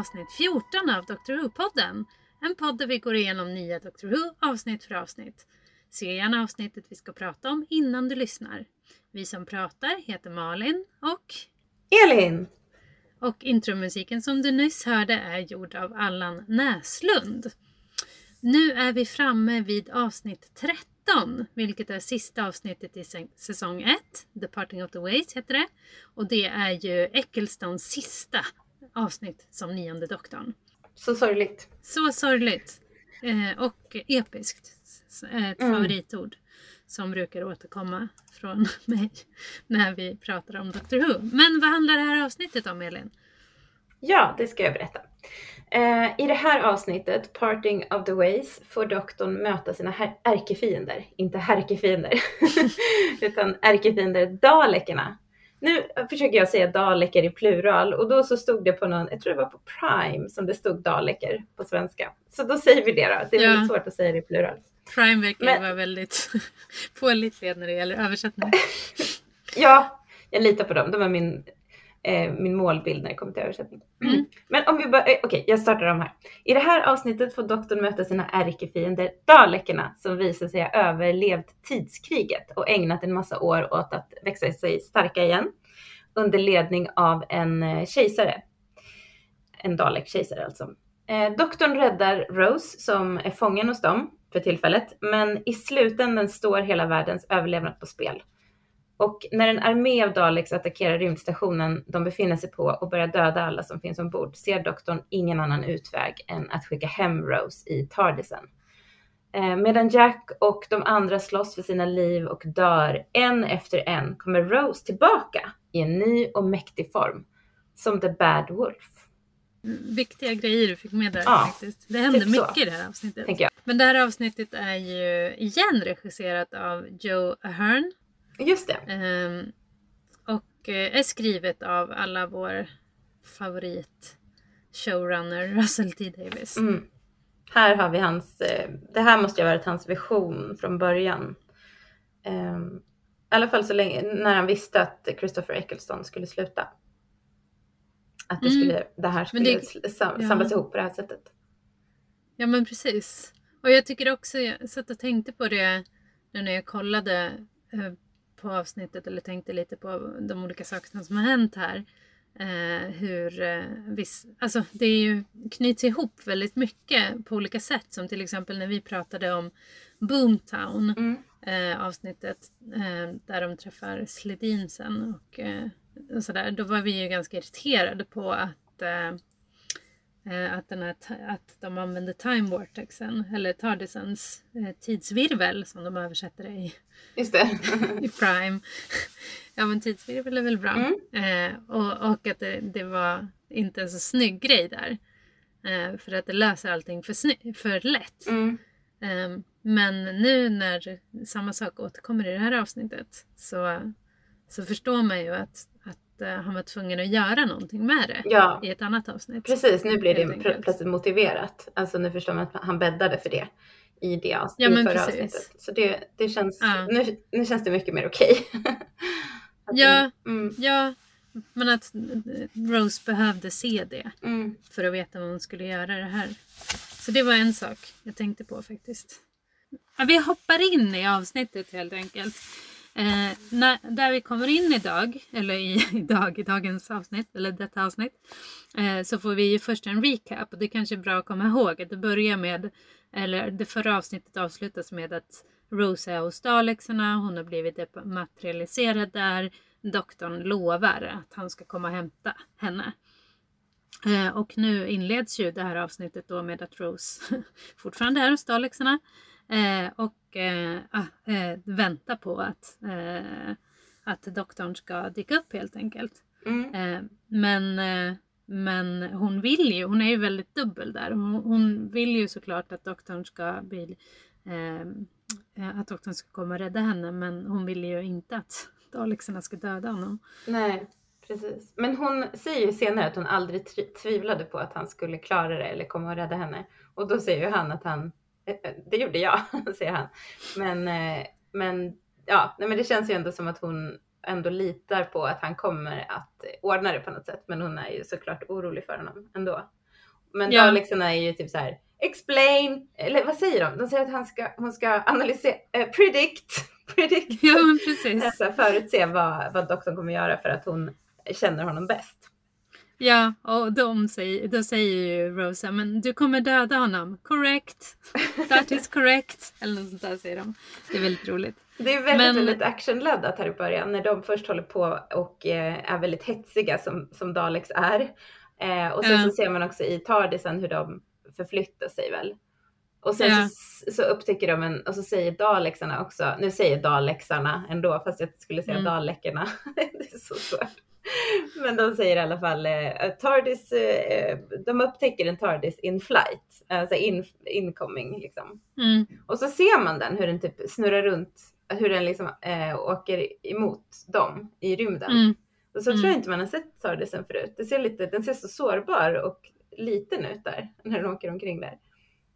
avsnitt 14 av Dr Who-podden. En podd där vi går igenom nya Dr Who avsnitt för avsnitt. Se gärna avsnittet vi ska prata om innan du lyssnar. Vi som pratar heter Malin och Elin! och intromusiken som du nyss hörde är gjord av Allan Näslund. Nu är vi framme vid avsnitt 13, vilket är sista avsnittet i sä- säsong 1. Departing of the Ways heter det. Och det är ju Ecclestons sista avsnitt som nionde doktorn. Så sorgligt. Så sorgligt eh, och episkt. S- Ett Mm. favoritord som brukar återkomma från mig när vi pratar om Doctor Who. Men vad handlar det här avsnittet om Elin? Ja, det ska jag berätta. Eh, I det här avsnittet, Parting of the Ways, får doktorn möta sina ärkefiender. Inte härkefiender, utan ärkefiender Dalekerna. Nu försöker jag säga Daleker i plural och då så stod det på någon, jag tror det var på Prime som det stod Daleker på svenska. Så då säger vi det då. Det är Ja. väldigt svårt att säga det i plural. Prime verkar Men- vara väldigt pålitlig när det gäller översättning. Ja, jag litar på dem. De är min, eh, min målbild när det kommer till översättning. Mm. Men om vi bara, eh, okej, jag startar om här. I det här avsnittet får doktorn möta sina ärkefiender Dalekerna som visar sig ha överlevt tidskriget och ägnat en massa år åt att växa sig starka igen under ledning av en eh, kejsare. En Dalek-kejsare alltså. Eh, doktorn räddar Rose som är fången hos dem för tillfället, men i slutändan står hela världens överlevnad på spel. Och när en armé av Daleks attackerar rymdstationen de befinner sig på och börjar döda alla som finns ombord ser doktorn ingen annan utväg än att skicka hem Rose i Tardisen. Eh, medan Jack och de andra slåss för sina liv och dör en efter en kommer Rose tillbaka i en ny och mäktig form. Som The Bad Wolf, Viktiga grejer du fick med där Ja, faktiskt. Det hände typ så. mycket i det här avsnittet. Men det här avsnittet är ju igen regisserat av Joe Ahern. Just det. Ehm, och eh, är skrivet av alla vår favorit showrunner Russell T Davis. Mm. Här har vi hans, eh, det här måste ju ha varit hans vision från början. Ehm, I alla fall så länge, när han visste att Christopher Eccleston skulle sluta. Att det, Mm. skulle, det här skulle det- sam, ja. samlas ihop på det här sättet. Ja men precis. Och jag tycker också, jag satt och tänkte på det nu när jag kollade eh, på avsnittet eller tänkte lite på de olika sakerna som har hänt här. Eh, hur eh, viss, alltså det är ju, knyts ihop väldigt mycket på olika sätt som till exempel när vi pratade om Boomtown Mm. eh, avsnittet eh, där de träffar Sledinsen och, eh, och sådär. Då var vi ju ganska irriterade på att eh, att, den här, att de använder time vortexen eller Tardisens eh, tidsvirvel som de översätter det i, Just det. i Prime. ja men tidsvirvel är väl bra. Mm. Eh, och, och att det, det var inte en så snygg grej där. Eh, för att det löser allting för, för lätt. Mm. Ehm, Men nu när samma sak återkommer i det här avsnittet så, så förstår man ju att, att eh, han var tvungen att göra någonting med det Ja, i ett annat avsnitt. precis. Nu blir det enkelt. plötsligt motiverat. Alltså nu förstår man att han bäddade för det i det avs- Ja, i men förra precis. avsnittet. Så det, det känns, Ja. nu, nu känns det mycket mer okej. Att Ja. Mm, Ja, men att Rose behövde se det mm. för att veta vad hon skulle göra det här. Så det var en sak jag tänkte på faktiskt. Ja, vi hoppar in i avsnittet helt enkelt. Eh, när, där vi kommer in idag, eller i, idag, i dagens avsnitt, eller detta avsnitt, eh, så får vi ju först en recap. Och det kanske är bra att komma ihåg att det börjar med, eller det förra avsnittet avslutas med att Rose är hos Dalexarna, hon har blivit materialiserad där. Doktorn lovar att han ska komma och hämta henne. Eh, och nu inleds ju det här avsnittet då med att Rose fortfarande är hos Dalexarna eh, och eh, ah, eh, väntar på att, eh, att doktorn ska dyka upp helt enkelt. Mm. Eh, men, Men hon vill ju, hon är ju väldigt dubbel där. Hon, hon vill ju såklart att doktorn ska bli att doktorn ska komma och rädda henne men hon vill ju inte att Dalexarna ska döda honom. Nej, precis. Men hon säger ju senare att hon aldrig tvivlade på att han skulle klara det eller komma och rädda henne. Och då säger ju han att han, det gjorde jag, säger han. Men, eh, men ja, nej, men det känns ju ändå som att hon ändå litar på att han kommer att ordna det på något sätt. Men hon är ju såklart orolig för honom ändå. Men ja. Dalexarna är ju typ så här explain, eller vad säger de? De säger att han ska, hon ska analysera, äh, predict, predict. Ja, precis. Alltså förutse vad, vad doktorn kommer göra för att hon känner honom bäst. Ja, och de säger, då säger ju Rosa, men du kommer döda honom. Correct. That is correct. Eller något sånt där säger de. Det är väldigt roligt. Det är väldigt, men... väldigt actionladdat här i början när de först håller på och eh, är väldigt hetsiga som, som Daleks är. Eh, och sen ja. så ser man också i Tardisen hur de förflyttar sig väl. Och sen ja. så, så, upptäcker de en, och så säger Dalexarna också, nu säger Dalexarna ändå fast jag skulle säga mm. Dalekerna. det är så svårt. Men de säger i alla fall eh, Tardis, eh, de upptäcker en Tardis in flight, alltså in, incoming liksom. Mm. Och så ser man den hur den typ snurrar runt, hur den liksom äh, åker emot dem i rymden. Mm. Och så mm. tror jag inte man har sett Tardisen förut. Det ser lite, den ser så sårbar och liten ut där när den åker omkring där.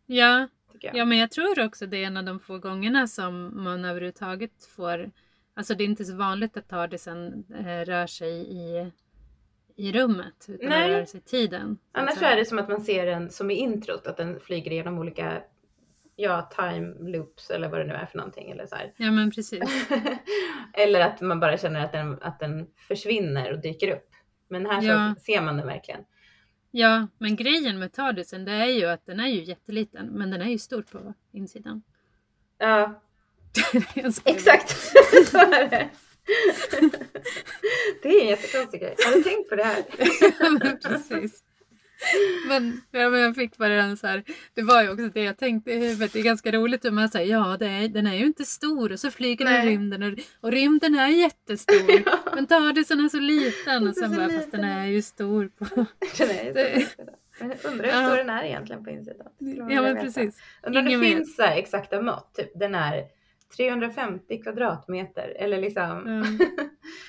Ja, ja men jag tror också det är en av de få gångerna som man överhuvudtaget får Alltså det är inte så vanligt att tardisen eh, rör sig i, i rummet utan Nej. rör sig i tiden. Annars är det som att man ser den som i introt, att den flyger genom olika ja, time loops eller vad det nu är för någonting. Eller så här. Ja men precis. eller att man bara känner att den, att den försvinner och dyker upp. Men här ja. så ser man den verkligen. Ja, men grejen med Tardisen det är ju att den är ju jätteliten men den är ju stor på insidan. Ja, Exakt, så är det. det är en jättekonstig grej. Har du tänkt på det här? ja, precis. Men, ja, men jag fick bara den så här, det var ju också det jag tänkte i huvudet, det är ganska roligt om man säger ja det är, den är ju inte stor och så flyger den i rymden och, och rymden är jättestor. ja. Men Tardisen är så liten och sen bara fast den är ju stor på... den är ju så Undrar hur stor den är egentligen på insidan. Ja men precis. Undrar om det finns så exakta mått, typ den är 350 kvadratmeter eller liksom. Mm.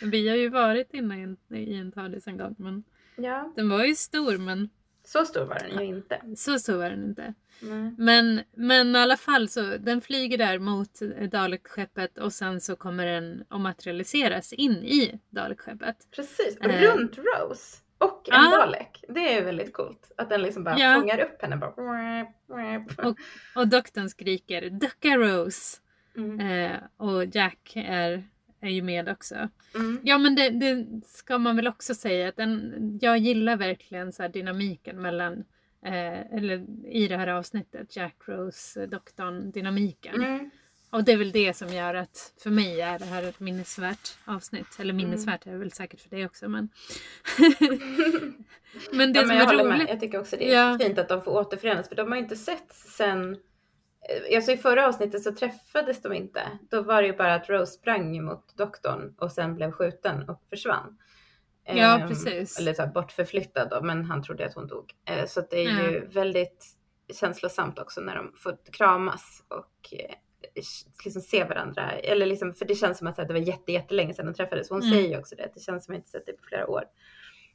Vi har ju varit inne i en, i en TARDIS en gång men ja. den var ju stor men så stor var den ju inte. Så stor var den inte. Mm. Men, men i alla fall så den flyger där mot Dalek-skeppet och sen så kommer den att materialiseras in i Dalek-skeppet. Precis, och eh. runt Rose. Och en ah. Dalek. Det är väldigt coolt. Att den liksom bara ja. fångar upp henne. Bara... Och, och doktorn skriker Ducka Rose. Mm. Eh, och Jack är, är ju med också. Mm. Ja men det, det, ska man väl också säga att den, jag gillar verkligen så dynamiken mellan eh, eller i det här avsnittet, Jack Rose, doktorn, dynamiken. Mm. Och det är väl det som gör att för mig är det här ett minnesvärt avsnitt. Eller mm. minnesvärt är det väl säkert för dig också men. men det ja, som men jag är roligt. Med. Jag tycker också det är ja. fint att de får återförenas för de har inte sett sen Alltså i förra avsnittet så träffades de inte. Då var det ju bara att Rose sprang mot doktorn och sen blev skjuten och försvann. Ja, um, precis. Eller så här, bortförflyttad då, men han trodde att hon dog. Uh, så det är mm. ju väldigt känslosamt också när de får kramas och uh, liksom se varandra. Eller liksom, för det känns som att det var jätte, jättelänge sedan de träffades. Hon mm. säger ju också det, det känns som att jag inte sett det på flera år.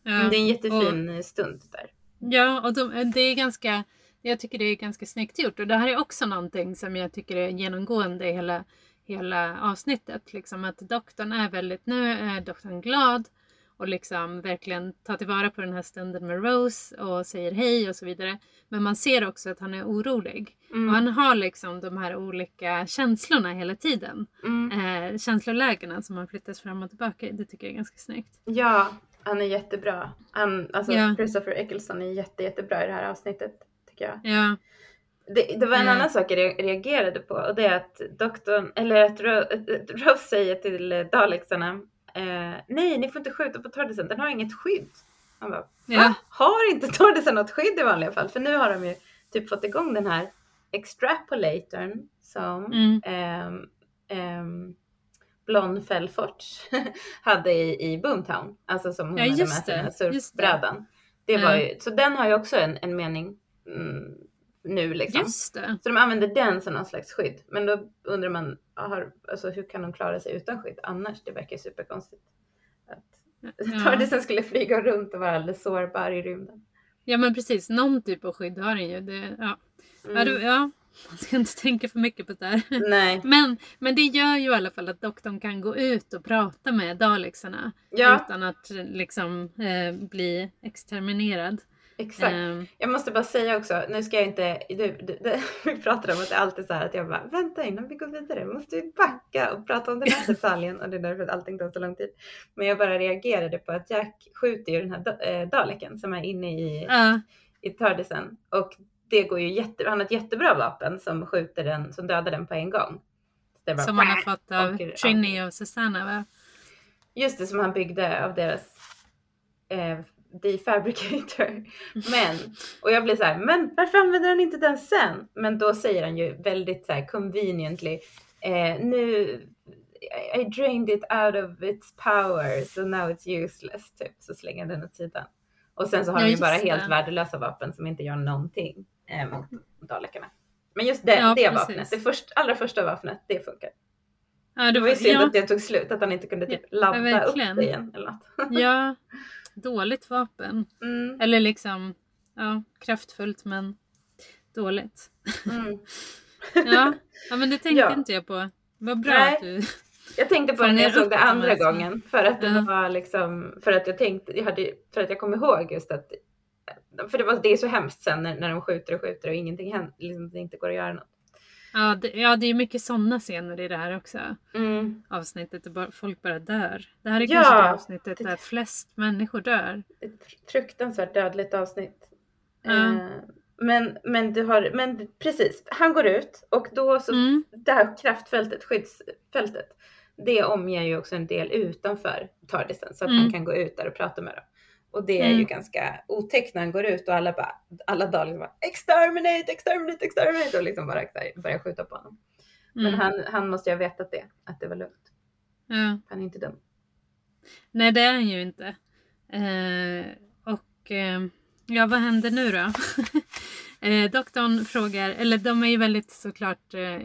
Ja, men det är en jättefin och, stund där. Ja, och de, det är ganska jag tycker det är ganska snyggt gjort och det här är också någonting som jag tycker är genomgående i hela, hela avsnittet. Liksom att doktorn är väldigt, nu är doktorn glad och liksom verkligen tar tillvara på den här stunden med Rose och säger hej och så vidare. Men man ser också att han är orolig. Mm. Och han har liksom de här olika känslorna hela tiden. Mm. Eh, känslolägena som han flyttas fram och tillbaka i. Det tycker jag är ganska snyggt. Ja, han är jättebra. Han, alltså ja. Christopher Eccleston är jätte, jättebra i det här avsnittet jag. Ja. Det, det var en mm. annan sak jag reagerade på och det är att doktorn, eller att Rose säger till Dalexarna eh, Nej, ni får inte skjuta på Tordisen, den har inget skydd. Han bara, ja. Har inte Tordisen något skydd i vanliga fall? För nu har de ju typ fått igång den här extrapolatorn som mm. eh, eh, Blond Fellfort hade i, i Boomtown. Alltså som hon ja, hade med sig den här surfbrädan. Det var Ja. ju, så den har ju också en, en mening mm, nu liksom. Just det. Så de använder den som någon slags skydd. Men då undrar man, har, alltså, hur kan de klara sig utan skydd annars? Det verkar superkonstigt. Att Ja. Tardisen skulle flyga runt och vara alldeles sårbar i rymden. ja men precis, någon typ av skydd har den ju. Det, ja. Mm. Ja, det, ja, man ska inte tänka för mycket på det där. Nej. Men, men det gör ju i alla fall att doktorn kan gå ut och prata med Dalexarna Ja, utan att liksom eh, bli exterminerad. Exakt. Eh, Jag måste bara säga också, nu ska jag inte, du, du, du, vi pratar om att det alltid är så här att jag bara, vänta innan vi går vidare, måste vi backa och prata om den här detaljen och det är därför att allting tar så lång tid. Men jag bara reagerade på att Jack skjuter ju den här da- eh, Daleken som är inne i, ja, i Tardisen och det går ju jätte, han har ett jättebra vapen som skjuter den, som dödar den på en gång. Bara, som man har fått av åker- Trini och Susanna va? Just det, som han byggde av deras eh, defabricator. Men, och jag blir så här, men varför använder han inte den sen? Men då säger han ju väldigt så här conveniently, eh, nu, I drained it out of its power, so now it's useless, typ. Så slänger den åt sidan. Och sen så har Ja, han ju bara det. helt värdelösa vapen som inte gör någonting eh, mot dalekarna. Men just det, Ja, det precis. vapnet, det först, allra första vapnet, det funkar. Ja, Det var ju synd ja, att det tog slut, att han inte kunde typ ladda upp det igen eller något. ja, dåligt vapen. Mm, Eller liksom, ja, kraftfullt men dåligt. mm. Ja, ja men det tänkte Ja. inte jag på. Vad bra Nej. att du... Jag tänkte på det när jag såg det de andra gången. För att det Ja. var liksom, för att jag tänkte, jag hade, för att jag kom ihåg just att, för det, var, det är så hemskt sen när, när de skjuter och skjuter och ingenting händer, liksom det inte går att göra något. Ja, det, ja, det är mycket sådana scener i det här också. Mm. Avsnittet där folk bara dör. Det här är Ja, kanske det avsnittet det- där flest människor dör. Ett fruktansvärt dödligt avsnitt. Ja. Eh, men, men du har, men precis, han går ut och då så, Mm. det här kraftfältet, skyddsfältet, det omger ju också en del utanför Tardisen så att Mm. han kan gå ut där och prata med dem. Och det är ju Mm. ganska otäckt när han går ut och alla bara, alla dagar liksom bara exterminate, exterminate, exterminate och liksom bara börjar skjuta på honom. Men Mm. han, han måste ju ha vetat det, att det var lugnt. Ja. Han är inte dum. Nej, det är han ju inte. Eh, och eh, ja, vad händer nu då? eh, doktorn frågar, eller de är ju väldigt såklart, eh,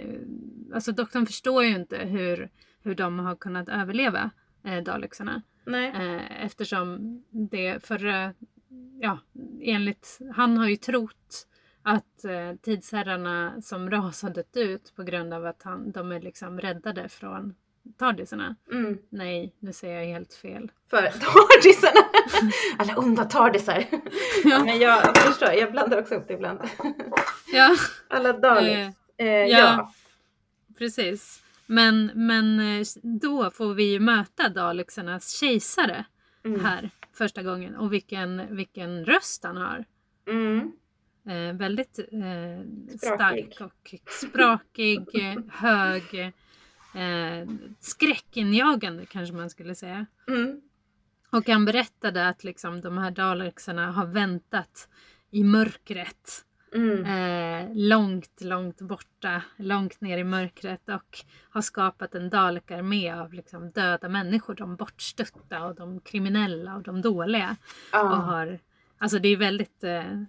alltså doktorn förstår ju inte hur, hur de har kunnat överleva eh, Dalexarna. Nej. Eh, eftersom det förra, ja, enligt, han har ju trott att eh, tidsherrarna som ras har dött ut på grund av att han, de är liksom räddade från tardisarna. Mm. Nej, nu säger jag helt fel. För tardisarna! Alla onda tardisar. Ja. Men jag förstår, jag blandar också upp det ibland. Ja, Alla Daleks. eh, Eh, ja. ja. precis. Men, men eh, då får vi ju möta Dalexarnas kejsare Mm. här första gången och vilken, vilken röst han har. Mm. Eh, väldigt eh, stark och sprakig, hög, eh, skräckinjagande kanske man skulle säga. Mm. Och han berättade att liksom, de här dalexarna har väntat i mörkret. Mm. Eh, långt, långt borta, långt ner i mörkret och har skapat en dalekarmé av liksom, döda människor. De bortstötta och de kriminella och de dåliga. Och Ja, har, alltså det är väldigt eh,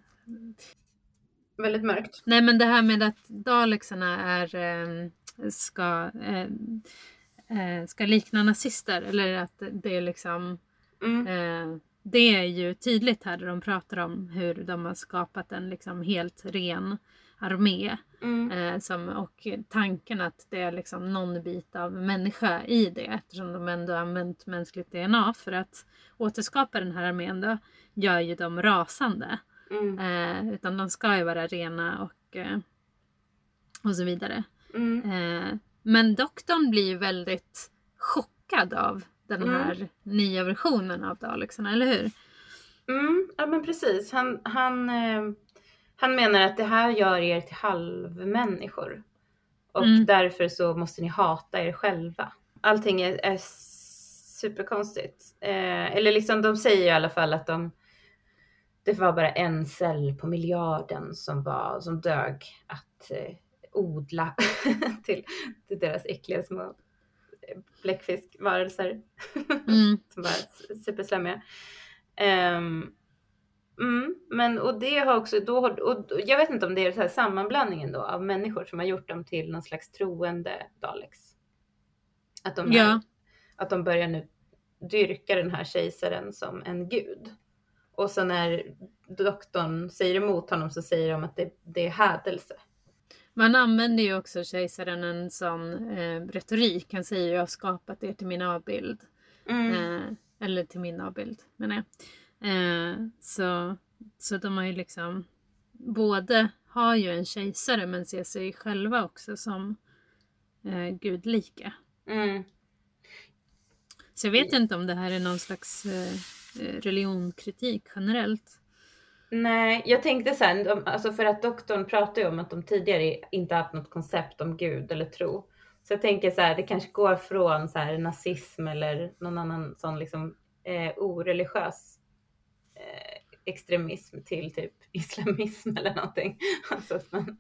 väldigt mörkt. Nej men det här med att dalexarna är, eh, ska, eh, eh, ska likna nazister eller att det är liksom Mm. Det är ju tydligt här där de pratar om hur de har skapat en liksom helt ren armé. Mm. Eh, som, och tanken att det är liksom någon bit av människa i det eftersom de ändå använt mänskligt DNA för att återskapa den här armén då gör ju dem rasande. Mm. Eh, utan de ska ju vara rena och, eh, och så vidare. Mm. Eh, men doktorn blir ju väldigt chockad av den Mm. här nya versionen av Dalexarna, eller hur? Mm. Ja men precis. Han, han, eh, han menar att det här gör er till halvmänniskor. Och Mm. därför så måste ni hata er själva. Allting är, är superkonstigt. Eh, eller liksom de säger i alla fall att de det var bara en cell på miljarden som, var, som dög att eh, odla till, till deras äckliga små bläckfiskvarelser Mm. som var superslemmiga. Ehm, Mm, men och det har också då, och jag vet inte om det är så här sammanblandningen då av människor som har gjort dem till någon slags troende Daleks. Att de, Ja. att de börjar nu dyrka den här kejsaren som en gud. Och så när doktorn säger emot honom så säger de att det, det är hädelse. Man använder ju också kejsaren en sån eh, retorik. Han säger jag har skapat er till min avbild. Mm. Eh, eller till min avbild menar jag. Eh, så, så de har ju liksom både har ju en kejsare men ser sig själva också som eh, gudlika. Mm. Så jag vet inte om det här är någon slags eh, eh, religionkritik generellt. Nej, jag tänkte så här, alltså för att doktorn pratar ju om att de tidigare inte haft något koncept om Gud eller tro. Så jag tänker så här, det kanske går från så här nazism eller någon annan sån liksom eh, oreligiös eh, extremism till typ islamism eller någonting. Alltså men,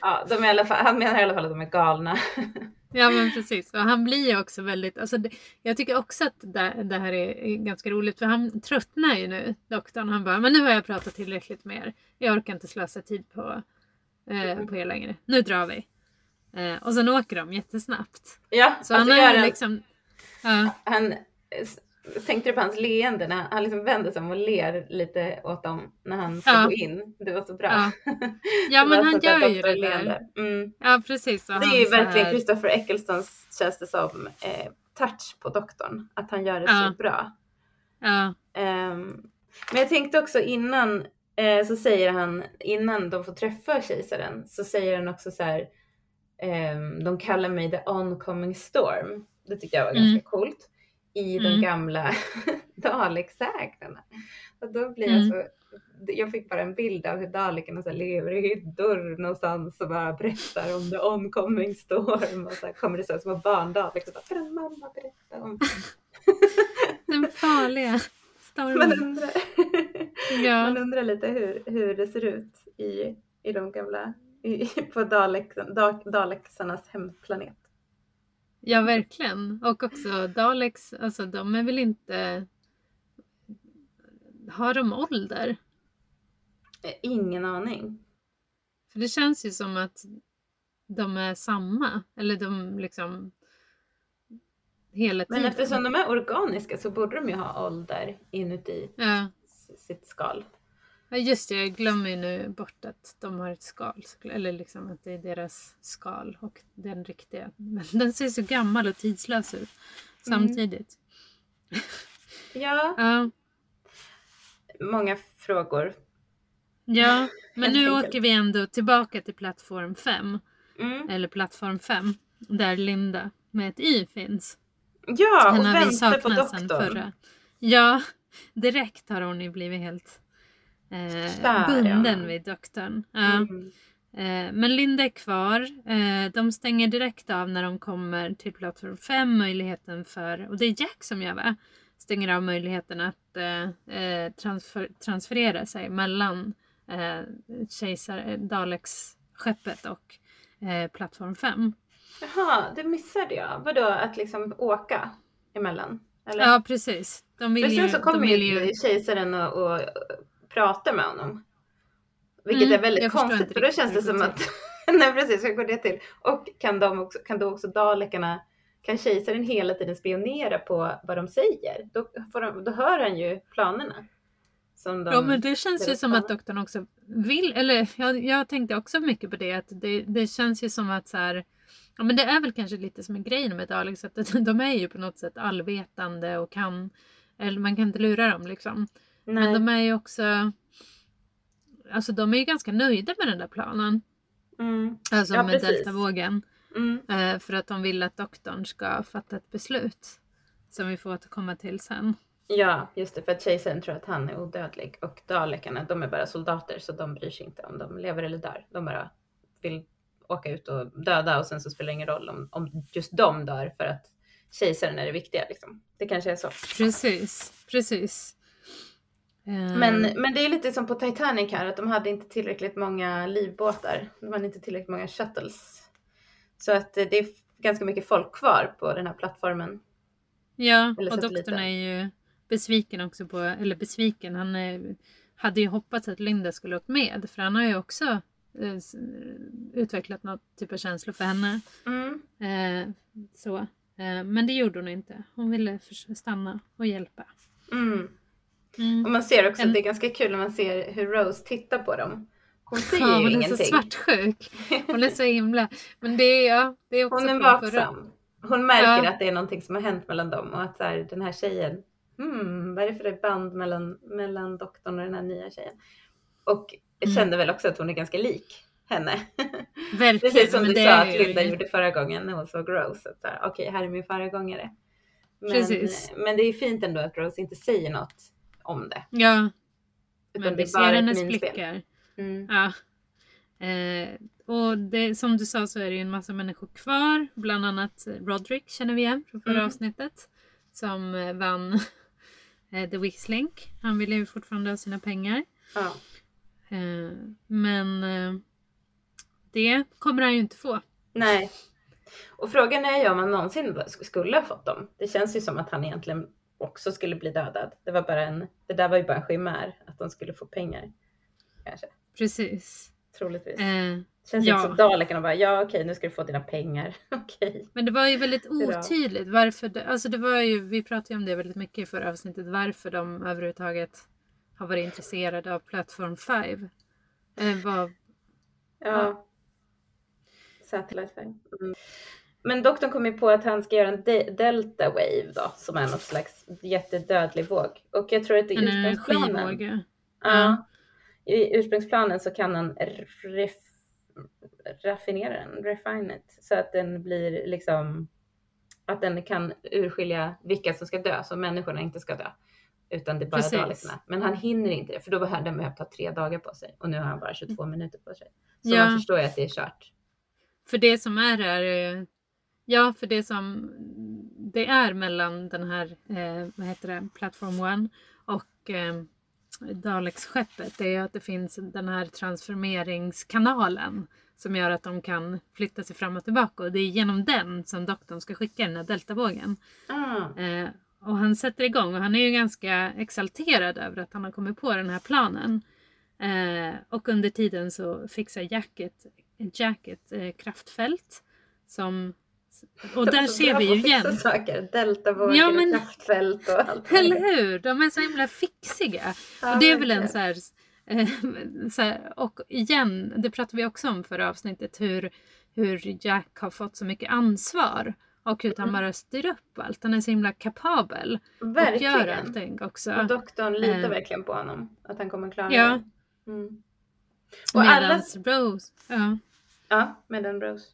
ja, de är i alla fall, han menar i alla fall att de är galna. Ja men precis. Och han blir ju också väldigt, alltså det, jag tycker också att det, det här är, ganska roligt för han tröttnar ju nu, doktorn. Han bara, men nu har jag pratat tillräckligt med er. Jag orkar inte slösa tid på, eh, på er längre. Nu drar vi. Eh, och sen åker de jättesnabbt. Ja, Så alltså han en, liksom, ja, han, tänkte du på hans leende när han, han liksom vänder sig om och ler lite åt dem när han ska Ja. gå in. Det var så bra. Ja. ja men han gör ju det doktorleende. där. Mm. Ja precis. Det är ju verkligen här- Christopher Ecclestons känns det som eh, touch på doktorn. Att han gör det Ja. så bra. Ja, Ehm, men jag tänkte också innan eh, så säger han innan de får träffa kejsaren så säger han också så här. ehm, de kallar mig the oncoming storm. Det tycker jag var Mm. ganska coolt. I de Mm. gamla Daleksägnerna. Och då blir jag Mm. så jag fick bara en bild av hur dalekarna så lever i hyddor någonstans och bara berättar om the oncoming storm. Och så kommer det så här små barndalekar och bara, kan mamma berätta om den farliga Man stormen. undrar, Ja. man undrar lite hur, hur det ser ut i, i de gamla, i, på Dalek, Da- Daleksarnas hemplanet. Ja, verkligen. Och också Daleks, alltså de är väl inte... Har de ålder? Eh, Ingen aning. För det känns ju som att de är samma. Eller de liksom... Hela Men tiden. eftersom de är organiska så borde de ju ha ålder inuti Ja. sitt skal. Ja, just det. Jag glömmer ju nu bort att de har ett skal. Eller liksom att det är deras skal och den riktiga. Men den ser så gammal och tidslös ut samtidigt. Ja, Ja. många frågor. Ja, men nu åker vi ändå tillbaka till plattform 5. Mm. Eller plattform 5. Där Linda med ett Y finns. Ja, och väntar på doktorn. förra. Ja, direkt har hon ju blivit helt eh, Kär i bunden honom. vid doktorn. Ja. Mm. Eh, men Linda är kvar. Eh, de stänger direkt av när de kommer till plattform 5 möjligheten för, och det är Jack som gör va? Stänger av möjligheten att eh, eh, transfer, transferera sig mellan eh, kejsar, Daleks skeppet och eh, plattform 5. Jaha, det missade jag. Vadå, att liksom åka emellan? Eller? Ja precis. De vill För sen så kommer ju ju kejsaren och, och pratar med honom. Vilket Mm, är väldigt konstigt för då känns det som att, nej precis, hur går det till? Och kan, de också, kan då också dalekarna, kan kejsaren hela tiden spionera på vad de säger? Då, får de, då hör han ju planerna. De, Ja men det känns ju som att doktorn också vill, eller jag, jag tänkte också mycket på det att det, det känns ju som att så här, ja men det är väl kanske lite som en grej med Daleks att de är ju på något sätt allvetande och kan, eller man kan inte lura dem liksom. Nej. Men de är ju också, alltså de är ju ganska nöjda med den där planen. mm, Alltså Ja, med precis. deltavågen. mm, Eh, för att de vill att doktorn ska fatta ett beslut. Som vi får återkomma till sen. ja, just det, för att kejsaren tror att han är odödlig och dalekarna, de är bara soldater så de bryr sig inte om de lever eller dör. De bara vill åka ut och döda och sen så spelar det ingen roll om, om just de dör för att kejsaren är det viktiga. Liksom. Det kanske är så. Precis, precis. Eh, Men, men det är lite som på Titanic här, att de hade inte tillräckligt många livbåtar. De hade inte tillräckligt många shuttles. Så att eh, det är ganska mycket folk kvar på den här plattformen. Ja, och doktorn är ju besviken också på, eller besviken, han är, hade ju hoppats att Linda skulle åkt med för han har ju också eh, utvecklat något typ av känslor för henne. Mm. Eh, så. Eh, men det gjorde hon inte. Hon ville stanna och hjälpa. Mm. Mm. Och man ser också att det är ganska kul när man ser hur Rose tittar på dem. Hon säger Ja, ju hon är ingenting. så svartsjuk. Hon är så himla... Men det är, ja, det är också Hon är vaksam. Hon märker Ja. att det är någonting som har hänt mellan dem och att så här, den här tjejen, hmm, vad är det för ett band mellan, mellan doktorn och den här nya tjejen? Och jag Mm. kände väl också att hon är ganska lik henne. Verkligen. Precis som du sa att Linda gjorde förra gången när hon såg Rose. så Okej, här är min föregångare. Men, Precis. men det är fint ändå att Rose inte säger något om det. Ja, Utan men det vi ser hennes blickar. Mm. Ja. Eh, och det, som du sa så är det ju en massa människor kvar. Bland annat Roderick känner vi igen från förra Mm. avsnittet. Som eh, vann eh, The Weekslink. Han ville ju fortfarande ha sina pengar. Ja. Eh, men det kommer han ju inte få. Nej. Och frågan är ju om han någonsin skulle ha fått dem. Det känns ju som att han egentligen också skulle bli dödad. Det, var bara en, det där var ju bara en chimär, att de skulle få pengar. Kanske, Precis. troligtvis. Eh, känns ja. inte som Dalekarna bara, ja okej nu ska du få dina pengar. okej. Men det var ju väldigt otydligt varför det, alltså det var ju, vi pratade ju om det väldigt mycket i förra avsnittet, varför de överhuvudtaget har varit intresserade av Plattform 5. Eh, vad, Ja. Ja. Satellite färg. Mm. Men doktorn kom ju på att han ska göra en de- delta wave då, som är något slags jättedödlig våg. Och jag tror att i en ursprungsplanen, energivåg. ja, i ursprungsplanen så kan han ref, raffinera den, refine it, så att den blir liksom, att den kan urskilja vilka som ska dö, så människorna inte ska dö. Utan det är bara. Dalekna. Men han hinner inte det, för då hade den behövt ta tre dagar på sig. Och nu har han bara 22 minuter på sig. Så Ja. man förstår ju att det är kört. För det som är är, ja för det som det är mellan den här, eh, vad heter det, Platform 1 och eh, Daleks-skeppet det är att det finns den här transformeringskanalen som gör att de kan flytta sig fram och tillbaka och det är genom den som doktorn ska skicka den här deltavågen. Ah, Eh, och han sätter igång och han är ju ganska exalterad över att han har kommit på den här planen. Eh, och under tiden så fixar Jack ett, Jack ett eh, kraftfält. Som, och där ser vi ju igen. Saker. Deltavågor Ja, men- kraftfält och allt. Eller hur? De är så himla fixiga. Ja, och det är väl en verkligen. så här, eh, så här, och igen, det pratade vi också om förra avsnittet, hur, hur Jack har fått så mycket ansvar. Och hur han Mm. bara styr upp allt. Han är så himla kapabel. Och gör Verkligen. allting också. Och doktorn litar Eh. verkligen på honom. Att han kommer klara Ja. det. Mm. Och alla... Medans Rose, ja. Ja, med den Rose.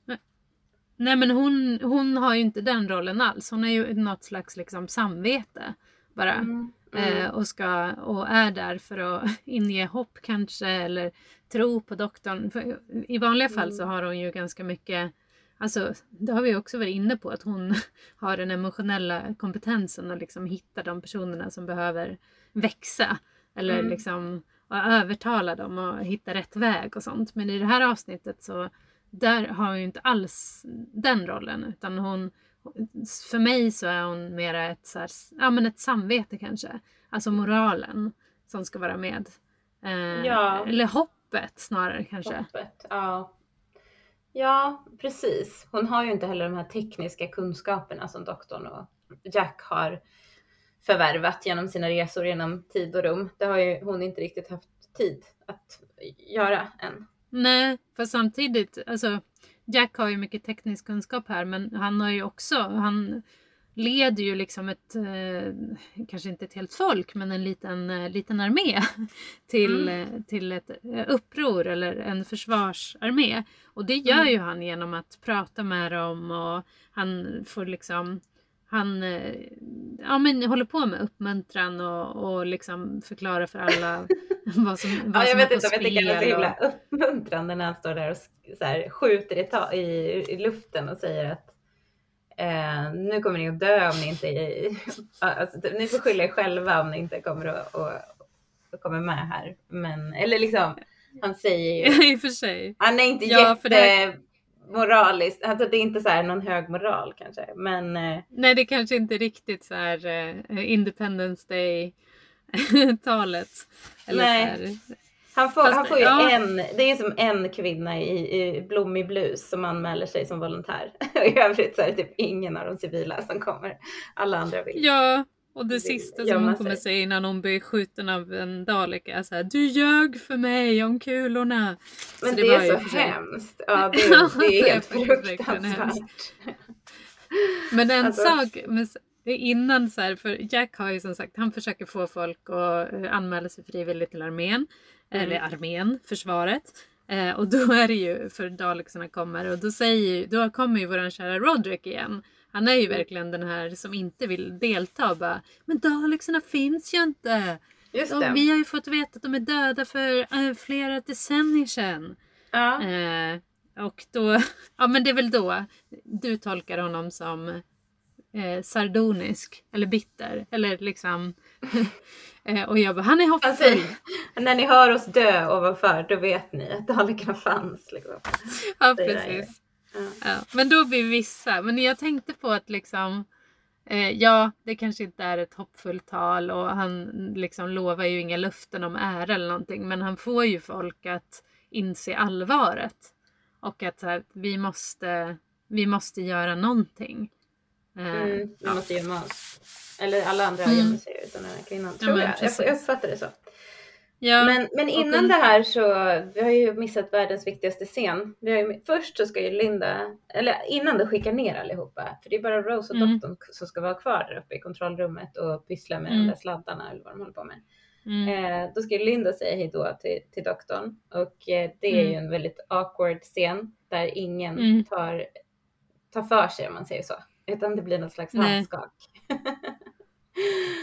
Nej men hon, hon har ju inte den rollen alls. Hon är ju något slags liksom samvete bara. Mm. Eh, Mm. och, ska, och är där för att inge hopp kanske eller tro på doktorn. För I vanliga fall så Mm. har hon ju ganska mycket Alltså, det har vi också varit inne på att hon har den emotionella kompetensen att liksom hitta de personerna som behöver växa. Eller Mm. liksom övertala dem och hitta rätt väg och sånt. Men i det här avsnittet så där har hon ju inte alls den rollen utan hon för mig så är hon mera ett, så här, ja, men ett samvete kanske. Alltså moralen som ska vara med. Eh, Ja. Eller hoppet snarare kanske. Hoppet, ja. Ja, precis. Hon har ju inte heller de här tekniska kunskaperna som doktorn och Jack har förvärvat genom sina resor genom tid och rum. Det har ju hon inte riktigt haft tid att göra än. Nej, för samtidigt, alltså Jack har ju mycket teknisk kunskap här men han har ju också, han leder ju liksom ett, eh, kanske inte ett helt folk men en liten, eh, liten armé till, Mm. eh, till ett eh, uppror eller en försvarsarmé. Och det gör Mm. ju han genom att prata med dem och han får liksom han eh, ja, men håller på med uppmuntran och, och liksom förklara för alla vad som, vad Ja, jag vet är inte om jag tycker det är så himla och- uppmuntrande när han står där och så här, skjuter i, ta- i, i luften och säger att eh, nu kommer ni att dö om ni inte... alltså, typ, ni får skylla er själva om ni inte kommer att och, och kommer med här. Men, eller liksom, han säger ju... I och för sig. Han är inte Ja, jätte moraliskt, alltså det är inte så här någon hög moral kanske, men eh, Nej, det kanske inte är riktigt så här eh, Independence Day talet. Eller Nej. Han får, Fast, han får ju ja. en, det är som en kvinna i, i blommig blus som anmäler sig som volontär. Och I övrigt så är det typ ingen av de civila som kommer. Alla andra vill. Ja, och det sista som hon kommer sig. säga innan hon blir skjuten av en dalek är så här, Du ljög för mig om kulorna. Men Så det, det är så hemskt. Ja, det, det är helt fruktansvärt. Men en Alltså- sak innan så här, för Jack har ju som sagt, han försöker få folk att eh, anmäla sig frivilligt till armén. Mm. Eller armén, försvaret. Eh, och då är det ju, för Dalexarna kommer och då säger ju- då kommer ju våran kära Roderick igen. Han är ju Mm. verkligen den här som inte vill delta och bara Men Dalexarna finns ju inte! Vi har ju fått veta att de är döda för eh, flera decennier sedan. Ja. Eh, och då, ja men det är väl då du tolkar honom som eh, sardonisk eller bitter eller liksom eh, och jag bara, han är hoppfull. säger, när ni hör oss dö ovanför, då vet ni att dalekarna fanns. Liksom. Ja precis. Ja. Ja, men då blir vissa, men jag tänkte på att liksom eh, Ja, det kanske inte är ett hoppfullt tal och han liksom lovar ju inga löften om ära eller någonting men han får ju folk att inse allvaret. Och att här, vi, måste, vi måste göra någonting. Mm, vi ja. måste gömma oss. Eller alla andra Mm. gömmer sig utan den här kvinnan. Tror jag. jag. precis. Jag uppfattar det så. Ja, Men, men innan en- det här så, vi har ju missat världens viktigaste scen. Vi har ju, först så ska ju Linda, eller innan de skickar ner allihopa, för det är bara Rose och Mm. doktorn som ska vara kvar där uppe i kontrollrummet och pyssla med Mm. de där sladdarna eller vad de håller på med. mm, Eh, då ska ju Linda säga hej då till, till doktorn och eh, det är ju Mm. en väldigt awkward scen där ingen Mm. tar, tar för sig om man säger så. Utan det blir något slags Nej. handskak.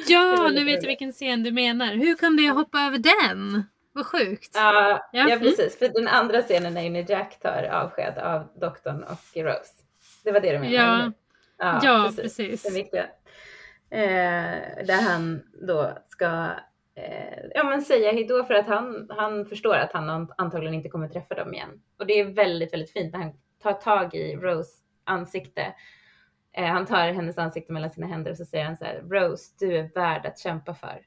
Ja nu vet jag vilken scen du menar. Hur kunde jag hoppa över den? Vad sjukt. Ja, Ja, ja mm. precis. För den andra scenen är ju när Jack tar avsked av doktorn och Rose. Det var det du menade? Ja. ja, Ja, precis. Viktiga. Eh, där han då ska eh, ja, men säga hejdå för att han, han förstår att han an- antagligen inte kommer träffa dem igen. Och det är väldigt, väldigt fint när han tar tag i Rose ansikte. Eh, han tar hennes ansikte mellan sina händer och så säger han så här, Rose, du är värd att kämpa för.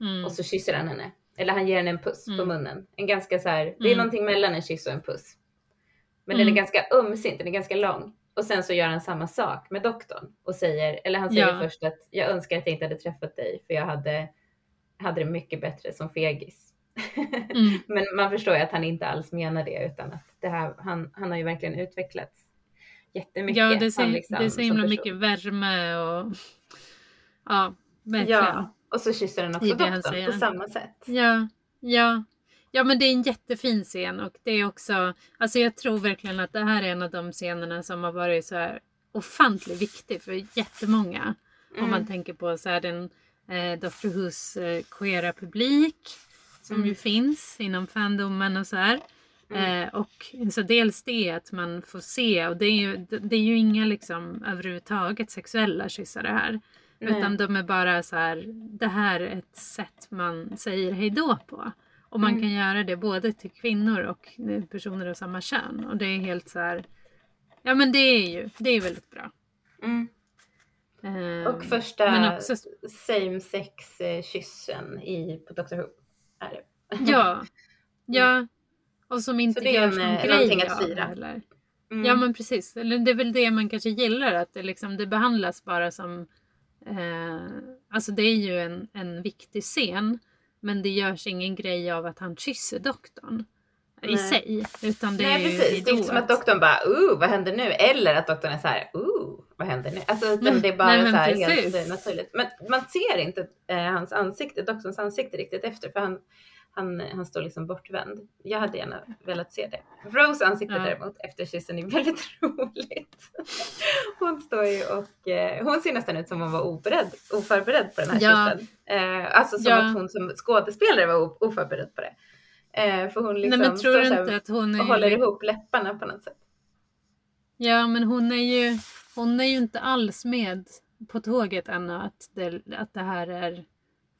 Mm. Och så kysser han henne. Eller han ger henne en puss på Mm. munnen. En ganska så här, det är Mm. någonting mellan en kyss och en puss. Men Mm. den är ganska ömsint, den är ganska lång. Och sen så gör han samma sak med doktorn och säger, eller han säger Ja. först att jag önskar att jag inte hade träffat dig för jag hade, hade det mycket bättre som fegis. Mm. Men man förstår ju att han inte alls menar det utan att det här, han, han har ju verkligen utvecklats jättemycket. Ja, det är, liksom det är så himla mycket värme och ja, verkligen. Ja, och så kysser han också doktorn på samma sätt. Ja, ja. Ja men det är en jättefin scen och det är också, alltså jag tror verkligen att det här är en av de scenerna som har varit så här ofantligt viktig för jättemånga. Om Mm. man tänker på så här den eh, Doctor Who's eh, queera publik som Mm. ju finns inom fandomen och så här. Mm. Eh, och så dels det att man får se och det är ju, det är ju inga liksom överhuvudtaget sexuella kyssar det här. Nej. Utan de är bara så här, det här är ett sätt man säger hejdå på. Och man Mm. kan göra det både till kvinnor och personer av samma kön. Och det är helt så här, ja men det är ju, det är väldigt bra. Mm. Eh, Och första också, same sex eh, kyssen i, på Doctor Who är det. ja, ja. Och som inte det är en, någon någonting att fira. heller. Mm. Ja men precis, eller det är väl det man kanske gillar att det, liksom, det behandlas bara som eh, Alltså det är ju en, en viktig scen men det görs ingen grej av att han kysser doktorn i Nej. sig. Utan det Nej är precis, det är inte som att doktorn bara uh vad händer nu? Eller att doktorn är så här uh vad händer nu? Alltså utan Mm, det är bara nej, så här precis. helt naturligt. Men man ser inte eh, hans ansikte, doktorns ansikte riktigt efter för han, han, han står liksom bortvänd. Jag hade gärna velat se det. Rose ansikte Ja. däremot efter kyssen är väldigt roligt. Hon står ju och eh, hon ser nästan ut som hon var oberedd, oförberedd på den här Ja. kyssen. Eh, alltså som Ja. att hon som skådespelare var oförberedd på det. Eh, för hon liksom Nej men tror står här inte att hon är och håller ihop läpparna på något sätt. Ja men hon är ju Hon är ju inte alls med på tåget ännu att det, att det här är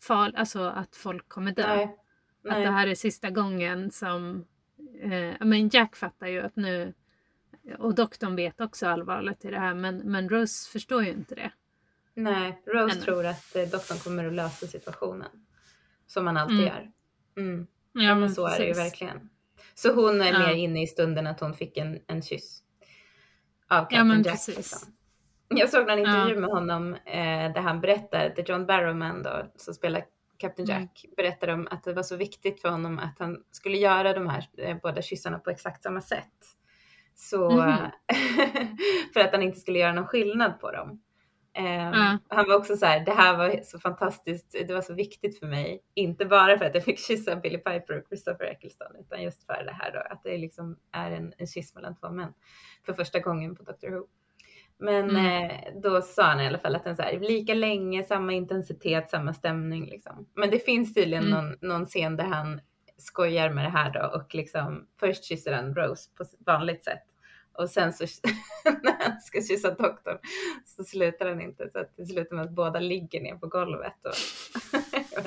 fal, alltså att folk kommer dö. Nej. Att det här är sista gången som eh, men Jack fattar ju att nu och doktorn vet också allvarligt i det här men, men Rose förstår ju inte det. Nej, Rose Henne. tror att eh, doktorn kommer att lösa situationen. Som han alltid Mm. gör. Mm. Ja, Ja, men så är det ju precis. verkligen. Så hon är Ja. mer inne i stunden att hon fick en, en kyss. Av Captain Ja, men Jack. precis. liksom. Jag såg någon intervju Ja. med honom eh, där han berättar, där John Barrowman då, som spelar Captain Mm. Jack, berättar om att det var så viktigt för honom att han skulle göra de här eh, båda kyssarna på exakt samma sätt. Så, Mhm. för att han inte skulle göra någon skillnad på dem. Eh, Ja. Han var också så här, det här var så fantastiskt, det var så viktigt för mig. Inte bara för att jag fick kyssa Billy Piper och Christopher Eccleston, utan just för det här då, att det liksom är en, en kyss mellan två män. För första gången på Doctor Who. Men Mm. eh, då sa han i alla fall att den så här, lika länge, samma intensitet, samma stämning liksom. Men det finns tydligen Mm. någon, någon scen där han skojar med det här då och liksom först kysser han Rose på vanligt sätt. Och sen så när han ska kyssa doktorn så slutar han inte så att det slutar med att båda ligger ner på golvet. Och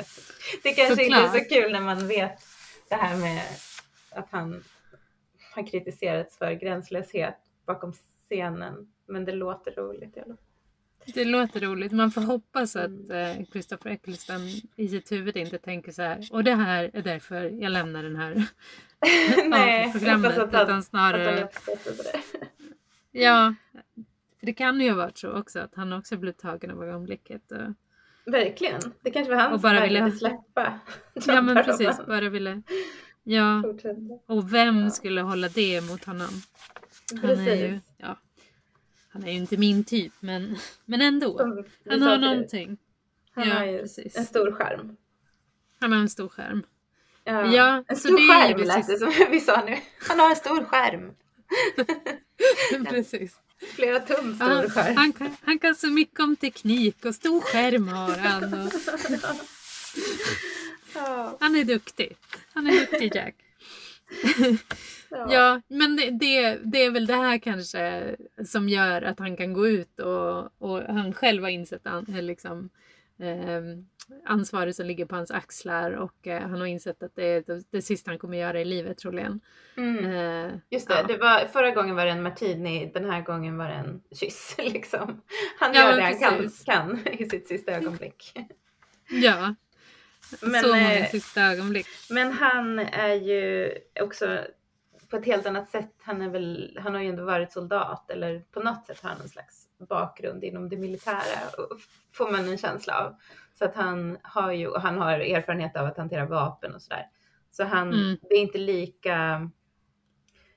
det kanske inte är så kul när man vet det här med att han har kritiserats för gränslöshet bakom scenen. Men det låter roligt i alla fall. Det låter roligt. Man får hoppas att Mm. eh, Christopher Eccleston i sitt huvud inte tänker så här. Och det här är därför jag lämnar den här Nej, programmet. att han- utan Att snarare, uppskattar det. ja. För det kan ju ha varit så också att han också blev tagen av ögonblicket. Och, Verkligen. Det kanske var han Och som bara vägrade ville- släppa. ja men precis, bara ville. Ja, och vem skulle hålla det emot honom? Han är ju, Precis. ja, han är ju inte min typ men, men ändå. Som Han har någonting. Han Ja, har ju precis. en stor skärm. Han har en stor skärm. Ja, Ja, en så stor det skärm lät det precis- som vi sa nu. Han har en stor skärm. precis. Flera tum stor Ja, skärm. han, kan, han kan så mycket om teknik och stor skärm har han. Och, han är duktig. Han är duktig Jack. ja. Ja, men det, det, det är väl det här kanske som gör att han kan gå ut och, och han själv har insett an, eh, liksom, eh, ansvaret som ligger på hans axlar och eh, han har insett att det är det, det sista han kommer göra i livet troligen. Mm. Eh, Just det, ja. det var, förra gången var det en martini, den här gången var det en kyss. Liksom. Han Ja, gör det han kan, kan i sitt sista ögonblick. ja, Men, så många eh, sista ögonblick. Men han är ju också på ett helt annat sätt. Han, är väl, han har ju ändå varit soldat eller på något sätt har han en slags bakgrund inom det militära. Får man en känsla av. Så att han har ju, och han har erfarenhet av att hantera vapen och sådär. Så han, Mm. det är inte lika,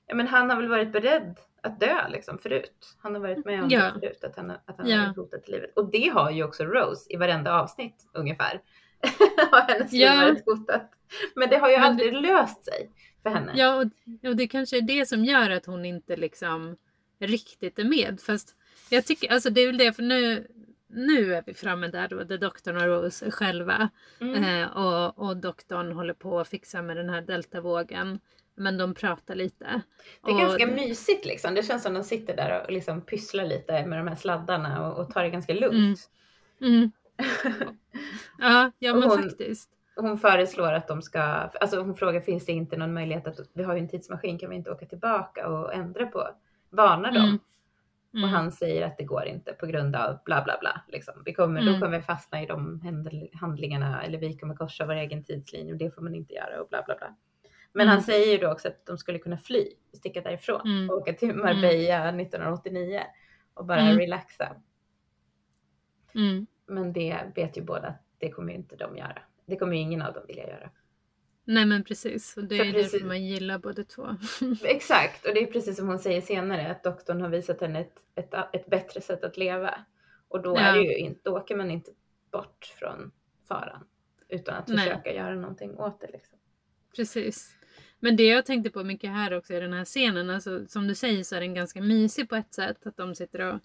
ja men han har väl varit beredd att dö liksom förut. Han har varit med om Ja. det förut, att han, att han Ja. har till livet. Och det har ju också Rose i varenda avsnitt ungefär. har hennes Ja. varit hotat. Men det har ju Men aldrig löst sig för henne. Ja, och, och det kanske är det som gör att hon inte liksom riktigt är med. Fast jag tycker, alltså det är väl det, för nu, nu är vi framme där då, där doktorn och Rose är själva. Mm. Eh, och, och doktorn håller på att fixa med den här deltavågen. Men de pratar lite. Det är och, ganska mysigt liksom. Det känns som de sitter där och liksom pysslar lite med de här sladdarna och, och tar det ganska lugnt. Mm. Ja, ja men hon- faktiskt. Hon föreslår att de ska, alltså hon frågar finns det inte någon möjlighet att, vi har ju en tidsmaskin, kan vi inte åka tillbaka och ändra på, varna dem? Mm. Mm. Och han säger att det går inte på grund av bla bla bla. Liksom. Vi kommer, Mm. Då kommer vi fastna i de handlingarna eller vi kommer korsa vår egen tidslinje och det får man inte göra och bla bla bla. Men Mm. han säger ju då också att de skulle kunna fly och sticka därifrån Mm. och åka till Marbella 1989 och bara Mm. relaxa. Men det vet ju båda att det kommer ju inte de göra. Det kommer ju ingen av dem vilja göra. Nej men precis. Och det är precis- därför man gillar båda två. Exakt, och det är precis som hon säger senare att doktorn har visat henne ett, ett, ett bättre sätt att leva. Och då, är Ja. det ju inte, då åker man inte bort från faran utan att Nej. försöka göra någonting åt det. Liksom. Precis. Men det jag tänkte på mycket här också i den här scenen, alltså, som du säger så är den ganska mysig på ett sätt. Att de sitter och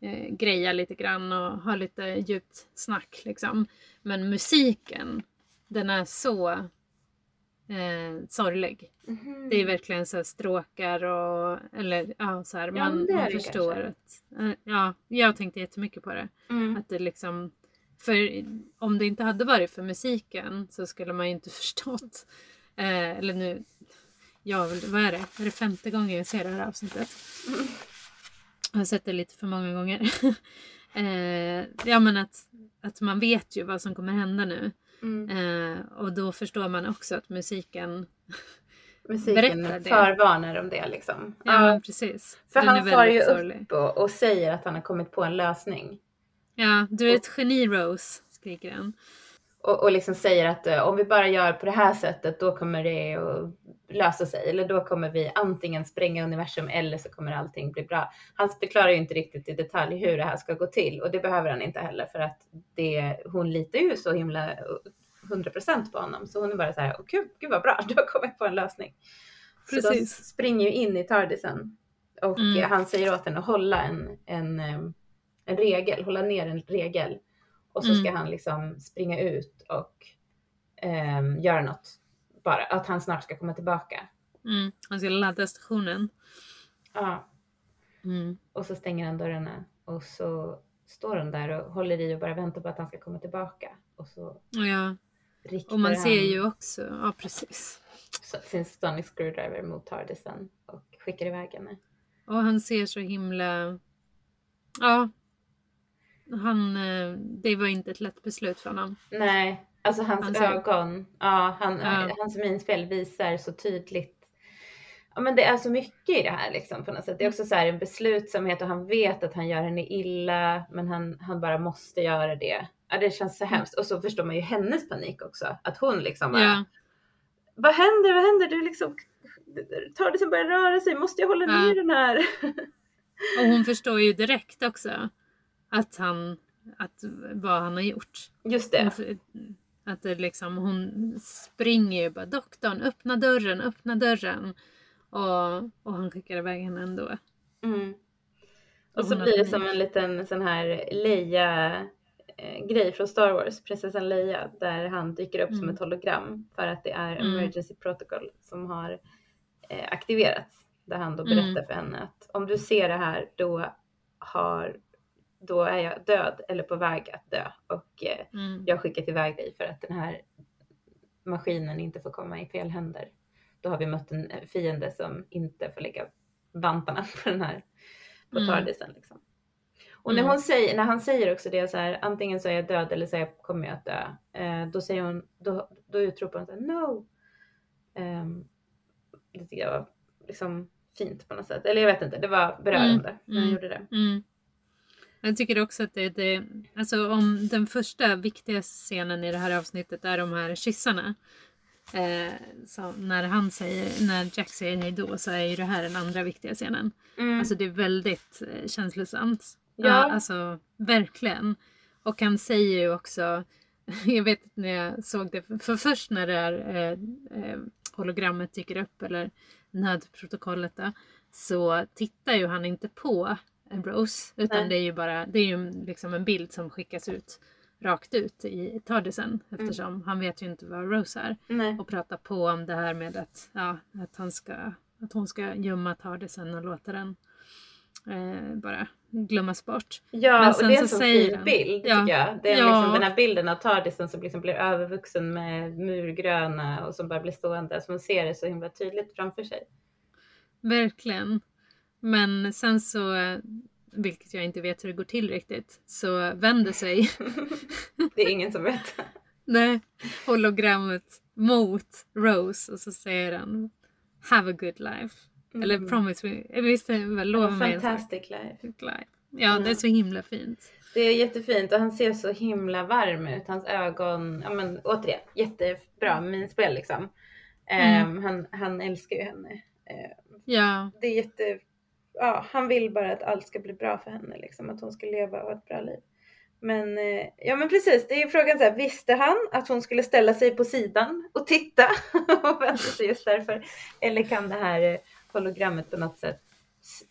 eh, grejar lite grann och har lite djupt snack liksom. Men musiken, den är så eh, sorglig. Det är verkligen så stråkar och eller ja, så här, Ja, man, man förstår kanske. att eh, ja, jag tänkte jättemycket på det. Mm. Att det liksom för om det inte hade varit för musiken så skulle man ju inte förstått. Eh, eller nu, ja, vad är det? Är det femte gången jag ser det här avsnittet? Jag har sett det lite för många gånger. Eh, ja men att, att man vet ju vad som kommer hända nu. Mm. Eh, och då förstår man också att musiken Musiken förvarnar om det liksom. Ja, precis. För Den han far ju sorglig. upp och, och säger att han har kommit på en lösning. Ja, du är ett geni Rose, skriker han. Och, och liksom säger att eh, om vi bara gör på det här sättet då kommer det att lösa sig. Eller då kommer vi antingen spränga universum eller så kommer allting bli bra. Han förklarar ju inte riktigt i detalj hur det här ska gå till och det behöver han inte heller för att det, hon litar ju så himla 100% på honom. Så hon är bara så här, åh gud, gud vad bra, du har kommit på en lösning. Så de Precis. springer ju in i Tardisen och Mm. eh, han säger åt henne att hålla en, en, eh, en regel, hålla ner en regel. Och så ska Mm. han liksom springa ut och ehm, göra något. Bara att han snart ska komma tillbaka. Mm. Han ska ladda stationen. Ja, Mm. och så stänger han dörrarna och så står hon där och håller i och bara väntar på att han ska komma tillbaka. Och så ja. och man ser ju också, ja precis. sin sonic screwdriver mot Tardisen och skickar iväg henne. Och han ser så himla... Ja. Han, eh, det var inte ett lätt beslut för honom. Nej, alltså hans Han ögon, ja, han, Ja. hans minspel visar så tydligt. Ja men det är så mycket i det här liksom på något sätt. Det är också så här en beslutsamhet och han vet att han gör henne illa men han, han bara måste göra det. Ja det känns så hemskt och så förstår man ju hennes panik också. Att hon liksom bara, Ja, vad händer, vad händer? Du liksom, tar det som börjar röra sig, måste jag hålla Ja. ner den här? och hon förstår ju direkt också att han, att vad han har gjort. Just det. Att det liksom, hon springer ju bara doktorn, öppna dörren, öppna dörren. Och, och han skickar iväg henne ändå. Mm. Och Och så blir det som en liten sån här Leia eh, grej från Star Wars, prinsessan Leia, där han dyker upp som Mm. ett hologram för att det är Mm. emergency protocol som har eh, aktiverats. Där han då Mm. berättar för henne att om du ser det här då har då är jag död eller på väg att dö och eh, Mm. jag skickat iväg dig för att den här maskinen inte får komma i fel händer. Då har vi mött en eh, fiende som inte får lägga vantarna på den här på Mm. tardisen liksom. Och när, Mm. hon säger, när han säger också det så här, antingen så är jag död eller så jag, kommer jag att dö. Eh, då säger hon, då, då utropar hon så här, no. Um, det tycker jag var liksom fint på något sätt. Eller jag vet inte, det var berörande när hon Mm. gjorde det. Mm. Jag tycker också att det, det, alltså om den första viktiga scenen i det här avsnittet är de här kyssarna. Eh, så när han säger, när Jack säger hej då så är ju det här den andra viktiga scenen. Mm. Alltså det är väldigt eh, känslosamt. Ja. Ja, alltså verkligen. Och han säger ju också, jag vet inte när jag såg det, för först när det här eh, eh, hologrammet dyker upp eller nödprotokollet då, så tittar ju han inte på en Rose utan Nej. det är ju bara, det är ju liksom en bild som skickas ut rakt ut i Tardisen eftersom han vet ju inte vad Rose är Nej. och pratar på om det här med att, ja, att, han ska, att hon ska gömma Tardisen och låta den eh, bara glömmas bort. Ja, Men och det är en så fin bild Ja. tycker jag. Det är Ja. liksom den här bilden av Tardisen som liksom blir övervuxen med murgröna och som bara blir stående. Så man ser det så himla tydligt framför sig. Verkligen. Men sen så, vilket jag inte vet hur det går till riktigt, så vänder sig Det är ingen som vet. nej, hologrammet mot Rose och så säger han Have a good life. Eller Mm. promise me, visst är det lova mig. Fantastic life. Life. Ja, det är så himla fint. Det är jättefint och han ser så himla varm ut. Hans ögon, ja men återigen, jättebra minspel liksom. Mm. Ehm, han, han älskar ju henne. Ehm, Ja, det är jätte, ja han vill bara att allt ska bli bra för henne liksom. Att hon ska leva och ha ett bra liv. Men eh, ja men precis, det är ju frågan så här, visste han att hon skulle ställa sig på sidan och titta och vänta sig just därför? Eller kan det här eh, hologrammet på något sätt,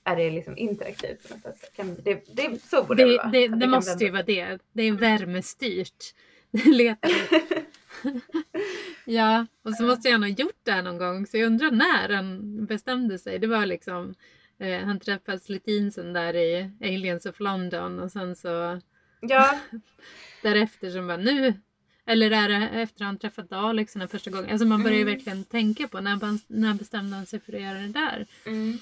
är det liksom interaktivt på något sätt? Kan, det, det, så borde det, det, vara. det, det måste ju vända- vara det. Det är värmestyrt. Letar Ja, och så måste han ha gjort det här någon gång så jag undrar när han bestämde sig. Det var liksom eh, han träffade Slutinsen där i Aliens of London och sen så Ja, därefter som bara nu eller är det efter han träffat Daleksen den första gången? Alltså man börjar ju Mm. verkligen tänka på när, när bestämde han sig för att göra det där? mm,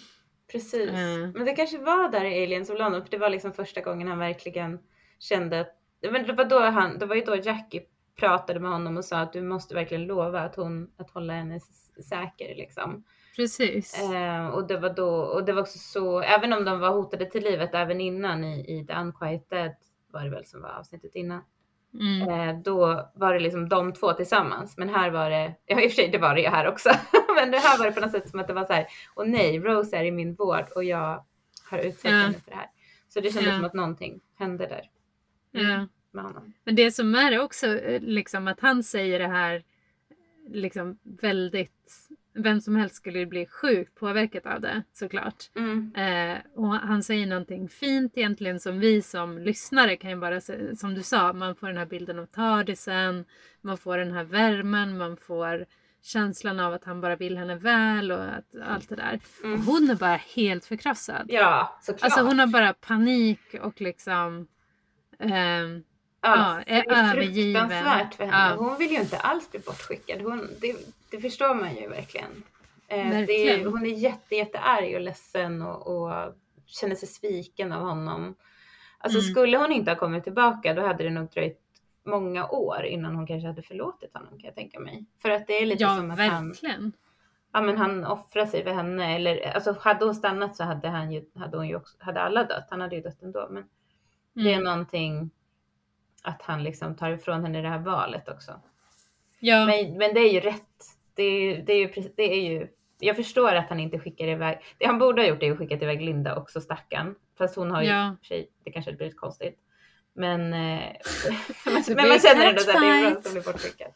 precis. Eh. Men det kanske var där i Aliens of London, för det var liksom första gången han verkligen kände att, men det var då han, det var ju då Jackie pratade med honom och sa att du måste verkligen lova att hon, att hålla henne säker liksom. Precis. Eh, och det var då, och det var också så, även om de var hotade till livet även innan i, i The Unquiet Dead var det väl som var avsnittet innan. Mm. Eh, då var det liksom de två tillsammans. Men här var det, ja i och för sig det var det ju här också. men det här var det på något sätt som att det var så här, och nej, Rose är i min vård och jag har utsett Ja. henne för det här. Så det kändes Ja. som att någonting hände där. Mm, Ja. Med honom. Men det som är också eh, liksom att han säger det här liksom väldigt vem som helst skulle bli sjukt påverkat av det såklart. Mm. Eh, och han säger någonting fint egentligen som vi som lyssnare kan ju bara som du sa, man får den här bilden av Tardisen, man får den här värmen, man får känslan av att han bara vill henne väl och att, allt det där. Mm. Och hon är bara helt förkrossad. Ja, såklart. Alltså hon har bara panik och liksom ehm, ja, ja, är det är övergiven. fruktansvärt för henne. Ja. Hon vill ju inte alls bli bortskickad. Hon, det, det förstår man ju verkligen. Eh, det är, Verkligen. hon är jätte, jättearg och ledsen och, och känner sig sviken av honom. Alltså Mm. skulle hon inte ha kommit tillbaka då hade det nog dröjt många år innan hon kanske hade förlåtit honom kan jag tänka mig. För att det är lite ja, som att han, verkligen. ja, men han offrar sig för henne. Eller alltså hade hon stannat så hade, han ju, hade, hon ju också, hade alla dött. Han hade ju dött ändå. Men det är Mm. någonting att han liksom tar ifrån henne det här valet också. Ja, Men, men det är ju rätt. Det är, ju- det, är ju, det är ju, jag förstår att han inte skickar iväg. Det han borde ha gjort är att skicka iväg Linda också stackarn. Fast hon har ju, Ja. sig, det kanske hade blivit konstigt. Men, eh, men blir man känner ändå att det är bra som blir bortskickad.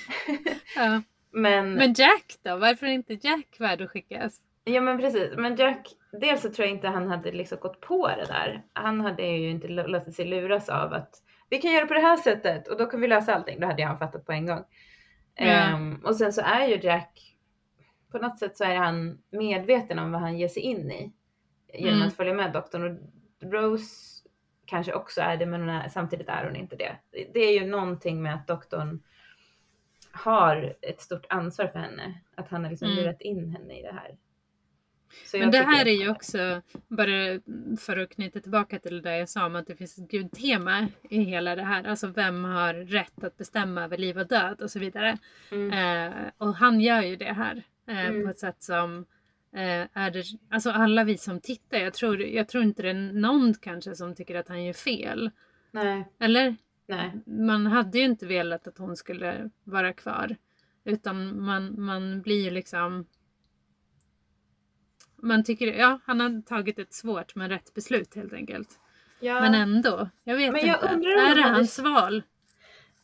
ja. Men, Men Jack då? Varför är inte Jack värd att skickas? ja men precis. Men Jack, dels så tror jag inte han hade liksom gått på det där. Han hade ju inte lå- låtit sig luras av att vi kan göra på det här sättet och då kan vi lösa allting. Då hade jag fattat på en gång. Ja. Ehm, och sen så är ju Jack, på något sätt så är han medveten om vad han ger sig in i. Genom Mm. att följa med doktorn. Och Rose kanske också är det men är, samtidigt är hon inte det. Det- Det är ju någonting med att doktorn har ett stort ansvar för henne. Att han har liksom Mm. lurat in henne i det här. Så Men det tycker här är ju också, bara för att knyta tillbaka till det där jag sa om att det finns ett gudtema i hela det här. Alltså vem har rätt att bestämma över liv och död och så vidare. Mm. Eh, och han gör ju det här eh, Mm. på ett sätt som eh, är det, alltså alla vi som tittar, jag tror, jag tror inte det är någon kanske som tycker att han gör fel. Nej, Eller? nej. Man hade ju inte velat att hon skulle vara kvar. Utan man, man blir ju liksom... Man tycker, ja, han har tagit ett svårt men rätt beslut helt enkelt. Ja. Men ändå, jag vet Men jag inte. undrar är det hans val?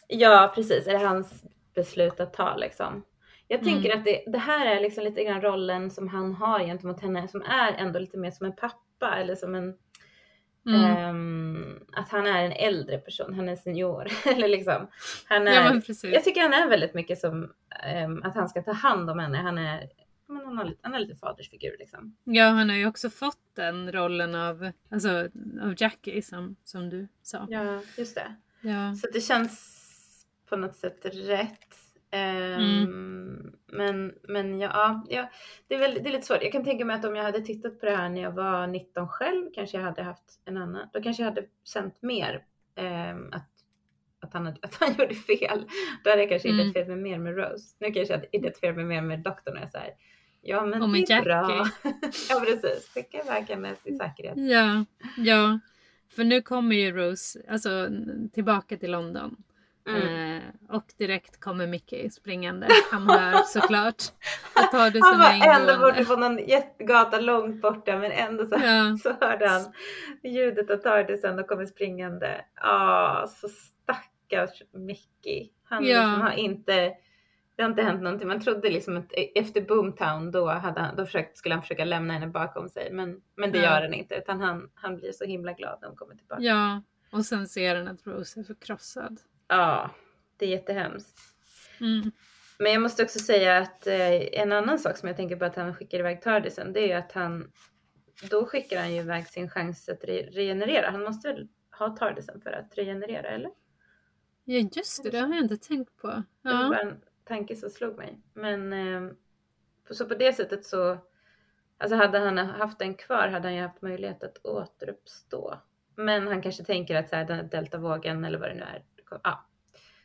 Ja, precis. Är det hans beslut att ta liksom? Jag Mm. tänker att det, det här är liksom lite grann rollen som han har gentemot henne som är ändå lite mer som en pappa eller som en Mm. ehm, att han är en äldre person, han är senior eller liksom. Han är, ja jag tycker han är väldigt mycket som ehm, att han ska ta hand om henne. Han är, men han, har han är lite fadersfigur liksom. Ja, han har ju också fått den rollen av, alltså, av Jackie som, som du sa. Ja, just det. Ja. Så det känns på något sätt rätt. Ehm, Mm. Men, men ja, ja det, är väl, det är lite svårt. Jag kan tänka mig att om jag hade tittat på det här när jag var 19 själv kanske jag hade haft en annan. Då kanske jag hade känt mer ehm, att, att, han, hade- att han gjorde fel. Då hade jag kanske Mm. identifierat mig mer med Rose. Nu kanske jag hade identifierat mig mer med doktorn och jag säger ja men Och det är bra. Ja precis, skicka iväg henne till säkerhet. ja, ja. För nu kommer ju Rose alltså, tillbaka till London. Mm. Eh, och direkt kommer Mickey springande. Han hör såklart. Och tar det Han var ändå borta på någon jättegata långt borta men ändå så Ja. så hörde han ljudet av Tardisen och kommer springande. Ah, så stackars Mickey. Han Ja. liksom har inte, det har inte hänt någonting. Man trodde liksom att efter Boomtown då, hade han, då försökt, skulle han försöka lämna henne bakom sig. Men, men det Ja. gör han inte utan han, han blir så himla glad när hon kommer tillbaka. ja, och sen ser han att Rose är förkrossad. Ja, det är jättehemskt. Mm. Men jag måste också säga att eh, en annan sak som jag tänker på att han skickar iväg Tardisen, det är ju att han, då skickar han ju iväg sin chans att re- regenerera. Han måste väl ha Tardisen för att regenerera, eller? Ja, just det. Det har jag inte tänkt på. Ja, tanke som slog mig. Men eh, så på det sättet så, alltså hade han haft den kvar hade han ju haft möjlighet att återuppstå. Men han kanske tänker att så här, den här deltavågen eller vad det nu är. Ja,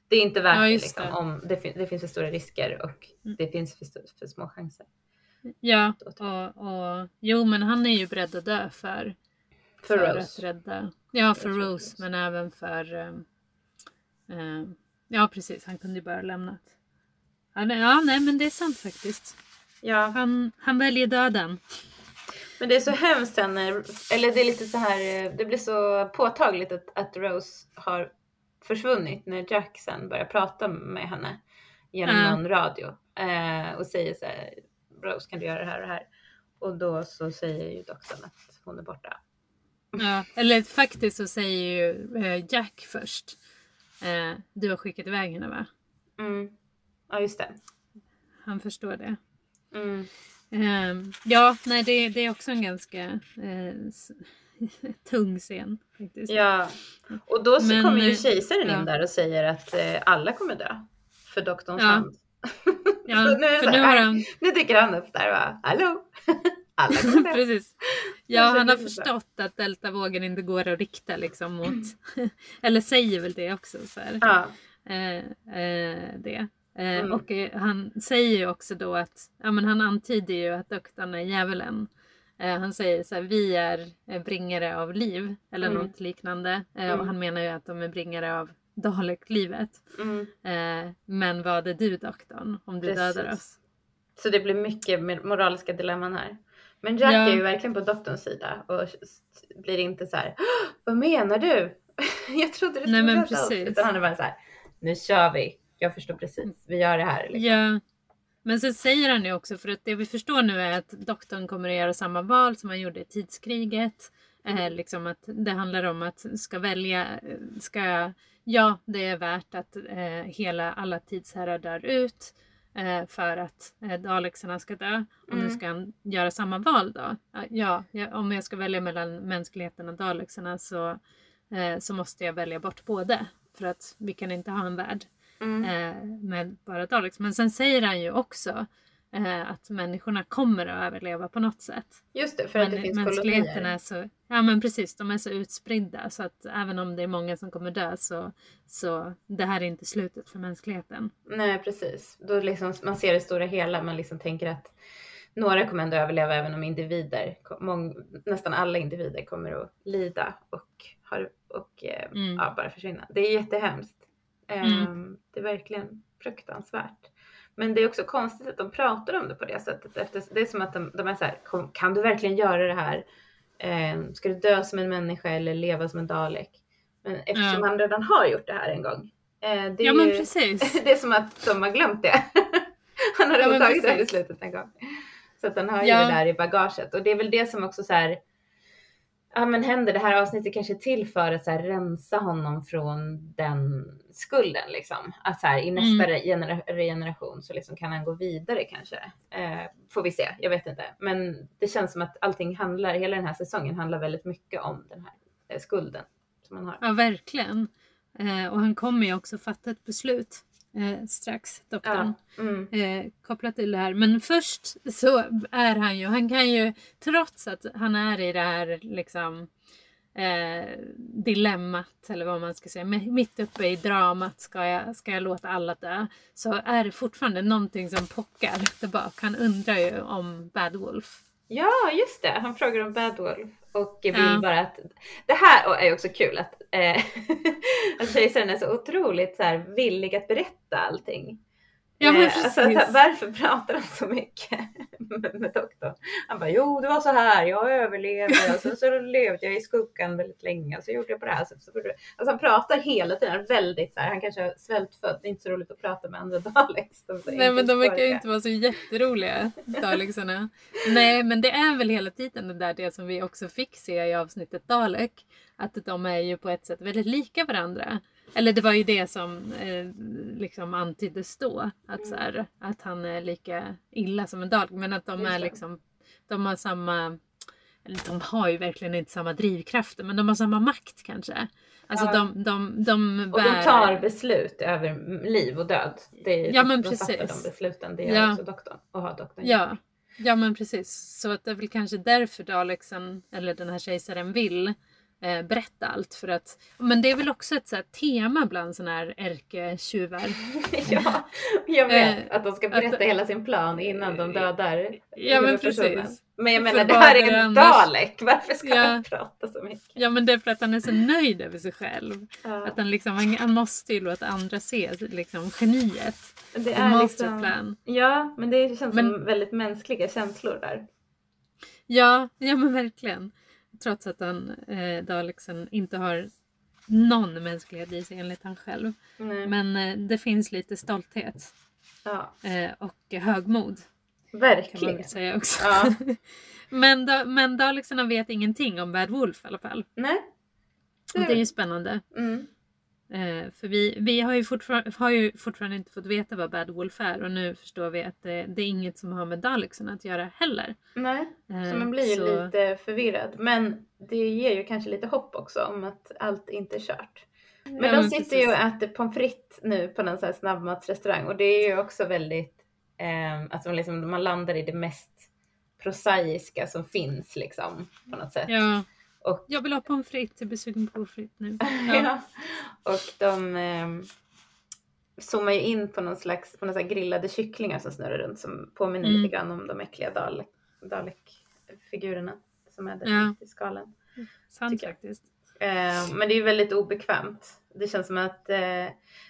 det är inte värt Ja, det, liksom, det. om det, fin- det finns för stora risker och Mm. det finns för, för små chanser. Ja, och, och jo men han är ju beredd att dö för, För att Rose. rädda. Ja, för tror Rose, Rose. men även för... ehm, ehm, ja, precis. Han kunde ju bara lämnat. Ja, nej, ja, nej, men det är sant faktiskt. Ja, Han, han väljer döden. men det är så hemskt sen när, eller det är lite så här, eh, det blir så påtagligt att, att Rose har försvunnit när Jack sen börjar prata med henne genom Ja. någon radio eh, och säger så här, Rose kan du göra det här och det här? Och då så säger ju doktorn att hon är borta. Ja, eller faktiskt så säger ju eh, Jack först. Eh, du har skickat iväg henne va? Mm. Ja just det. Han förstår det. Mm. Ehm, ja, nej det, det är också en ganska s- tung scen faktiskt. Ja, och då så Men, kommer ju eh, kejsaren ja. in där och säger att eh, alla kommer dö. För doktorns Ja. hand. Ja, nu för här, nu har "Nej." han Nu dyker han upp där va. Hallå! Alla kommer. Precis. Ja, han har så. förstått att deltavågen inte går att rikta liksom mot... eller säger väl det också. Så här. Ja. Eh, eh, det. Eh, Mm. Och eh, han säger ju också då att, ja men han antyder ju att doktorn är djävulen. Eh, han säger så här, vi är bringare av liv eller Mm. något liknande. Mm. Och han menar ju att de är bringare av Dalek-livet. Mm. Men vad är du doktorn om du Precis. dödar oss? Så det blir mycket moraliska dilemman här. Men Jack Ja. är ju verkligen på doktorns sida och blir inte så här. "Åh, Vad menar du? Jag trodde du Nej, skulle men rädda oss." precis. Utan han är bara så här. Nu kör vi. Jag förstår precis. Vi gör det här. Liksom. Ja. Men sen säger han ju också, för att det vi förstår nu är att doktorn kommer att göra samma val som han gjorde i tidskriget. Eh, liksom att det handlar om att ska välja, ska, ja det är värt att eh, hela, alla tidsherrar dör ut eh, för att eh, dalexarna ska dö. Och nu Mm. ska han göra samma val då. Ja, ja, om jag ska välja mellan mänskligheten och dalexarna så, eh, så måste jag välja bort både. För att vi kan inte ha en värld Mm. eh, med Daleks. Men sen säger han ju också eh, att människorna kommer att överleva på något sätt. Just det, för att det Men finns mänskligheten kolonier. är så, ja men precis, de är så utspridda så att även om det är många som kommer dö så, så det här är inte slutet för mänskligheten. Nej precis. Då liksom, man ser det stora hela. Man liksom tänker att några kommer ändå överleva även om individer, mång, nästan alla individer kommer att lida och, har, och eh, Mm. ja, bara försvinna. Det är jättehemskt. Mm. Ehm, Det är verkligen fruktansvärt. Men det är också konstigt att de pratar om det på det sättet. Efter, det är som att de, de är så här, "Kom, kan du verkligen göra det här? Ehm, ska du dö som en människa eller leva som en dalek? Men eftersom Ja. han redan har gjort det här en gång. eh, det är Ja men ju- precis. det är som att de har glömt det. Han har Ja, redan men precis. beslutet en gång. Så att han har Ja. ju det där i bagaget. Och det är väl det som också så här. Ja men händer det här avsnittet kanske är till för att så här, rensa honom från den skulden liksom. Att så här, i nästa Mm. genera- regeneration så liksom kan han gå vidare kanske. Eh, får vi se, jag vet inte. Men det känns som att allting handlar, hela den här säsongen handlar väldigt mycket om den här eh, skulden som han har. Ja verkligen. Eh, och han kommer ju också fatta ett beslut eh, strax, doktorn. Ja. Mm. eh, kopplat till det här. Men först så är han ju, han kan ju trots att han är i det här liksom eh, dilemmat eller vad man ska säga, mi- mitt uppe i dramat ska jag, ska jag låta alla dö? Så är det fortfarande någonting som pockar tillbaka. Han undrar ju om Bad Wolf. Ja, just det. Han frågar om Bad Wolf och vill Ja. bara att det här är också kul att, eh, att kejsaren är så otroligt så här, villig att berätta allting. Ja men Eh, alltså, varför pratar han så mycket med, med doktorn? Han bara, jo det var så här, jag överlevde och så, så levde jag i skuggan väldigt länge och så gjorde jag på det här sättet. Så Alltså han pratar hela tiden väldigt så här, han kanske är svältfödd, det är inte så roligt att prata med andra Daleks. Nej men de verkar ju inte vara så jätteroliga, Dalexarna. Nej men det är väl hela tiden det där det som vi också fick se i avsnittet Dalek. Att de är ju på ett sätt väldigt lika varandra. Eller det var ju det som eh, liksom antyddes då. Att, så här, att han är lika illa som en Dalek. Men att de är liksom, de har samma, eller de har ju verkligen inte samma drivkrafter men de har samma makt kanske. Alltså Ja. de, de, de Och bär... de tar beslut över liv och död. Det är, Ja, men de precis. de besluten. Det gör Ja. också doktorn. Och har doktorn Ja, ja men precis. Så att det är väl kanske därför Daleksen, eller den här kejsaren vill eh, berätta allt. För att, men det är väl också ett så här, tema bland sådana här ärketjuvar. ja, jag vet Eh, att de ska berätta att- hela sin plan innan de dödar Ja men precis. Men jag För menar, det vad här är det en annars? Dalek. Varför ska Ja. han prata så mycket? Ja men det är för att han är så nöjd över sig själv. Ja. Att han, liksom, han, måste ju låta andra se liksom, geniet. Det är liksom... Ja, men det känns Men- som väldigt mänskliga känslor där. Ja, ja men verkligen. Trots att han, eh, Daleksen, inte har någon mänsklighet i sig enligt han själv. Nej. Men eh, det finns lite stolthet Ja, eh, och högmod kan man verkligen. väl säga också. Ja. men, da, men Dalekserna vet ingenting om Bad Wolf i alla fall. Nej. Och det är ju spännande. Mm. Eh, för vi, vi har, ju fortfarande, har ju fortfarande inte fått veta vad Bad Wolf är och nu förstår vi att det, det är inget som har med Daleksen att göra heller. Nej, Eh, så man blir ju så- lite förvirrad. Men det ger ju kanske lite hopp också om att allt inte är kört. Men Ja, de sitter ju och precis. äter pommes frites nu på någon sån här snabbmatsrestaurang och det är ju också väldigt, eh, alltså liksom, man landar i det mest prosaiska som finns liksom på något sätt. Ja. Och- Jag vill ha pommes frites, jag blir sugen på pommes frites nu. Ja. Ja. Och de eh, zoomar ju in på någon slags på någon grillade kycklingar som snurrar runt som påminner Mm. lite grann om de äckliga Dalek, Dalek-figurerna som är där Ja. i skalan. Sant faktiskt. Eh, men det är ju väldigt obekvämt. Det känns som att eh,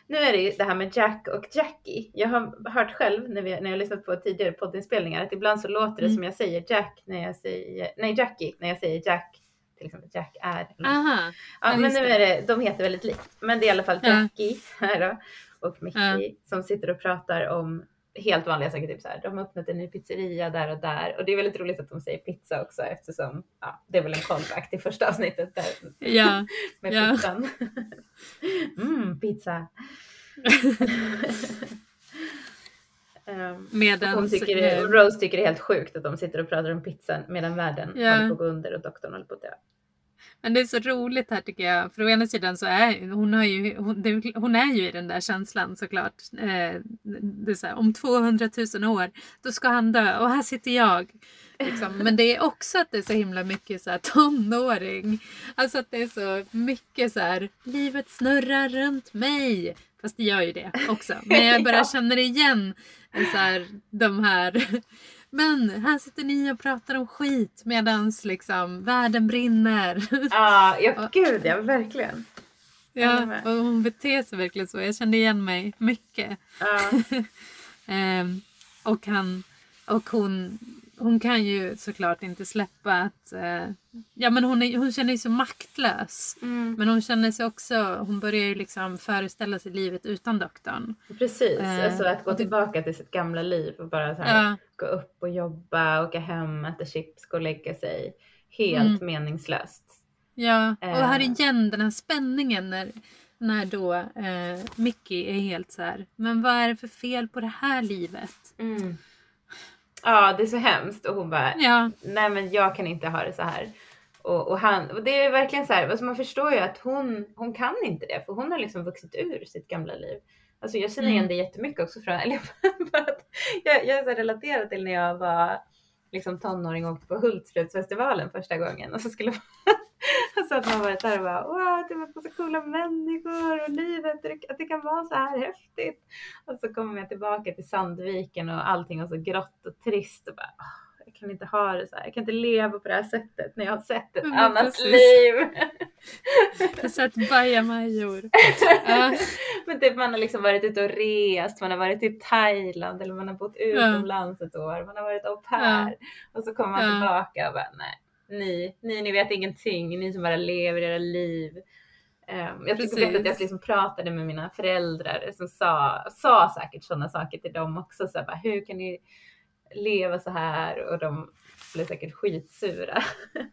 nu är det ju det här med Jack och Jackie. Jag har hört själv när, vi, när jag har lyssnat på tidigare poddinspelningar att ibland så låter det Mm. som jag säger Jack när jag säger, nej Jackie när jag säger Jack. Till exempel Jack är. Aha. Ja, Ja, men nu är det, de heter väldigt likt. Men det är i alla fall Ja. Jackie här då, och Mickey som sitter och pratar om helt vanliga saker. Typ så här, de har öppnat en ny pizzeria där och där. Och det är väldigt roligt att de säger pizza också eftersom ja, det är väl en callback till första avsnittet där Ja. med Ja. pizzan. mm, pizza. um, Medans, hon tycker det, eh, Rose tycker det är helt sjukt att de sitter och pratar om pizzan medan världen Ja. håller på att gå under och doktorn håller på att dö. Men det är så roligt här tycker jag. För å ena sidan så är hon, har ju, hon, det, hon är ju i den där känslan såklart. Eh, det är så här, om 200 000 år då ska han dö och här sitter jag. Liksom. Men det är också att det är så himla mycket så här, tonåring. Alltså att det är så mycket så här, livet snurrar runt mig. Fast det gör ju det också. Men jag bara Ja. känner igen så här, de här men här sitter ni och pratar om skit medans liksom världen brinner. Ah, ja, gud ja, verkligen. Ja, och hon beter sig verkligen så. Jag kände igen mig mycket. Ja. Ehm, och han och hon, hon kan ju såklart inte släppa att eh, ja men hon, är, hon känner sig så maktlös. Mm. Men hon känner sig också, hon börjar ju liksom föreställa sig livet utan doktorn. Precis, Eh, alltså att gå tillbaka till sitt gamla liv och bara så här, Ja, gå upp och jobba, åka hem, äta chips, gå och lägga sig. Helt Mm. meningslöst. ja. och här Eh. igen den här spänningen när, när då eh, Mickey är helt så här, men vad är det för fel på det här livet? Mm. Ja, det är så hemskt och hon bara, Ja, nej men jag kan inte ha det så här. Och, och, han, och det är verkligen så här, alltså man förstår ju att hon, hon kan inte det för hon har liksom vuxit ur sitt gamla liv. Alltså jag känner igen Mm. det jättemycket också från, eller jag, jag är så relaterad till när jag var liksom tonåring och åkte på Hultsfredsfestivalen första gången och så skulle man Alltså att man varit där och bara wow, det var så coola människor och livet, att det kan vara så här häftigt. Och så kommer jag tillbaka till Sandviken och allting var så grått och trist och bara jag kan inte ha det så här. Jag kan inte leva på det här sättet när jag har sett ett Men annat precis. liv. jag har sett bajamajor. Ja. Men typ man har liksom varit ute och rest, man har varit i Thailand eller man har bott utomlands ett år, man har varit au pair. Och så kommer man Ja. tillbaka och bara nej, ni, ni, ni vet ingenting, ni som bara lever era liv. Um, jag tycker att jag liksom pratade med mina föräldrar som sa, sa säkert sådana saker till dem också. Så här, bara, hur kan ni leva så här? Och de blev säkert skitsura.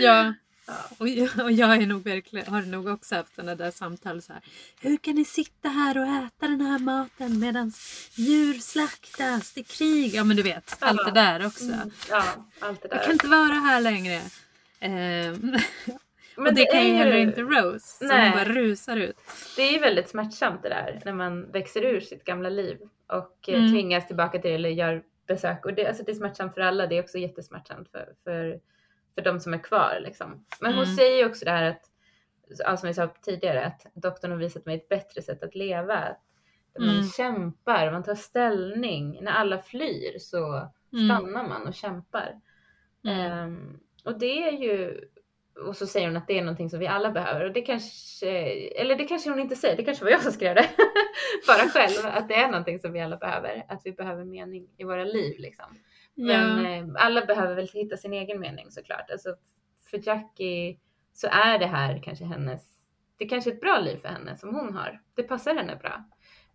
Ja, Ja. och, jag- och jag är nog verkligen, har nog också haft sådana där samtal så här. Hur kan ni sitta här och äta den här maten medan djur slaktas, det är krig. Ja men du vet, allt det där också. Mm, ja, allt det där. Jag kan inte vara här längre. Ehm, Men och det, kan ju heller inte Rose. Så Nej. hon bara rusar ut. Det är ju väldigt smärtsamt det där när man växer ur sitt gamla liv och eh, Mm. tvingas tillbaka till det eller gör besök. Och det, alltså det är smärtsamt för alla. Det är också jättesmärtsamt för, för för de som är kvar liksom. Men hon Mm. säger ju också det här att, som vi sa tidigare, att doktorn har visat mig ett bättre sätt att leva. Att man Mm. kämpar, man tar ställning. När alla flyr så Mm. stannar man och kämpar. Ehm, och det är ju, och så säger hon att det är någonting som vi alla behöver. Och det kanske, eller det kanske hon inte säger, det kanske var jag som skrev det. Bara själv, att det är någonting som vi alla behöver. Att vi behöver mening i våra liv liksom. Men Ja. eh, alla behöver väl hitta sin egen mening såklart. Alltså, för Jackie så är det här kanske hennes, det kanske är ett bra liv för henne som hon har. Det passar henne bra.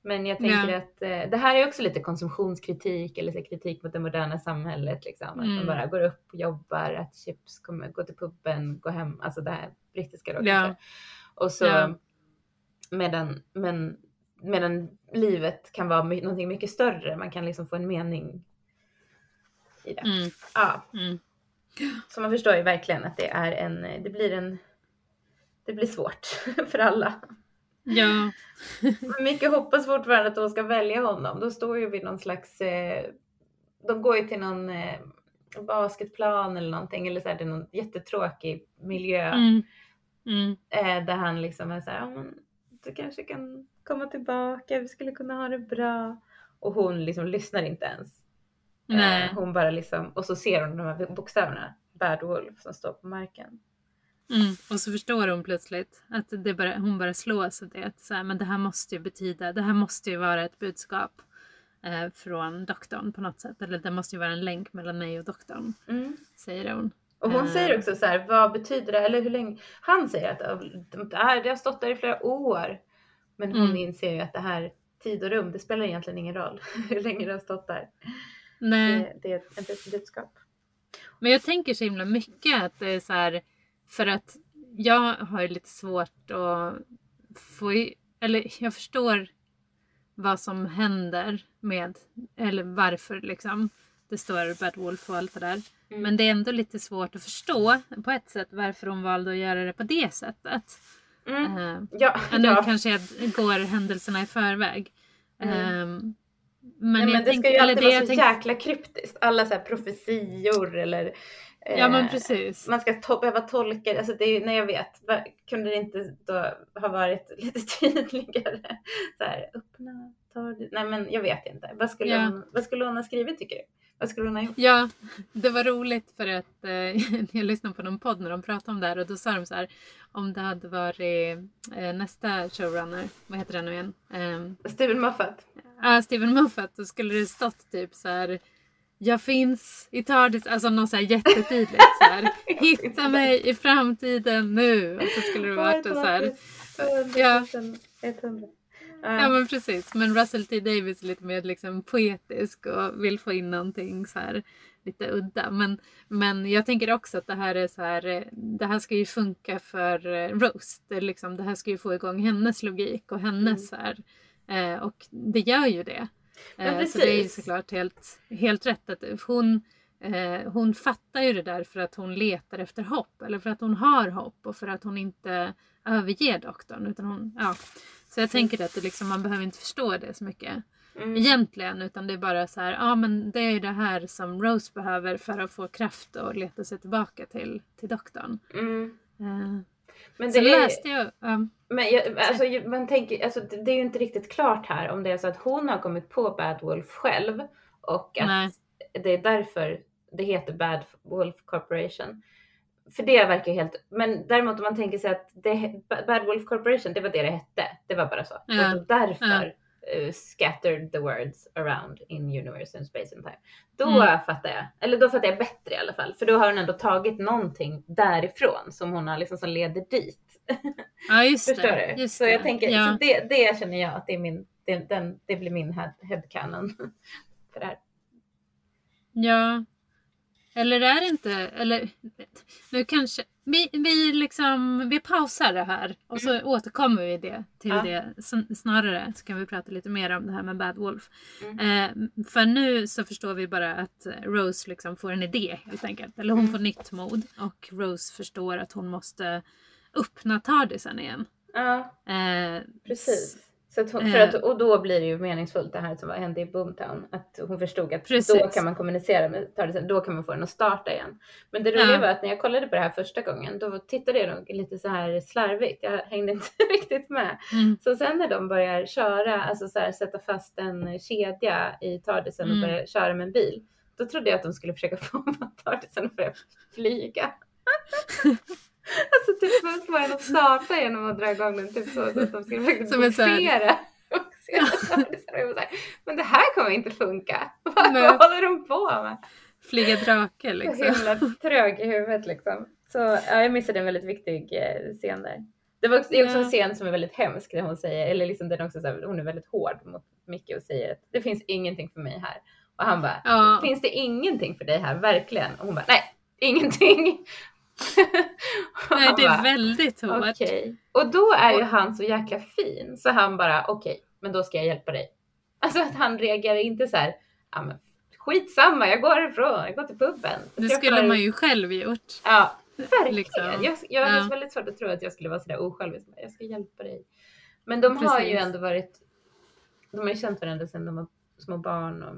Men jag tänker Ja. att eh, det här är också lite konsumtionskritik eller kritik mot det moderna samhället. Liksom. Att man Mm. bara går upp och jobbar, att chips, kommer, gå till puben, gå hem. Alltså det här brittiska då Ja. kanske. Och så Ja. medan, men, medan livet kan vara my- någonting mycket större. Man kan liksom få en mening i det. Mm. Ja, Mm. så man förstår ju verkligen att det är en, det blir en, det blir svårt för alla. Ja. Micke hoppas fortfarande att de ska välja honom. Då står ju vid någon slags, eh, de går ju till någon eh, basketplan eller någonting eller så är det någon jättetråkig miljö Mm. Mm. eh, där han liksom är så här, ja men du kanske kan komma tillbaka, vi skulle kunna ha det bra. Och hon liksom lyssnar inte ens. Nej. Hon bara liksom, och så ser hon de här bokstäverna, Bad Wolf, som står på marken. Mm. Och så förstår hon plötsligt att det bara, hon bara slås av det. Så här, men det här måste ju betyda, det här måste ju vara ett budskap eh, från doktorn på något sätt. Eller det måste ju vara en länk mellan mig och doktorn, Mm. säger hon. Och hon Eh. säger också så här, vad betyder det? Eller hur länge? Han säger att "Ja, det här det har stått där i flera år. Men hon Mm. inser ju att det här tid och rum, det spelar egentligen ingen roll hur länge det har stått där. Nej. Det, det är ett budskap. Men jag tänker så himla mycket att det är så här, för att jag har ju lite svårt att få, eller jag förstår vad som händer med, eller varför liksom det står Bad Wolf och allt det där. Mm. Men det är ändå lite svårt att förstå på ett sätt varför hon valde att göra det på det sättet. Mm. Uh, Ja, nu ja. kanske jag går händelserna i förväg. Mm. Ehm, men Nej, men det tänker- ska ju alltid vara så jäkla kryptiskt. Alla så här profetior eller Ja men eh, precis. man ska to- behöva tolka det. Alltså det är när jag vet, kunde det inte då ha varit lite tydligare? Så här, öppna, ta. Nej men jag vet inte. Vad skulle, Ja. hon, vad skulle hon ha skrivit tycker du? Vad skulle hon ha gjort? Ja, det var roligt för att eh, jag lyssnade på någon podd när de pratade om det här och då sa de så här om det hade varit eh, nästa showrunner, vad heter den nu igen? Eh, Steven Moffat. Ja, Steven Moffat, då skulle det stått typ så här. Jag finns i TARDIS, alltså något så här jättetydligt så här. Hitta mig i framtiden nu. Och så skulle det varit så här. Ja. 100. Ja men precis. Men Russell T Davis är lite mer liksom poetisk och vill få in någonting så här lite udda. Men, men jag tänker också att det här är så här. Det här ska ju funka för eh, Rose. Det, liksom, det här ska ju få igång hennes logik och hennes så här. Eh, och det gör ju det. Men Eh, så det är ju precis. såklart helt, helt rätt att hon Eh, hon fattar ju det där för att hon letar efter hopp eller för att hon har hopp och för att hon inte överger doktorn. Utan hon, ja. Så jag tänker att det liksom, man behöver inte förstå det så mycket Mm. egentligen utan det är bara så här, ja men det är det här som Rose behöver för att få kraft och leta sig tillbaka till, till doktorn. Mm. Eh, Men det är, läste jag, ja, Men jag, alltså, man tänker, alltså, det är ju inte riktigt klart här om det är så att hon har kommit på Bad Wolf själv och att Nej. det är därför det heter Bad Wolf Corporation. För det verkar ju helt, men däremot om man tänker sig att det, Bad Wolf Corporation, det var det det hette. Det var bara så. Ja. Och därför eh, scattered the words around in universe and space and time. Då Mm. fattar jag, eller då fattar jag bättre i alla fall. För då har hon ändå tagit någonting därifrån som hon har liksom som leder dit. ja just Förstår det. du? Just så jag det. tänker, ja. så det, det känner jag att det är min, det, den, det blir min head, headcanon för det här. Ja. Eller är det inte, eller nu kanske, vi, vi liksom, vi pausar det här och så återkommer vi det till Ja. det sn- snarare så kan vi prata lite mer om det här med Bad Wolf. Mm. Eh, för nu så förstår vi bara att Rose liksom får en idé helt enkelt, eller hon Mm. får nytt mod och Rose förstår att hon måste öppna Tardisen igen. Ja, Eh, precis. Så att hon, för Eh. att, och då blir det ju meningsfullt det här som hände i Boomtown. Att hon förstod att Precis. då kan man kommunicera med Tardisen, då kan man få den att starta igen. Men det roliga Ja. var att när jag kollade på det här första gången, då tittade jag nog lite så här slarvigt. Jag hängde inte riktigt med. Mm. Så sen när de börjar köra, alltså så här, sätta fast en kedja i Tardisen och Mm. börja köra med en bil. Då trodde jag att de skulle försöka få Tardisen att börja flyga. alltså typ få den att starta genom att dra igång den typ så att de skulle försöka Som så var så här, Men det här kommer inte funka. Vad Nej. håller de på med? Flyga drake Så liksom. himla trög i huvudet liksom. Så ja, jag missade en väldigt viktig eh, scen där. Det var också, det är också en scen som är väldigt hemsk där hon säger, eller liksom den också så här, hon är väldigt hård mot Micke och säger att det finns ingenting för mig här. Och han bara, Ja, finns det ingenting för dig här verkligen? Och hon bara, nej, ingenting. Nej, det är väldigt hårt. Okej. Och då är ju han så jäkla fin så han bara, okej, men då ska jag hjälpa dig. Alltså att han reagerar inte så här, ja men skitsamma, jag går ifrån, jag går till puben. Det skulle man ju själv gjort. Ja, verkligen. Liksom. Jag, jag har Ja. väldigt svårt att tro att jag skulle vara sådär osjälvisk. Jag ska hjälpa dig. Men de har ju Precis. ändå varit, de har ju känt varandra sedan de var små barn och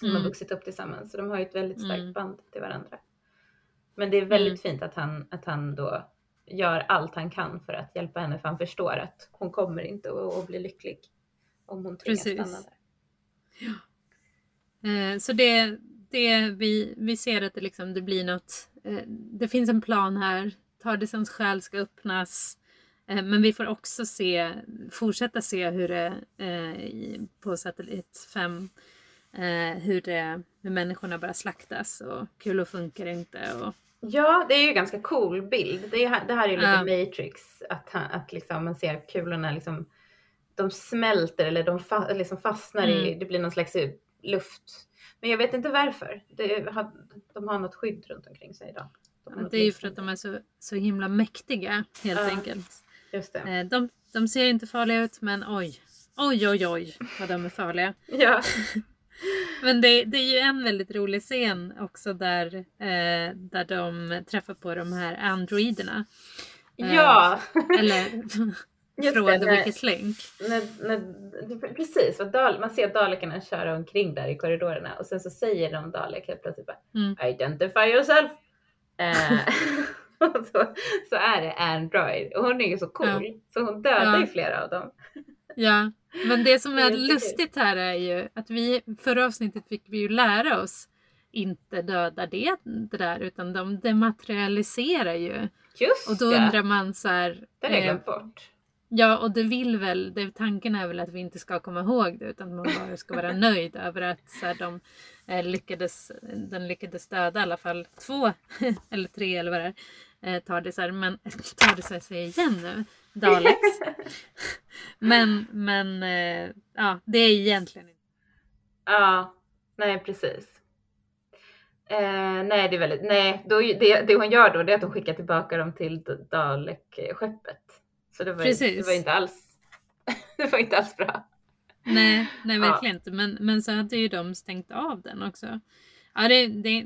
de har Mm. vuxit upp tillsammans. Så de har ju ett väldigt starkt Mm. band till varandra. Men det är väldigt fint att han, att han då gör allt han kan för att hjälpa henne för han förstår att hon kommer inte att, bli lycklig om hon tvingas Precis. stanna där. Eh, så det, det vi, vi ser att det, liksom, det blir något. Eh, det finns en plan här. Tardisens själ ska öppnas. Eh, men vi får också se, fortsätta se hur det på satellit 5 eh, hur, det, hur människorna börjar slaktas och kulor funkar inte. Och, Ja, det är ju en ganska cool bild. Det, är, det här är ju lite Ja. Matrix, att, han- att liksom man ser kulorna liksom, de smälter eller de fa, liksom fastnar i, Mm. det blir någon slags luft. Men jag vet inte varför. Det, de har något skydd runt omkring sig idag. De något det är ju för att de är så, så himla mäktiga helt Ja. enkelt. Just det. Eh, de, de ser inte farliga ut men oj, oj oj oj vad de är farliga. Ja. Men det, det är ju en väldigt rolig scen också där, eh, där de träffar på de här androiderna. Eh, ja. Eller Just från det, The Wicked Link. När, när, precis, Dal, man ser Dalekarna köra omkring där i korridorerna och sen så säger de Dalek helt plötsligt bara Mm. Identify yourself! Eh, så, så är det Android och hon är ju så cool så hon dödar Ja. ju flera av dem. Ja, men det som Det är lustigt här är ju att vi förra avsnittet fick vi ju lära oss inte döda det, det där utan de dematerialiserar ju. Just Och då det, undrar man så här. det hade jag eh, glömt bort. Ja, och det vill väl, det, tanken är väl att vi inte ska komma ihåg det utan man bara ska vara nöjd över att så här, de eh, lyckades, den lyckades döda i alla fall två eller tre eller vad det är. Eh, Tardisar, men Tardisar säger igen nu. Daleks. men men eh, ja, det är egentligen inte. Ja, nej precis. Eh, nej, det är väldigt, nej, då, det, det hon gör då det är att hon skickar tillbaka dem till Dalek-skeppet. Så det var, Precis. det var inte alls, det var inte alls bra. Nej, nej Ja. verkligen inte. Men, men så hade ju de stängt av den också. Ja, det, det,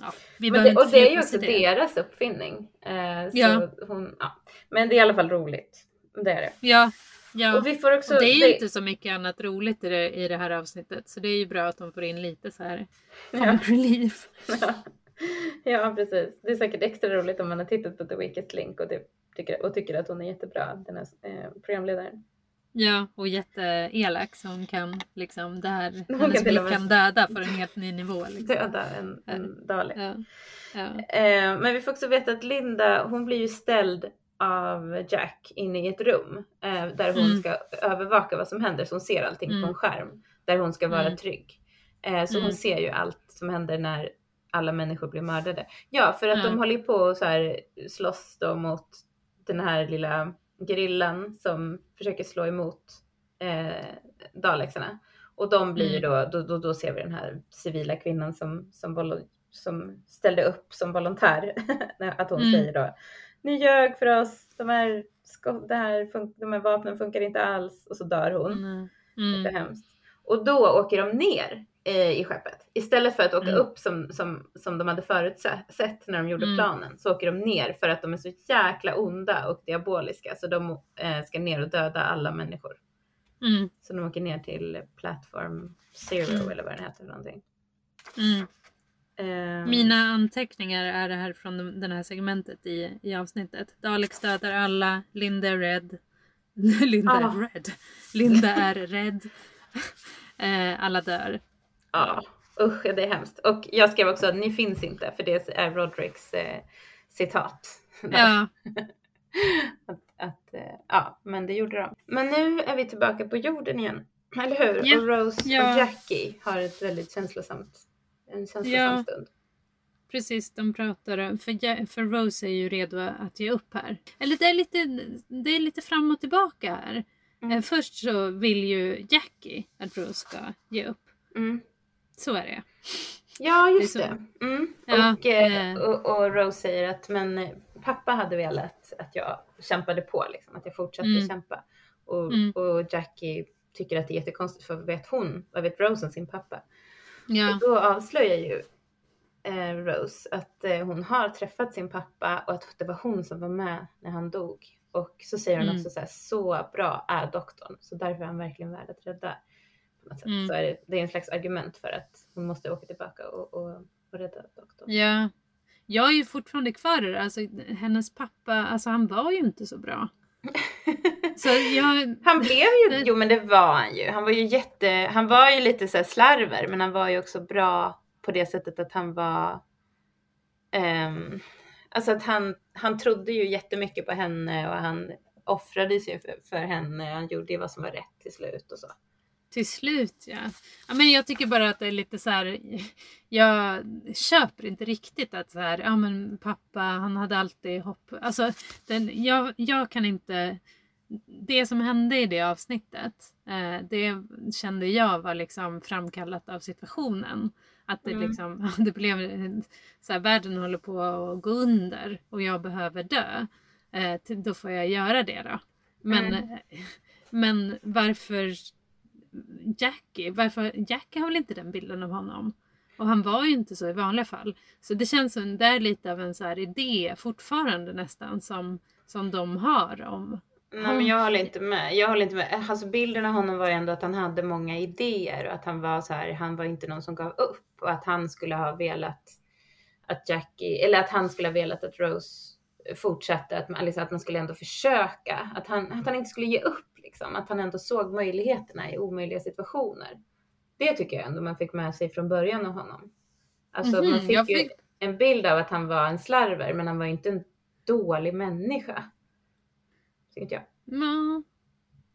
ja, vi Men det, och det är ju också deras uppfinning. Eh, så Ja. hon, ja. Men det är i alla fall roligt. Det är det. Ja, ja. Och vi får också... Och det är ju det- inte så mycket annat roligt i det, i det här avsnittet. Så det är ju bra att de får in lite så här Ja. relief. ja, precis. Det är säkert extra roligt om man har tittat på The Weakest Link och, typ, tycker, och tycker att hon är jättebra, den här eh, programledaren. Ja, och jätteelak så hon kan liksom det här, Hon hennes blick kan döda på en helt ny nivå. Liksom. Döda en, en Dalek. Ja, ja. Eh, men vi får också veta att Linda, hon blir ju ställd av Jack inne i ett rum eh, där hon Mm. ska övervaka vad som händer. Så hon ser allting på Mm. en skärm där hon ska vara Mm. trygg. Eh, så Mm. hon ser ju allt som händer när alla människor blir mördade. Ja, för att de håller ju på och så här slåss då mot den här lilla gerillan som försöker slå emot eh, Dalexarna. Och de blir ju då, då, då, då ser vi den här civila kvinnan som, som, som ställde upp som volontär. att hon Mm. säger då, ni ljög för oss, de här, det här de här vapnen funkar inte alls. Och så dör hon. Mm. Det är Mm. hemskt. Och då åker de ner i skeppet. Istället för att åka Mm. upp som, som, som de hade förutsett när de gjorde Mm. planen så åker de ner för att de är så jäkla onda och diaboliska så de eh, ska ner och döda alla människor. Mm, Så de åker ner till Platform Zero Mm. eller vad den heter för någonting. Ehm, Mina anteckningar är det här från de- det här segmentet i, i avsnittet. Daleks dödar alla, Linda är rädd. Linda Ah. är rädd. Linda är rädd. Eh, alla dör. Ja, usch det är hemskt. Och jag skrev också att ni finns inte för det är Rodricks eh, citat. Ja, Att, att, eh, ja, men det gjorde de. Men nu är vi tillbaka på jorden igen. Eller hur? Ja. Och Rose Ja. och Jackie har ett väldigt känslosamt, en känslosam Ja. stund. precis. De pratar för, för Rose är ju redo att ge upp här. Eller det är lite, det är lite fram och tillbaka här. Mm. Eh, först så vill ju Jackie att Rose ska ge upp. Mm. Så är det. Ja, just Det det. Mm. Ja, och, eh, eh. och, och Rose säger att men eh, pappa hade velat att jag kämpade på, liksom, att jag fortsatte Mm. kämpa. Och, Mm. och Jackie tycker att det är jättekonstigt för vad vet hon, vad vet Rose om sin pappa? Ja. Och då avslöjar ju eh, Rose att eh, hon har träffat sin pappa och att det var hon som var med när han dog. Och så säger hon Mm. också så här, så bra är doktorn, så därför är han verkligen värd att rädda. Mm. Så är det, det är en slags argument för att hon måste åka tillbaka och, och, och rädda doktorn. Ja. Jag är ju fortfarande kvar det. Alltså, hennes pappa, alltså han var ju inte så bra. Så jag, Han blev ju, jo men det var han ju. Han var ju jätte, han var ju lite så slarver men han var ju också bra på det sättet att han var, ehm, alltså att han, han trodde ju jättemycket på henne och han offrade sig för, för henne. Han gjorde ju vad som var rätt till slut och så. Till slut ja. ja. Men jag tycker bara att det är lite så här. Jag köper inte riktigt att så här, ja men pappa han hade alltid hopp. Alltså den, jag, jag kan inte. Det som hände i det avsnittet. Eh, det kände jag var liksom framkallat av situationen. Att det Mm. liksom, det blev så här, världen håller på att gå under och jag behöver dö. Eh, då får jag göra det då. Men, Mm. men varför Jackie? Varför, Jackie har väl inte den bilden av honom? Och han var ju inte så i vanliga fall. Så det känns som det är lite av en så här idé fortfarande nästan som, som de har om. Nej men jag håller inte med. Jag håller inte med. Alltså bilden av honom var ändå att han hade många idéer och att han var så här, han var inte någon som gav upp och att han skulle ha velat att Jackie, eller att han skulle ha velat att Rose fortsatte, att man, liksom, att man skulle ändå försöka, att han, att han inte skulle ge upp liksom, att han ändå såg möjligheterna i omöjliga situationer. Det tycker jag ändå man fick med sig från början av honom. Alltså Mhm, man fick jag ju fick- en bild av att han var en slarver, men han var inte en dålig människa. Tycker inte jag. Ja,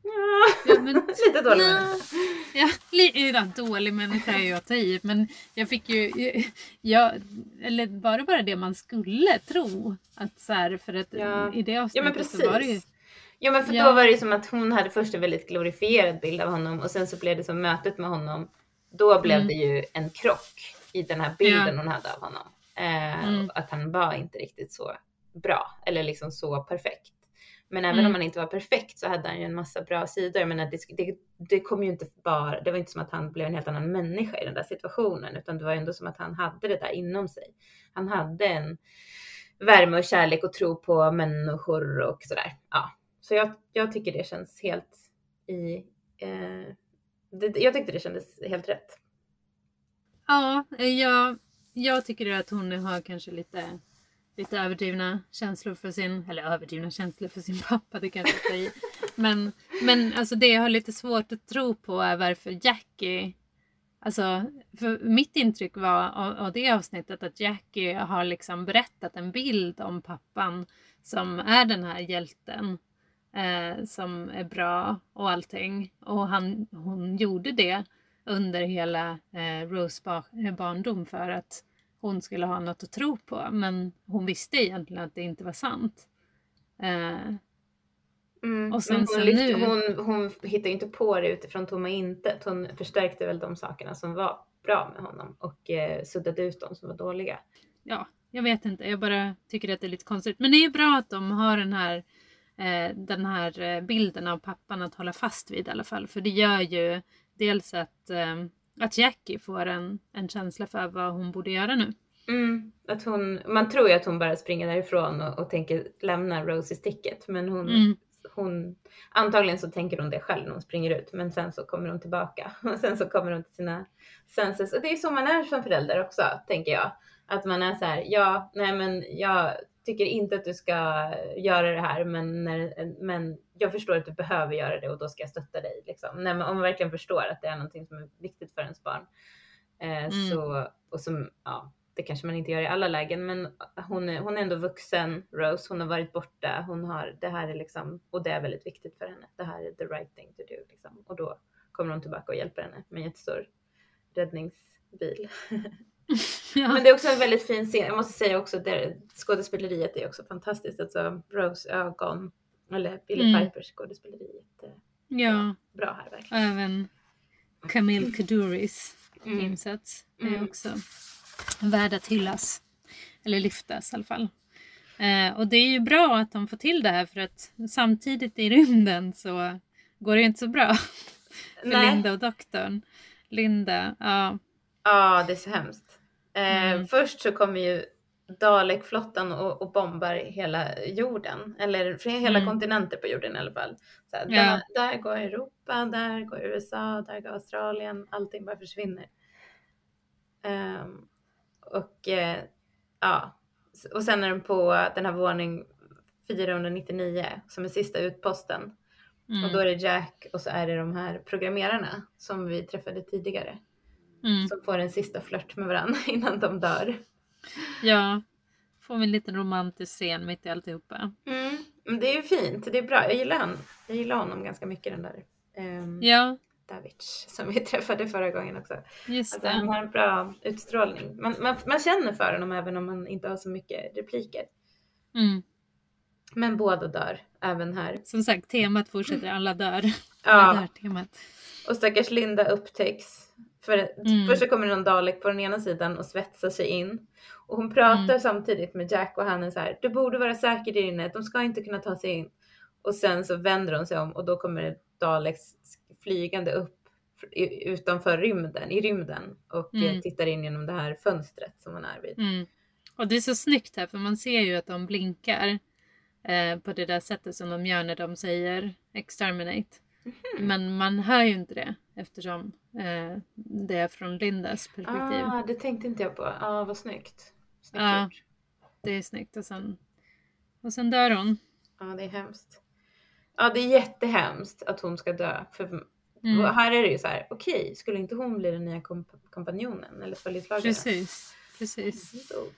Ja, ja, men, lite dålig Ja. människa. ja, li, ja, dålig människa är ju att ta i. Men jag fick ju, jag, eller var det bara det man skulle tro? Att så här, för att Ja. i det Ja avsnittet så var det ju. Ja men för Ja. då var det som att hon hade först en väldigt glorifierad bild av honom och sen så blev det som mötet med honom. Då blev Mm. det ju en krock i den här bilden Ja. hon hade av honom. Eh, Mm. Att han var inte riktigt så bra eller liksom så perfekt. Men även Mm. om han inte var perfekt så hade han ju en massa bra sidor. Men det, det, det kom ju inte bara, det var inte som att han blev en helt annan människa i den där situationen utan det var ändå som att han hade det där inom sig. Han hade en värme och kärlek och tro på människor och sådär. Ja, så jag, jag tycker det känns helt i... Eh, det, jag tyckte det kändes helt rätt. Ja, eh, jag, jag tycker att hon har kanske lite, lite överdrivna känslor för sin, eller överdrivna känslor för sin pappa, det kanske jag säger. Men, men alltså det jag har lite svårt att tro på är varför Jackie Alltså, för mitt intryck var av, av det avsnittet att Jackie har liksom berättat en bild om pappan som är den här hjälten eh, som är bra och allting. Och han, hon gjorde det under hela eh, Rose ba- eh, barndom för att hon skulle ha något att tro på. Men hon visste egentligen att det inte var sant. Eh, Mm. Och sen Men så hon, lyfte, nu- hon, hon hittade inte på det utifrån tomma intet. Hon förstärkte väl de sakerna som var bra med honom och eh, suddade ut de som var dåliga. ja, jag vet inte. Jag bara tycker att det är lite konstigt. Men det är ju bra att de har den här, den här eh, bilden av pappan att hålla fast vid i alla fall. För det gör ju dels att, eh, att Jackie får en, en känsla för vad hon borde göra nu. Mm, att hon, man tror ju att hon bara springer därifrån och, och tänker lämna Rose i sticket. Men hon Mm. hon, antagligen så tänker hon det själv när hon springer ut, men sen så kommer hon tillbaka och sen så kommer hon till sina senses. Och det är så man är som förälder också, tänker jag. Att man är så här, ja, nej men jag tycker inte att du ska göra det här, men, när, men jag förstår att du behöver göra det och då ska jag stötta dig. Liksom. Nej, men om man verkligen förstår att det är någonting som är viktigt för ens barn. Eh, Mm. så, och som, ja, det kanske man inte gör i alla lägen, men hon är, hon är ändå vuxen, Rose. Hon har varit borta. Hon har, det här är liksom, och det är väldigt viktigt för henne. Det här är the right thing to do. Liksom. Och då kommer hon tillbaka och hjälper henne med en jättestor räddningsbil. Ja. Men det är också en väldigt fin scen. Jag måste säga också att skådespeleriet är också fantastiskt. Alltså Rose ögon, eller Billy Mm. Pipers skådespeleri är ja, jättebra här verkligen. även Camille Kaduris Mm. insats är Mm. också värd att hyllas. Eller lyftas i alla fall. Eh, och det är ju bra att de får till det här för att samtidigt i rymden så går det ju inte så bra för Nej. Linda och doktorn. Linda, ja. Ja, det är så hemskt. Eh, Mm. Först så kommer ju Dalek-flottan och, och bombar hela jorden, eller hela Mm. kontinenter på jorden i alla fall. Så här, Ja. där, där går Europa, där går USA, där går Australien, allting bara försvinner. Ehm, och eh, ja, och sen är de på den här våning 499 som är sista utposten. Mm, Och då är det Jack och så är det de här programmerarna som vi träffade tidigare mm, som får en sista flört med varandra innan de dör. ja. Får vi en liten romantisk scen mitt i alltihopa. Mm. Men det är ju fint, det är bra. Jag gillar, han. Jag gillar honom ganska mycket den där um, Ja, Davids som vi träffade förra gången också. just Att han har en bra utstrålning. Man, man, man känner för honom även om man inte har så mycket repliker. Mm. Men båda dör, även här. Som sagt, temat fortsätter. Alla dör. Ja, Alla dör temat. och stackars Linda upptäcks. För Mm. först så kommer någon Dalek på den ena sidan och svetsar sig in. Och hon pratar Mm. samtidigt med Jack och han är så här, du borde vara säker där inne, de ska inte kunna ta sig in. Och sen så vänder hon sig om och då kommer Daleks flygande upp utanför rymden, i rymden och Mm. tittar in genom det här fönstret som hon är vid. Mm. Och det är så snyggt här för man ser ju att de blinkar eh, på det där sättet som de gör när de säger exterminate. Mhm. Men man hör ju inte det eftersom eh, det är från Lindas perspektiv. Ah, det tänkte inte jag på. Ja, ah, vad snyggt. Snyggt gjort. Det är snyggt och sen, och sen dör hon. Ja, det är hemskt. Ja, det är jättehemskt att hon ska dö. För Mm. Här är det ju så här, okej, skulle inte hon bli den nya komp- kompanjonen eller följeslagaren? Precis, precis. Dog.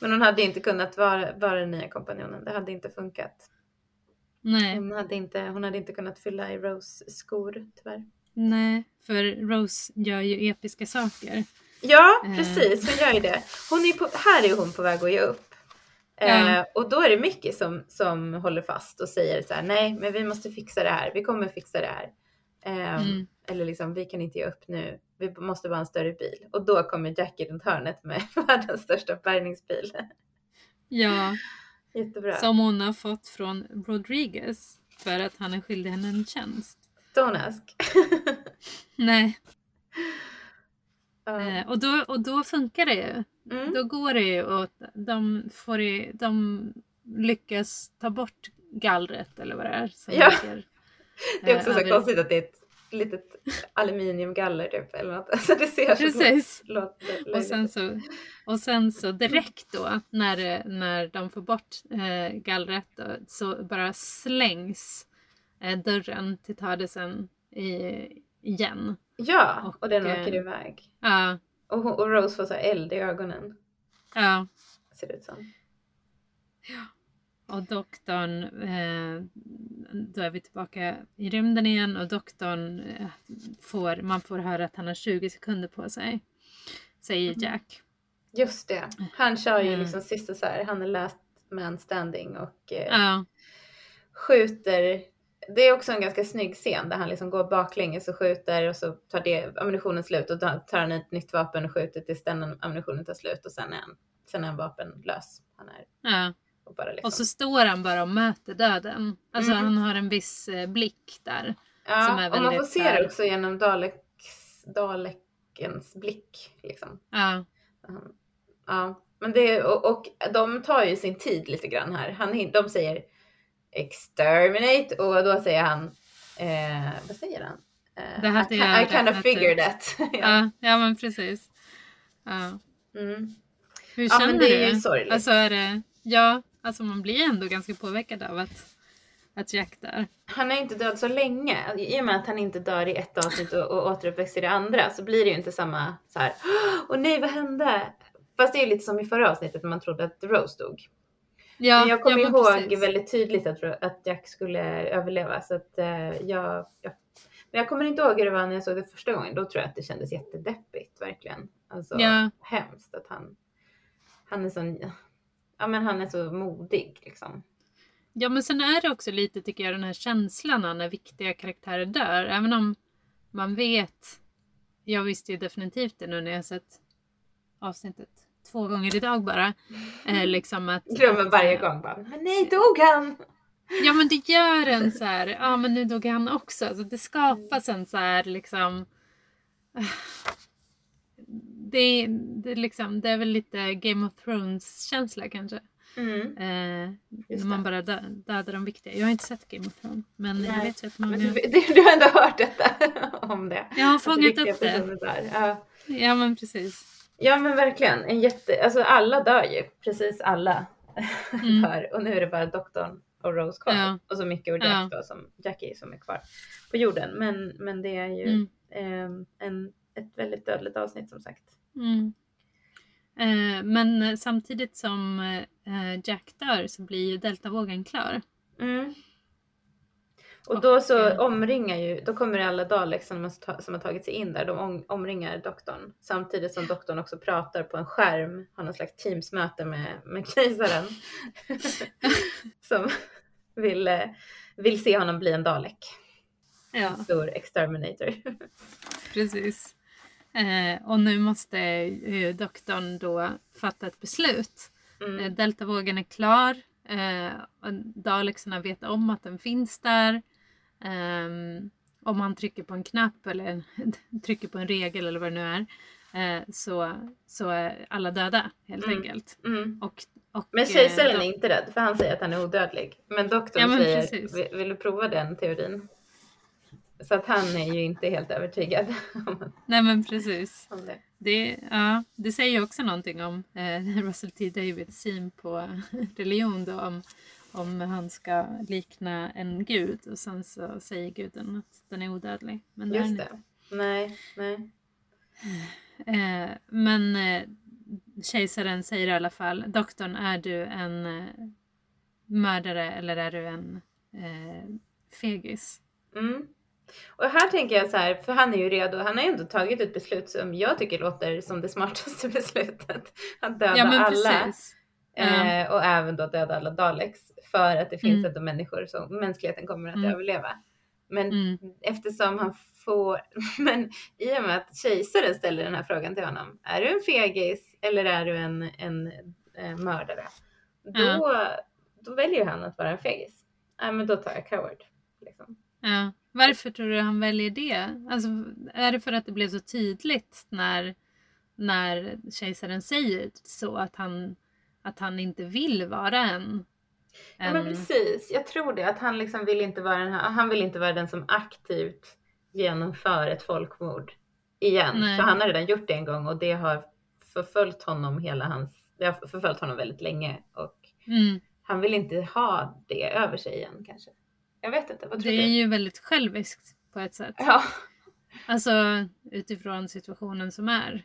Men hon hade inte kunnat vara, vara den nya kompanjonen. Det hade inte funkat. Nej, Hon hade inte, hon hade inte kunnat fylla i Rose skor tyvärr. nej, för Rose gör ju episka saker. Ja, Eh. precis. Hon gör ju det. Hon är på, här är hon på väg att ge upp. Eh, Ja. och då är det Mickey som, som håller fast och säger så här, nej, men vi måste fixa det här. Vi kommer fixa det här. Ehm, Mm. Eller liksom, vi kan inte ge upp nu. Vi måste bara ha en större bil. Och då kommer Jackie runt hörnet med världens största bärgningsbil. Ja, Jättebra. som hon har fått från Rodriguez för att han är skyldig henne en tjänst. Don't ask. Nej, Ja. eh, och, då, och då funkar det ju. Mm. Då går det ju och de, får i, de lyckas ta bort gallret eller vad det är. Som Ja. ligger, Det är också eh, så över- konstigt att det är ett litet aluminiumgaller typ eller något. Alltså det ser så Precis. låt, Och sen så, och sen så direkt då när, när de får bort eh, gallret då, så bara slängs eh, dörren till Tardisen i, igen. Ja, och, Och, den eh, åker iväg. Ja, Och, och Rose får så eld i ögonen. ja. Ser det ut som. Och doktorn, eh, då är vi tillbaka i rymden igen och doktorn eh, får, man får höra att han har 20 sekunder på sig. Säger Mm. Jack. Just det. Han kör ju Mm. liksom sista så här. Han är last man standing och eh, Ja, skjuter. Det är också en ganska snygg scen där han liksom går baklänges och skjuter och så tar det ammunitionen slut och då tar han ett nytt vapen och skjuter tills den ammunitionen tar slut och sen är han, sen är han vapenlös. Han är ja. Och bara liksom. Och så står han bara och möter döden. Alltså Mm. han har en viss eh, blick där. ja, som är och man får se det också genom Daleks, Dalekens blick liksom. Ja, Ja, men det och, och de tar ju sin tid lite grann här. Han, de säger exterminate och då säger han, eh, vad säger han? Eh, Det hade I, jag I kind of figured that. ja. Ja, ja men precis. Ja. Mm. Hur Ja, känner men det är du? ju sorgligt. Alltså är det, ja, alltså man blir ändå ganska påverkad av att, att Jack dör. Han är inte död så länge. I och med att han inte dör i ett avsnitt och, och återuppväcks i det andra så blir det ju inte samma så här. Åh nej, vad hände? Fast det är ju lite som i förra avsnittet när man trodde att Rose dog. Ja, men jag kommer ja, ihåg precis. väldigt tydligt att, att Jack skulle överleva. Så att, eh, jag, jag, men jag kommer inte ihåg hur det var när jag såg det första gången. Då tror jag att det kändes jättedeppigt verkligen. Alltså Ja. hemskt att han, han är så, ja men han är så modig liksom. Ja men sen är det också lite tycker jag den här känslan när viktiga karaktärer dör. Även om man vet. Jag visste ju definitivt det nu när jag sett avsnittet två gånger idag bara. Eh, liksom att, Glömmer varje gång bara, men nej dog han? Ja men det gör en så här, ja men nu dog han också. Så det skapas en så här liksom. Det, det, är liksom, det är väl lite Game of Thrones känsla kanske. Mm. Eh, när man bara dö, dödar de viktiga. Jag har inte sett Game of Thrones men jag Nej, vet ju att många... Du, du, har ändå hört detta om det. Jag har fångat upp det. Ja. Ja men precis. ja men verkligen, en jätte, alltså alla dör ju, precis alla Mm. dör. Och nu är det bara doktorn och Rose kvar. Ja. Och så Micke och Jack då, som, Jackie som är kvar på jorden. Men, men det är ju Mm. ehm, en, ett väldigt dödligt avsnitt som sagt. Mm. Eh, men samtidigt som eh, Jack dör så blir ju deltavågen klar. Mm. Och då så eh, omringar ju, då kommer alla Daleks som som har tagit sig in där, de om, omringar doktorn. Samtidigt som doktorn också pratar på en skärm, har någon slags teamsmöte med, med kejsaren. som vill, eh, vill se honom bli en Dalek. Ja. Stor exterminator. Precis. Eh, och nu måste eh, doktorn då fatta ett beslut. Eh, Mm. deltavågen är klar. Eh, och Dalexarna vet om att den finns där. Ehm, om han trycker på en knapp eller trycker på en regel eller vad det nu är. Eh, så, så är alla döda helt Mm. enkelt. Mm. Och, och, Men eh, kejsaren då- är inte rädd för han säger att han är odödlig. Men doktorn Ja, men säger, precis. vill, vill du prova den teorin? Så att han är ju inte helt övertygad Nej men precis. om det. Det, ja, det säger ju också någonting om eh, Russell T Davids syn på religion då, om, om han ska likna en gud och sen så säger guden att den är odödlig. Men det Just det. Nej, nej. Eh, men eh, kejsaren säger i alla fall, doktorn är du en eh, mördare eller är du en eh, fegis? Mm. Och här tänker jag så här, för han är ju redo. Han har ju ändå tagit ett beslut som jag tycker låter som det smartaste beslutet. Att döda Ja alla. Eh, och även då döda alla Daleks. För att det finns Mm. ändå människor som mänskligheten kommer att Mm. överleva. Men Mm. eftersom han får, men i och med att kejsaren ställer den här frågan till honom. Är du en fegis eller är du en, en eh, mördare? Då, då väljer han att vara en fegis. Nej men då tar jag coward. Liksom. Ja. Varför tror du han väljer det? Alltså, är det för att det blev så tydligt när, när kejsaren säger så att han, att han inte vill vara en... Ja men en precis, jag tror det. Att han liksom vill inte vara den här, han vill inte vara den som aktivt genomför ett folkmord igen. Nej. För han har redan gjort det en gång och det har förföljt honom hela hans, det har förföljt honom väldigt länge och mm, han vill inte ha det över sig igen kanske. Jag vet inte, vad tror det är du? ju väldigt själviskt på ett sätt. Ja, Alltså utifrån situationen som är.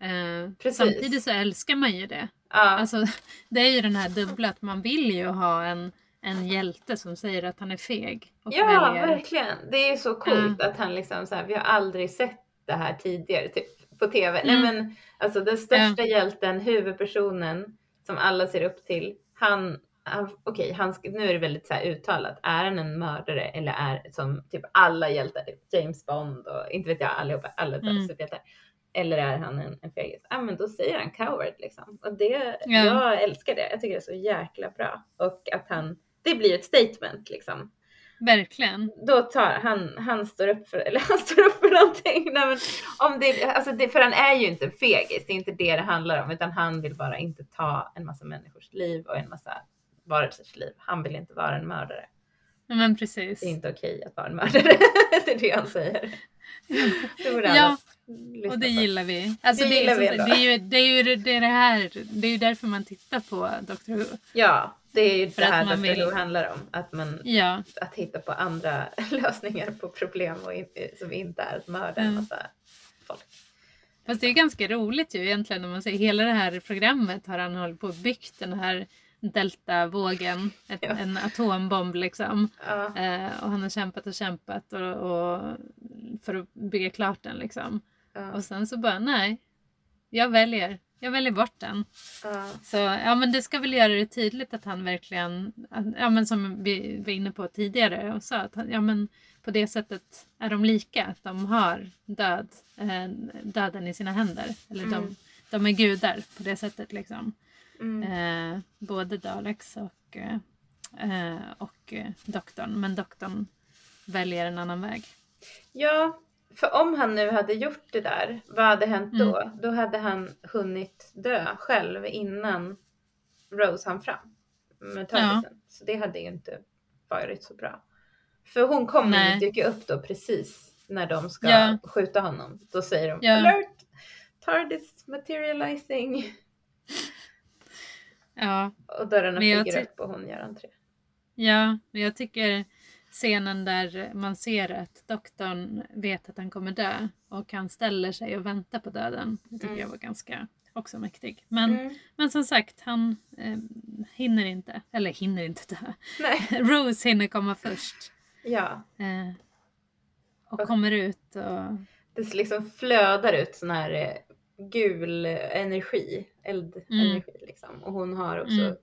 Eh, Precis. samtidigt så älskar man ju det. ja, Alltså, det är ju den här dubbla att man vill ju ha en, en hjälte som säger att han är feg. Och ja väljer- verkligen. Det är så coolt att han liksom så här, vi har aldrig sett det här tidigare typ på tv. Mm. Nej men alltså den största hjälten, huvudpersonen som alla ser upp till. Han, okej, han ska- nu är det väldigt så uttalat. Är han en mördare eller är som typ alla hjältar, typ James Bond och inte vet jag allihopa, alla Mm. superhjältar. Eller är han en, en fegis? Ja men då säger han coward liksom. Och det, Ja. jag älskar det. Jag tycker det är så jäkla bra. Och att han, det blir ett statement liksom Verkligen. då tar han, han står upp för, eller han står upp för någonting. Nej, men om det, alltså det, för han är ju inte en fegis, det är inte det det handlar om, utan han vill bara inte ta en massa människors liv och en massa varelsers liv. Han vill inte vara en mördare. Men precis. Det är inte okej att vara en mördare. det är det han säger. Det Ja, Och det gillar vi. Alltså Det det, gillar är, vi ändå. det är ju det, är ju det, är det här, det är ju därför man tittar på Doctor Who. Ja, det är ju För det här Dr. vill- Who handlar om. Att, man, Ja, att hitta på andra lösningar på problem och in, som inte är att mörda en Mm. massa folk. fast det är ganska roligt ju egentligen om man säger hela det här programmet har han hållit på och byggt den här deltavågen, ett, Ja. en atombomb liksom. Ja, Eh, och han har kämpat och kämpat och, och för att bygga klart den liksom. ja, Och sen så bara nej, jag väljer, jag väljer bort den. Så ja men det ska väl göra det tydligt att han verkligen, ja men som vi var inne på tidigare och sa att han, ja men på det sättet är de lika, att de har död, eh, döden i sina händer. Eller de, Mm. de är gudar på det sättet liksom. Mm, Eh, både Daleks och, eh, eh, och eh, doktorn. Men doktorn väljer en annan väg. ja, för om han nu hade gjort det där, vad hade hänt Mm. då? Då hade han hunnit dö själv innan Rose hann fram med tardisen. Så det hade ju inte varit så bra. För hon kommer ju dyka upp då precis när de ska Ja. skjuta honom. Då säger de Ja. alert! Tardis materializing! Ja, Och dörrarna Men flyger upp och hon gör entré. Ja, men jag tycker scenen där man ser att doktorn vet att han kommer dö och han ställer sig och väntar på döden. Det tycker Mm. jag var ganska också mäktig. Men, Mm. men som sagt, han eh, hinner inte, eller hinner inte dö. Rose hinner komma först. ja. Eh, och Och- kommer ut och... Det liksom flödar ut sån här eh, gul energi, eldenergi liksom. Och hon har också Mm.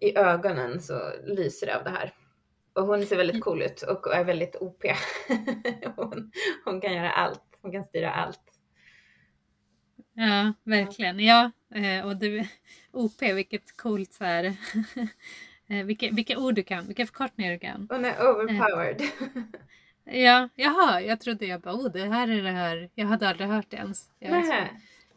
i ögonen så lyser det av det här. Och hon ser väldigt cool ut och är väldigt OP. hon, hon kan göra allt, hon kan styra allt. Ja, verkligen. Ja, eh, och du, OP, vilket coolt så här... eh, vilka, vilka ord du kan, vilka förkortningar du kan. Hon är overpowered. Ja, jaha, jag trodde jag bara, oh det här är det här. Jag hade aldrig hört det ens. Jag,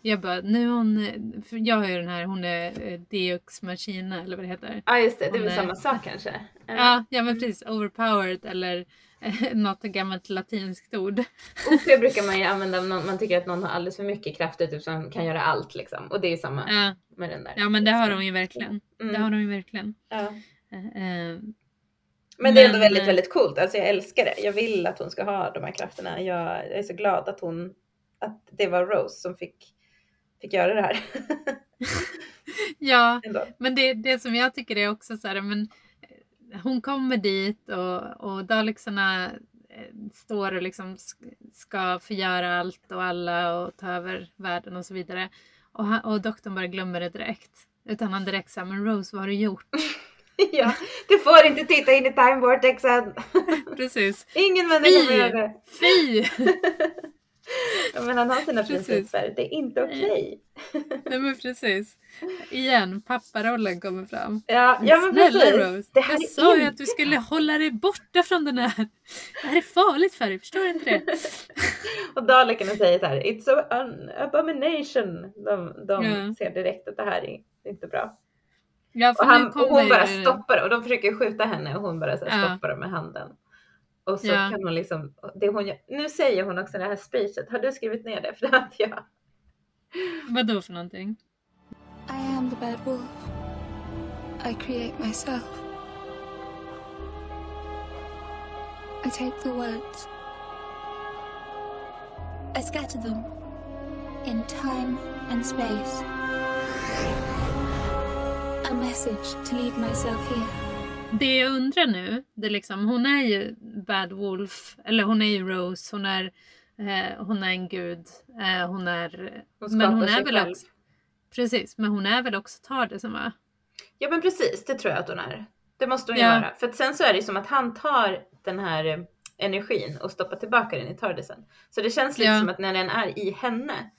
jag bara, nu hon, jag har ju den här, hon är eh, Deux Machina eller vad det heter. Ja just det, det är väl samma sak kanske? Ja, ja men precis, overpowered eller eh, något gammalt latinskt ord. OP brukar man ju använda om man tycker att någon har alldeles för mycket krafter typ som kan göra allt liksom. Och det är ju samma Ja, med den där. ja men det har de ju verkligen. Mm. Det har de ju verkligen. Ja. Eh, Men det är ändå Men, väldigt, eh, väldigt coolt. Alltså jag älskar det. Jag vill att hon ska ha de här krafterna. Jag, är så glad att hon, att det var Rose som fick, fick göra det här. ja, ändå. Men det, det som jag tycker är också så här, men eh, hon kommer dit och, och Dalexarna eh, står och liksom sk- ska förgöra allt och alla och ta över världen och så vidare. Och, han, och doktorn bara glömmer det direkt. Utan han direkt säger, men Rose vad har du gjort? ja, du får inte titta in i time vortexen. Precis. Ingen människa får göra det. Fy! Ja, men han har sina Precis. principer. Det är inte okej. Nej men precis. Igen, papparollen kommer fram. Ja, ja men Snälla precis. Rose, Det här jag sa ju inte- att du skulle hålla dig borta från den här. Det här är farligt för dig, förstår du inte det? Och Dalekarna säger så här, it's an abomination. De, de Ja. ser direkt att det här är inte bra. Ja, för Och, han, nu och hon bara stoppar och de försöker skjuta henne och hon bara så här Ja. stoppar dem med handen. Och så Ja. kan hon liksom, det hon gör, nu säger hon också det här speechet, har du skrivit ner det? För det hade jag. Vad då för någonting? I am the bad wolf. I create myself. I take the words. I scatter them in time and space. A message to leave myself here. Det jag undrar nu, det är liksom, hon är ju Bad Wolf, eller hon är ju Rose, hon är, eh, hon är en gud, eh, hon är... Hon men hon är sig väl själv. också... Precis, men hon är väl också Tardisen va? Ja men precis, det tror jag att hon är. Det måste hon ju Ja. vara. För att sen så är det ju som att han tar den här eh, energin och stoppar tillbaka den i Tardisen. Så det känns lite Ja. som att när den är i henne,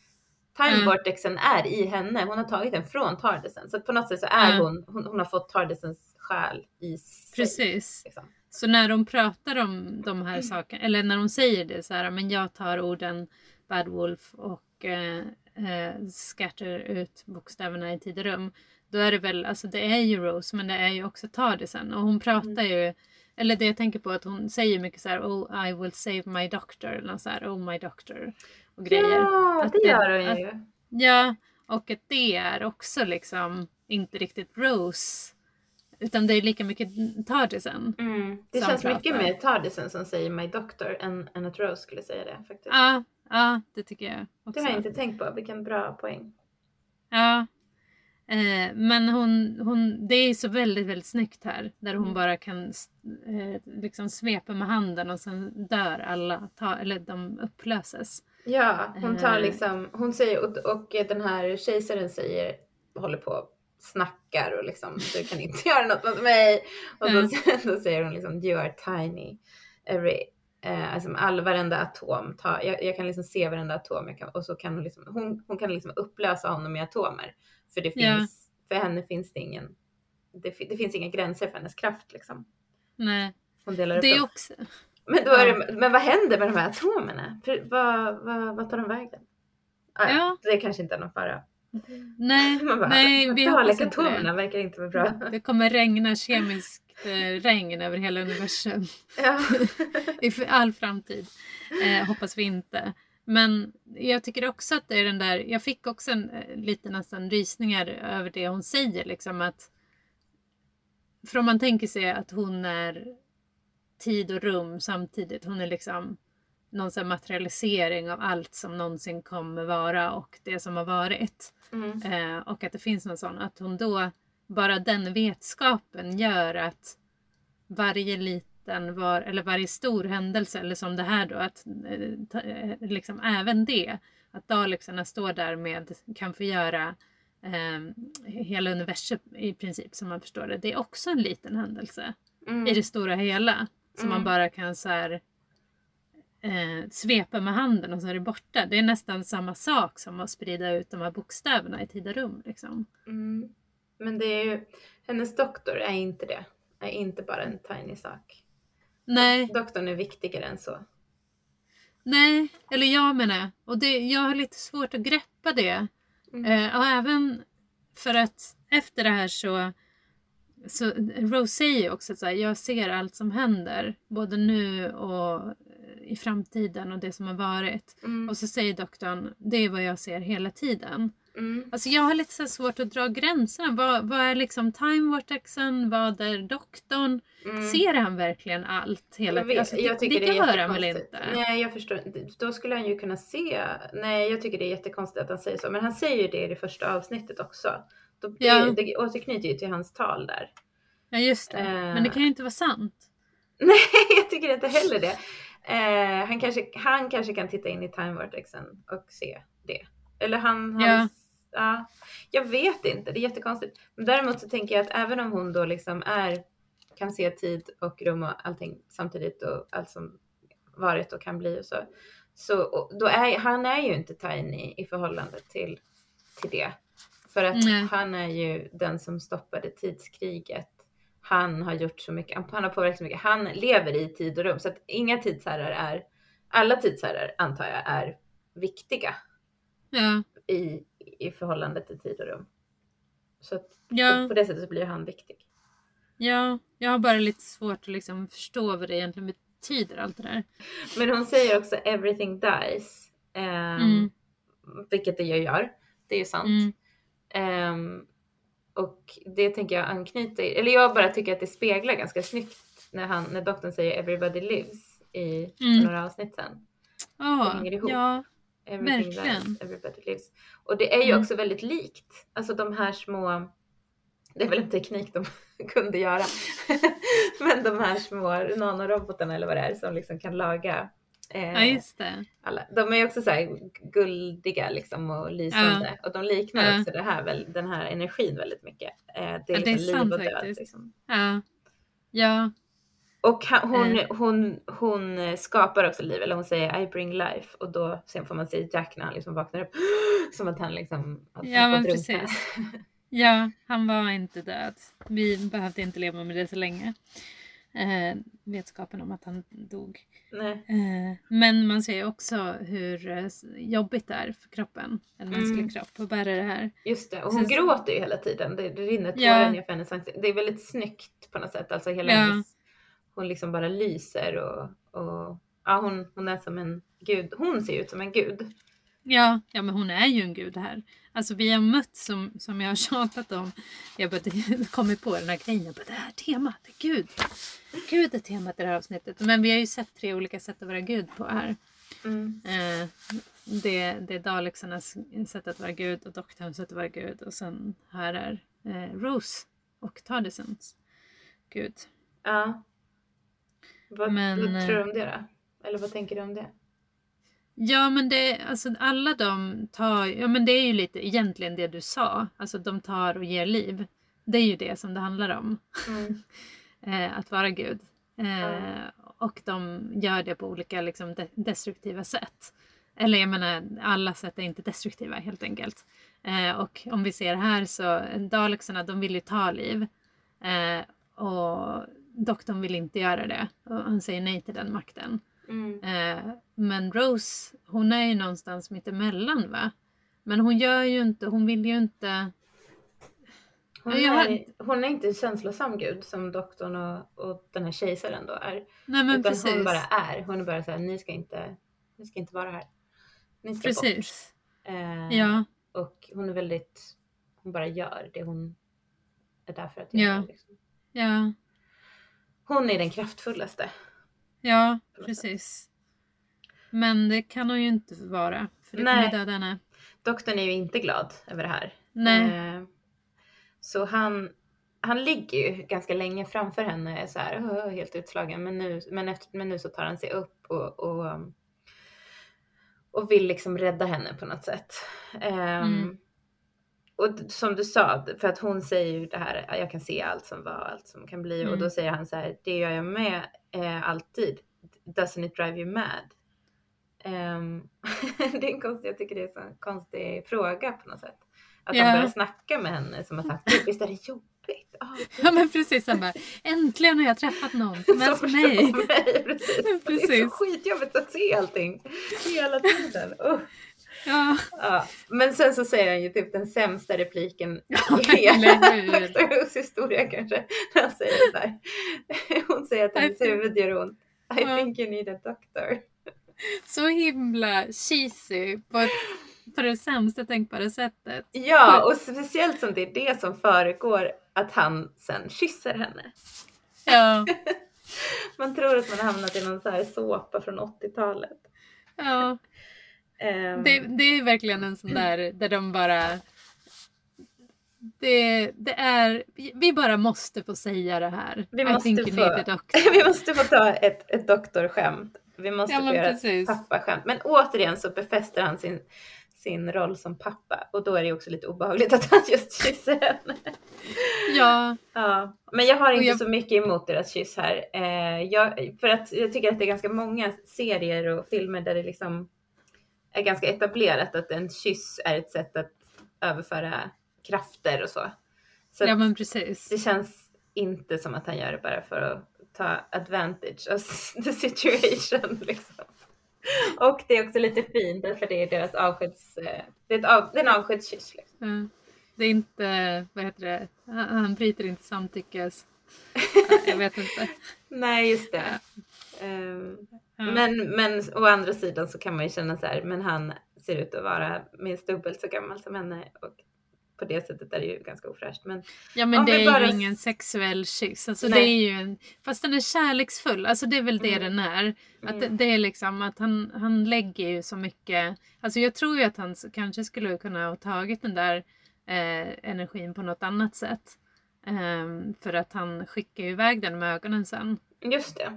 time Mm. vortexen är i henne, hon har tagit den från Tardisen. Så på något sätt så är Mm. hon, hon, hon har fått Tardisens själ i sig. Precis. Liksom. Så när de pratar om de Mm. här sakerna, eller när de säger det så här, men jag tar orden Bad Wolf och eh, eh, scatter ut bokstäverna i tid och rum. då är det väl, alltså det är ju Rose men det är ju också Tardisen och hon pratar Mm. ju eller det jag tänker på att hon säger mycket så här Oh I will save my doctor eller så här Oh my doctor och grejer. Ja, Att det det- gör hon att- ju. Ja, och att det är också liksom inte riktigt Rose utan det är lika mycket Tardisen. Mm. Det känns mycket pratar. mer Tardisen som säger My Doctor än, än att Rose skulle säga det faktiskt. Ja, ja, det tycker jag det också. har jag inte tänkt på. Vilken bra poäng. Ja. Eh, men hon, hon, det är så väldigt, väldigt snyggt här. Där hon Mm. bara kan eh, liksom svepa med handen och sen dör alla. Ta, eller de upplöses. Ja, hon tar Eh. liksom, hon säger och, och den här kejsaren säger, håller på och snackar och liksom du kan inte göra något mot mig. Och då, Mm. då säger hon liksom you are tiny. Every, eh, alltså all, varenda atom, tar, jag, jag kan liksom se varenda atom kan, och så kan hon liksom, hon, hon kan liksom upplösa honom i atomer. För det finns, för henne finns det ingen, det, det finns inga gränser för hennes kraft liksom. Nej, Hon delar upp det är också... Men, då är det, men vad händer med de här atomerna? Vad, vad, vad tar de vägen? Ah, ja. Det kanske inte är någon fara. Nej, bara, nej vi hoppas inte det. verkar inte vara bra. Det kommer regna kemiskt eh, regn över hela universum. Ja. i all framtid. Eh, hoppas vi inte. Men jag tycker också att det är den där, jag fick också en, eh, lite nästan rysningar över det hon säger liksom att för om man tänker sig att hon är tid och rum samtidigt, hon är liksom någon sån materialisering av allt som någonsin kommer vara och det som har varit. Mm. Eh, och att det finns någon sån, att hon då, bara den vetskapen gör att varje liten, var, eller varje stor händelse, eller som det här då, att eh, eh, liksom även det, att Dalexarna står där med, kan få göra eh, hela universum i princip som man förstår det. Det är också en liten händelse Mm. i det stora hela. Som man Mm. bara kan så här, eh, svepa med handen och så är det borta. Det är nästan samma sak som att sprida ut de här bokstäverna i tid och rum. Liksom. Mm. Men det är ju, hennes doktor är inte det. Är inte bara en tiny sak. Nej, Doktorn är viktigare än så. nej, eller jag menar och det, jag har lite svårt att greppa det. Mm. Eh, och även för att efter det här så, så Rose säger också att jag ser allt som händer, både nu och eh, i framtiden och det som har varit. Mm. Och så säger doktorn, det är vad jag ser hela tiden. Mm. Alltså jag har lite så svårt att dra gränserna. Vad, vad är liksom time vortexen? Vad är doktorn? Mm. Ser han verkligen allt hela tiden? Alltså, det, jag tycker det det, gör han väl inte? Nej, jag förstår. Då skulle han ju kunna se. Nej, jag tycker det är jättekonstigt att han säger så. Men han säger ju det i det första avsnittet också. Då, det, Ja. det återknyter ju till hans tal där. Ja just det. Eh. Men det kan ju inte vara sant. Nej, jag tycker inte heller det. Eh, han, kanske, han kanske kan titta in i time vortexen och se det. Eller han... Ja. han ja, jag vet inte, det är jättekonstigt. Men däremot så tänker jag att även om hon då liksom är, kan se tid och rum och allting samtidigt och allt som varit och kan bli och så. Så och då är, han är ju inte tiny i förhållande till, till det. För att Nej. han är ju den som stoppade tidskriget. Han har gjort så mycket, han har påverkat så mycket. Han lever i tid och rum så att inga tidsherrar är, alla tidsherrar antar jag är viktiga Ja. i, i förhållande till tid och rum. Så att Ja. på det sättet så blir han viktig. ja, jag har bara lite svårt att liksom förstå vad det egentligen betyder allt det där. Men hon säger också everything dies. ehm, Mm. Vilket det ju gör. Det är ju sant. Mm. Ehm, och det tänker jag anknyter, eller jag bara tycker att det speglar ganska snyggt när, han, när doktorn säger everybody lives i Mm. några avsnitt sen. Ja, hänger ihop. ja, Everything Verkligen. dies, everybody lives. Och det är ju Mm. också väldigt likt. Alltså de här små, det är väl en teknik de kunde göra. Men de här små nanorobotarna eller vad det är som liksom kan laga eh, ja just det. alla. De är också så här guldiga liksom och lysande. Och de liknar Ja. också det här, väl, den här energin väldigt mycket. Eh, det är, Ja, det är liksom sant liv och död. faktiskt. Liksom. Ja. Ja, Och han, hon, Eh. hon, hon eh, skapar också liv, eller hon säger I bring life. Och då sen får man se Jack när han liksom vaknar upp. Som att han liksom har Ja, men precis. ja, han var inte död. Vi behövde inte leva med det så länge. Eh, vetskapen om att han dog. Eh, men man ser ju också hur eh, jobbigt det är för kroppen, en mänsklig Mm. kropp, att bära det här. Just det, och hon Så- gråter ju hela tiden. Det, det rinner tårar Ja. ner för hennes ansikte. Det är väldigt snyggt på något sätt. Alltså hela Ja. hennes, hon liksom bara lyser och, och ja, hon, hon är som en gud. Hon ser ut som en gud. Ja, ja, men hon är ju en gud här. Alltså vi har mött som, som jag har tjatat om. Jag bara kommit på den här grejen. Jag bara, det här temat, Gud. Gud är temat i det här avsnittet. Men vi har ju sett tre olika sätt att vara Gud på här. Mm. Eh, det, det är Dalexarnas sätt att vara Gud och doktorns sätt att vara Gud. Och sen här är eh, Rose och Tardisons Gud. Ja. Vad, Men, vad tror du eh, om det då? Eller vad tänker du om det? Ja men det, alltså alla de tar, ja men det är ju lite egentligen det du sa. Alltså de tar och ger liv. Det är ju det som det handlar om. Mm. Eh, att vara Gud. Eh, Ja. Och de gör det på olika liksom, de- destruktiva sätt. Eller jag menar, alla sätt är inte destruktiva helt enkelt. Eh, och om vi ser här så, Dalexarna de vill ju ta liv. Eh, och doktorn vill inte göra det. Och han säger nej till den makten. Mm. Men Rose, hon är ju någonstans mittemellan va? Men hon gör ju inte, hon vill ju inte... Hon, Ja, är, hon är inte känslosam gud som doktorn och, och den här kejsaren då är. Nej men utan precis. hon bara är. Hon är bara såhär, ni ska inte, ni ska inte vara här. Ni ska bort. Precis. Eh, Ja, Och hon är väldigt, hon bara gör det hon är där för att Ja. göra. Liksom. ja, Hon är den kraftfullaste. ja, precis. Men det kan hon ju inte vara. För det kommer döda henne. Doktorn är ju inte glad över det här. Nej. Eh, så han, han ligger ju ganska länge framför henne så här, "Åh, helt utslagen. Men nu, men, efter, men nu så tar han sig upp och, och, och vill liksom rädda henne på något sätt. Ehm, Mm. Och som du sa, för att hon säger ju det här, jag kan se allt som var, allt som kan bli. Och Mm. då säger han så här, det gör jag med eh, alltid. Doesn't it drive you mad? Ehm, det är en konstig, jag tycker det är en konstig fråga på något sätt. Att Ja. han börjar snacka med henne som har sagt, "Gud, visst är det jobbigt? Ah, Ja men precis, han bara, äntligen har jag träffat någon som förstår mig. mig. Precis. Det är så Precis. skitjobbigt att se allting hela tiden. Usch. Ja, Ja. Men sen så säger han ju typ den sämsta repliken Ja, i hela? Dr. Historia kanske. När han säger så här. Hon säger att hennes huvud gör ont. I think you need a doctor. så himla cheesy på, ett, på det sämsta tänkbara sättet. Ja, och speciellt som det är det som föregår att han sen kysser henne. Ja, Man tror att man har hamnat i någon så här såpa från 80-talet. ja. Ehm, Det, det är verkligen en sån där där de bara... Det, det är... Vi bara måste få säga det här. Vi måste få-. Vi måste få ta ett, ett doktorskämt. Vi måste Ja, få göra precis. ett pappaskämt. Men återigen så befäster han sin, sin roll som pappa. Och då är det också lite obehagligt att han just kysser henne. Ja, Ja, men jag har inte jag- så mycket emot deras kyss här. Eh, jag, för att jag tycker att det är ganska många serier och filmer där det liksom är ganska etablerat att en kyss är ett sätt att överföra krafter och så. Så ja men precis. det känns inte som att han gör det bara för att ta advantage of the situation. Liksom. Och det är också lite fint för det är deras avskeds... eh, Det är, ett av, det är en avskedskyss. Liksom. Ja. Det är inte, vad heter det, han han bryter inte samtyckes... Ja, Jag vet inte. Nej, just det. Ehm, Ja. Men, men å andra sidan så kan man ju känna så här, men han ser ut att vara minst dubbelt så gammal som henne och på det sättet är det ju ganska ofräscht. Men Ja men det är bara- ju ingen sexuell kyss. Alltså Nej. det är ju en, fast den är kärleksfull. Alltså det är väl det Mm. den är. Att det, Mm. det är liksom att han, han lägger ju så mycket. Alltså jag tror ju att han kanske skulle kunna ha tagit den där eh, energin på något annat sätt. Ehm, för att han skickar ju iväg den med ögonen sen. just det.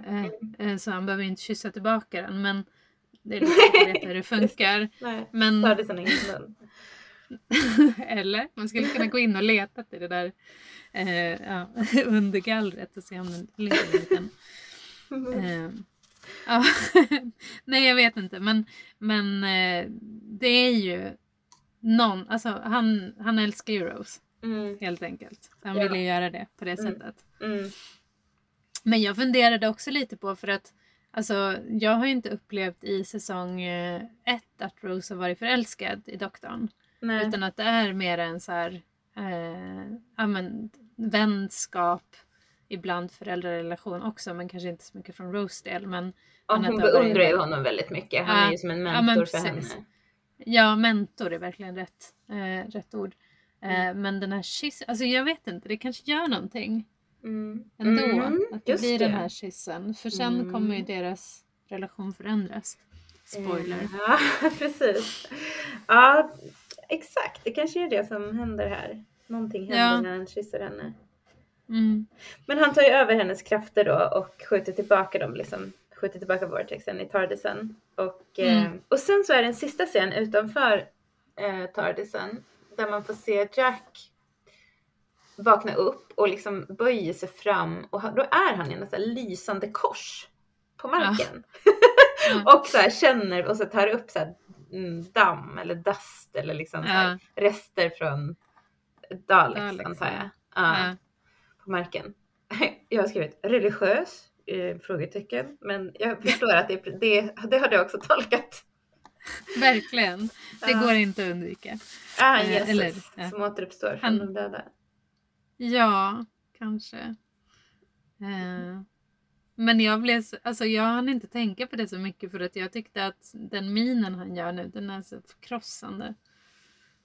Eh, eh, så han behöver inte kyssa tillbaka den. Men det är lite svårt hur det funkar. Nej, Men, eller man skulle kunna gå in och leta till det där eh, ja, under gallret och se om den ligger en liten. Eh, ja, nej jag vet inte men, men eh, det är ju någon, alltså han, han älskar ju Rose Mm, helt enkelt. Han Ja. ville göra det på det Mm. sättet. mm, Men jag funderade också lite på för att alltså, jag har ju inte upplevt i säsong eh, ett att Rose har varit förälskad i doktorn. Nej. Utan att det är mer en så här, eh, ja, men, vänskap, ibland föräldrarelation också men kanske inte så mycket från Rose del. Men, att hon beundrar ju honom väldigt mycket. Han Ja. är ju som en Ja, men mentor för precis. henne. Ja, mentor är verkligen rätt, eh, rätt ord. Eh, Mm. Men den här kyssen, alltså jag vet inte, det kanske gör någonting Mm. ändå. Mm, att det blir det. den här kyssen. För sen Mm. kommer ju deras relation förändras. Spoiler. Eh, Ja, precis. Ja, exakt. Det kanske är det som händer här. Någonting händer Ja. när han kysser henne. Mm. Men han tar ju över hennes krafter då och skjuter tillbaka dem, liksom skjuter tillbaka vortexen i Tardisen. Och, eh, Mm. och sen så är det en sista scen utanför eh, Tardisen där man får se Jack vakna upp och liksom böjer sig fram och då är han i en lysande kors på marken. Ja. och så här känner och så tar upp så här, damm eller dust eller liksom här, rester från Daleks, Daleks, antar jag. ja. Ja, Ja. På marken. Jag har skrivit religiös? Eh, frågetecken. Men jag förstår att det, det, det har du också tolkat. Verkligen. Det Ja. går inte att undvika. Ah, Jesus eller, ja. som återuppstår från Han- de döda. Ja, kanske. Eh, men jag blev så, alltså jag hann inte tänka på det så mycket för att jag tyckte att den minen han gör nu, den är så förkrossande.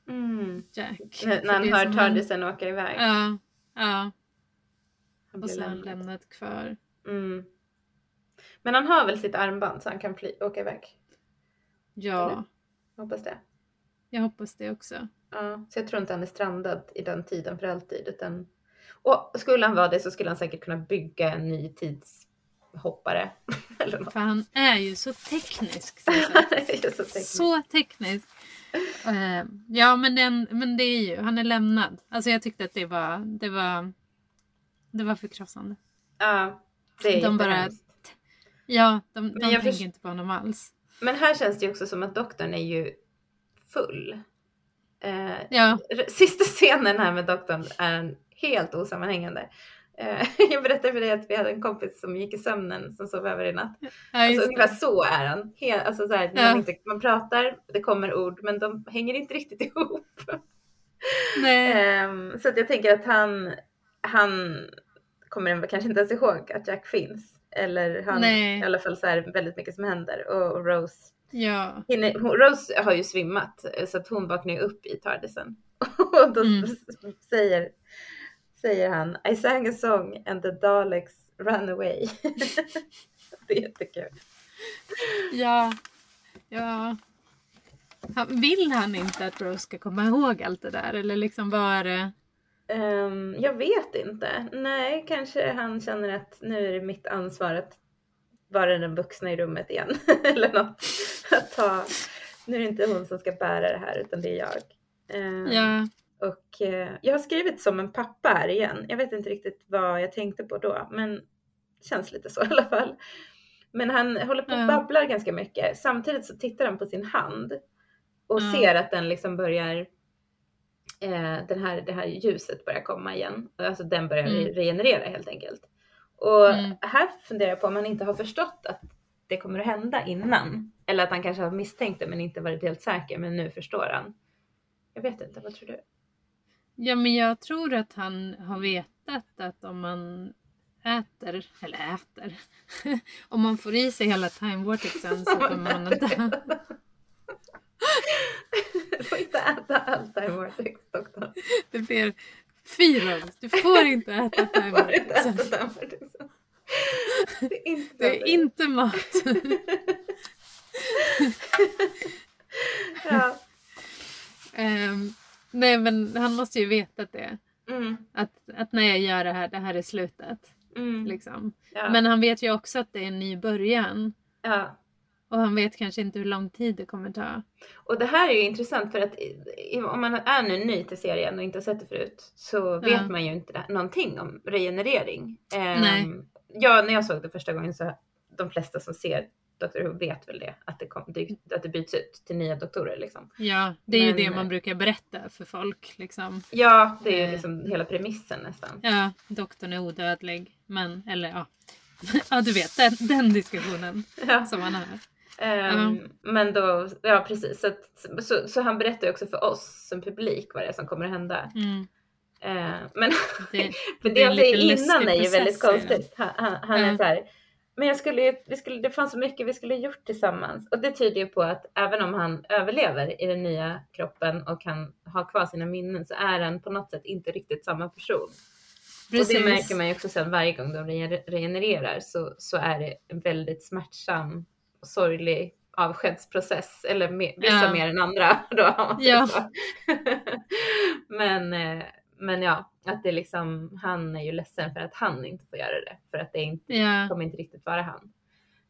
Mm. Jack. När, han hör som Tardisen åka iväg. Ja, ja. han Och sen lämnad. lämnat kvar. Mm. Men han har väl sitt armband så han kan fly, åka iväg. Ja, Hoppas det. jag hoppas det också. Ja, så jag tror inte han är strandad i den tiden för alltid. Utan... Och skulle han vara det så skulle han säkert kunna bygga en ny tidshoppare. Eller något. För han är ju så teknisk. Det är så tekniskt. Så teknisk. Eh, ja, men, den, men det är ju, han är lämnad. Alltså jag tyckte att det var, det var, det var förkrossande. Ja, det är De bara-. Ja, de, de tänker först- inte på honom alls. Men här känns det ju också som att doktorn är ju full. Eh, Ja. Sista scenen här med doktorn är helt osammanhängande. Eh, jag berättade för dig att vi hade en kompis som gick i sömnen som sov över i natt. Ja, Alltså, ungefär så är han. Helt, alltså, så här, Ja. man, inte, man pratar, det kommer ord men de hänger inte riktigt ihop. Ehm, så att jag tänker att han, han kommer kanske inte ens ihåg att Jack finns. Eller han, Nej. i alla fall så är det väldigt mycket som händer. Och, Rose, Ja. hinner, hon, Rose har ju svimmat så att hon vaknar upp i Tardisen. Och då Mm. säger, säger han I sang a song and the Daleks ran away. det är jättekul. Ja. Ja. Han, vill han inte att Rose ska komma ihåg allt det där? Eller liksom vad är det? Ehm, jag vet inte. Nej, kanske han känner att nu är det mitt ansvar att vara den vuxna i rummet igen. Eller något. Att ta, nu är det inte hon som ska bära det här utan det är jag. Ehm, Ja. Och eh, jag har skrivit som en pappa här igen. Jag vet inte riktigt vad jag tänkte på då, men det känns lite så i alla fall. Men han håller på och babblar ganska mycket. Samtidigt så tittar han på sin hand och Ja. ser att den liksom börjar eh, den här, det här ljuset börjar komma igen. Alltså den börjar Mm. regenerera helt enkelt. Och Mm. här funderar jag på om han inte har förstått att det kommer att hända innan. Eller att han kanske har misstänkt det men inte varit helt säker men nu förstår han. Jag vet inte, vad tror du? Ja, men jag tror att han har vetat att om man äter, eller äter, om man får i sig hela time vortexen så kommer man att dö. Du får inte äta allt time vortex doktorn. Det blir fyra. Du får inte äta time vortexen. Det är inte Det är inte mat. Ja. Ehm, nej, men han måste ju veta det. Mm. Att, att när jag gör det här, det här är slutet. Mm. Liksom. Ja. Men han vet ju också att det är en ny början. ja. Och han vet kanske inte hur lång tid det kommer ta. Och det här är ju intressant för att om man är nu ny till serien och inte har sett det förut så vet Ja. man ju inte någonting om regenerering. Nej. Ja, när jag såg det första gången så de flesta som ser Dr Who vet väl det, att det, kom, det, att det byts ut till nya doktorer liksom. Ja, det är ju Men- det man brukar berätta för folk. Liksom. Ja, det är ju Eh. liksom hela premissen nästan. Ja, doktorn är odödlig. Men, eller ja. Ja, du vet den, den diskussionen Ja. som man har. Ehm, Men då, ja precis. Så, att, så, så han berättar ju också för oss som publik vad det är som kommer att hända. Mm. Eh, men Det, för det det är lustig innan är ju väldigt konstigt. Han, han, han Ja. är så här, men jag skulle, vi skulle, det fanns så mycket vi skulle gjort tillsammans. Och det tyder ju på att även om han överlever i den nya kroppen och kan ha kvar sina minnen så är han på något sätt inte riktigt samma person. Och det precis. märker man ju också sen varje gång de re- regenererar så, så är det en väldigt smärtsam och sorglig avskedsprocess. Eller me- vissa Ja. mer än andra då Ja. men, eh, men ja, att det liksom, han är ju ledsen för att han inte får göra det. För att det inte, Ja, kommer inte riktigt vara han.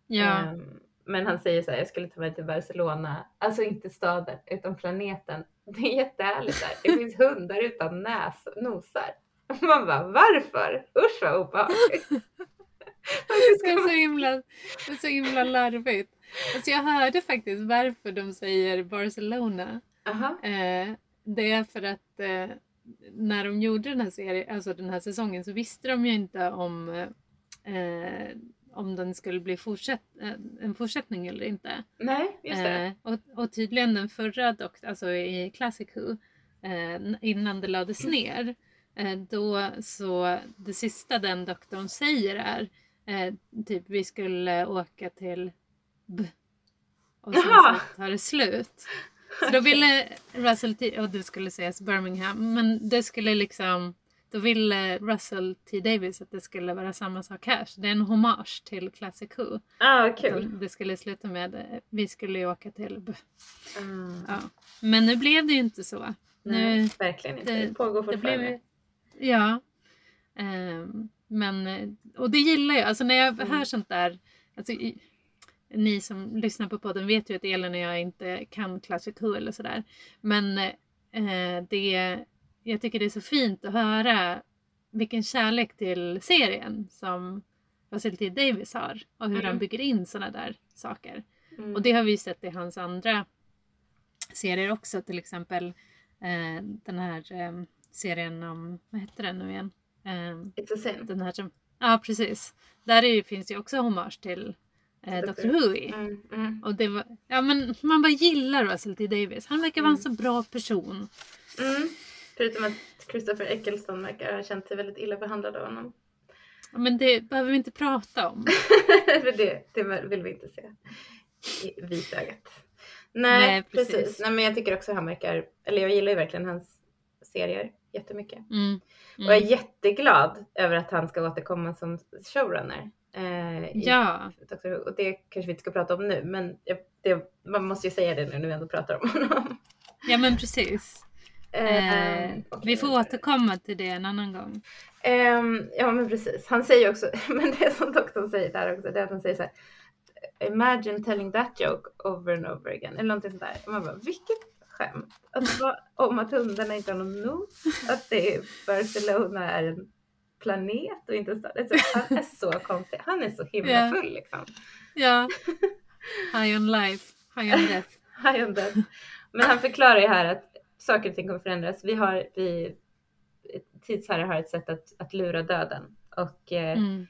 ja, Ehm, men han säger så här, jag skulle ta mig till Barcelona, alltså inte staden utan planeten. Det är jättehärligt där. Det finns hundar utan näs, nosar. Man bara, varför? Usch vad obehagligt. Det ska är så himla, det är så himla larvigt. Alltså jag hörde faktiskt varför de säger Barcelona. Aha. Eh, det är för att eh, när de gjorde den här serien, alltså den här säsongen så visste de ju inte om eh, om den skulle bli fortsätt, eh, en fortsättning eller inte. Nej, just det. Eh, och, och tydligen den förra dock, alltså i Classic Who, eh, innan det lades ner, eh, då så det sista den doktorn säger är eh, typ vi skulle åka till B. Och sen Jaha! så tar det slut. Så då ville Russell T, och det skulle sägas Birmingham, men det skulle liksom då ville Russell T Davis att det skulle vara samma sak här. Så det är en hommage till Classic Who. Ah, kul. de- Det skulle sluta med eh, vi skulle ju åka till. Mm. Ja. Men nu blev det ju inte så. Nej, Nu, verkligen inte. det- Det, pågår det fortfarande. blev, ja. Ehm, men, eh, och det gillar jag. Alltså när jag Mm. hör sånt där. Alltså, ni som lyssnar på podden vet ju att Elin och jag inte kan Classic Who eller sådär. Men eh, det, jag tycker det är så fint att höra vilken kärlek till serien som T Davis har. Och hur Mm. han bygger in sådana där saker. Mm. Och det har vi sett i hans andra serier också. Till exempel eh, den här eh, serien om, vad hette den nu igen? Eh, It's a sin. den här som, ja precis. Där är, finns det ju också hommage till eh, Dr. Dr. Who i. Mm, mm, Och det var, ja men man bara gillar Russell T Davis. Han verkar vara en Mm. så bra person. mm. Förutom att Christopher Eccleston verkar ha känt sig väldigt illa behandlad av honom. Men det behöver vi inte prata om. Det, det vill vi inte se i vitögat. Nej, Nej, precis. precis. Nej, men jag tycker också han verkar, eller jag gillar ju verkligen hans serier jättemycket. Mm. Och jag är Mm. jätteglad över att han ska återkomma som showrunner. Eh, i Ja. Och det kanske vi inte ska prata om nu, men jag, det, man måste ju säga det nu när vi ändå pratar om honom. ja men precis. Eh, Eh, okej. vi får återkomma till det en annan gång. Ehm, ja men precis. Han säger också, men det som doktorn säger där också, det är att han säger så här. Imagine telling that joke over and over again. Eller någonting sånt där. Och man bara, vilket skämt. Att om att hundarna inte har någon nos. Att det är Barcelona är en planet och inte en stad. Alltså, han är så konstig. Han är så himla Ja. full liksom. Ja. High on life, high on death. High on death. Men han förklarar ju här att saker och ting kommer förändras. Vi har, vi, tidsherrar har ett sätt att, att lura döden. Och eh, Mm.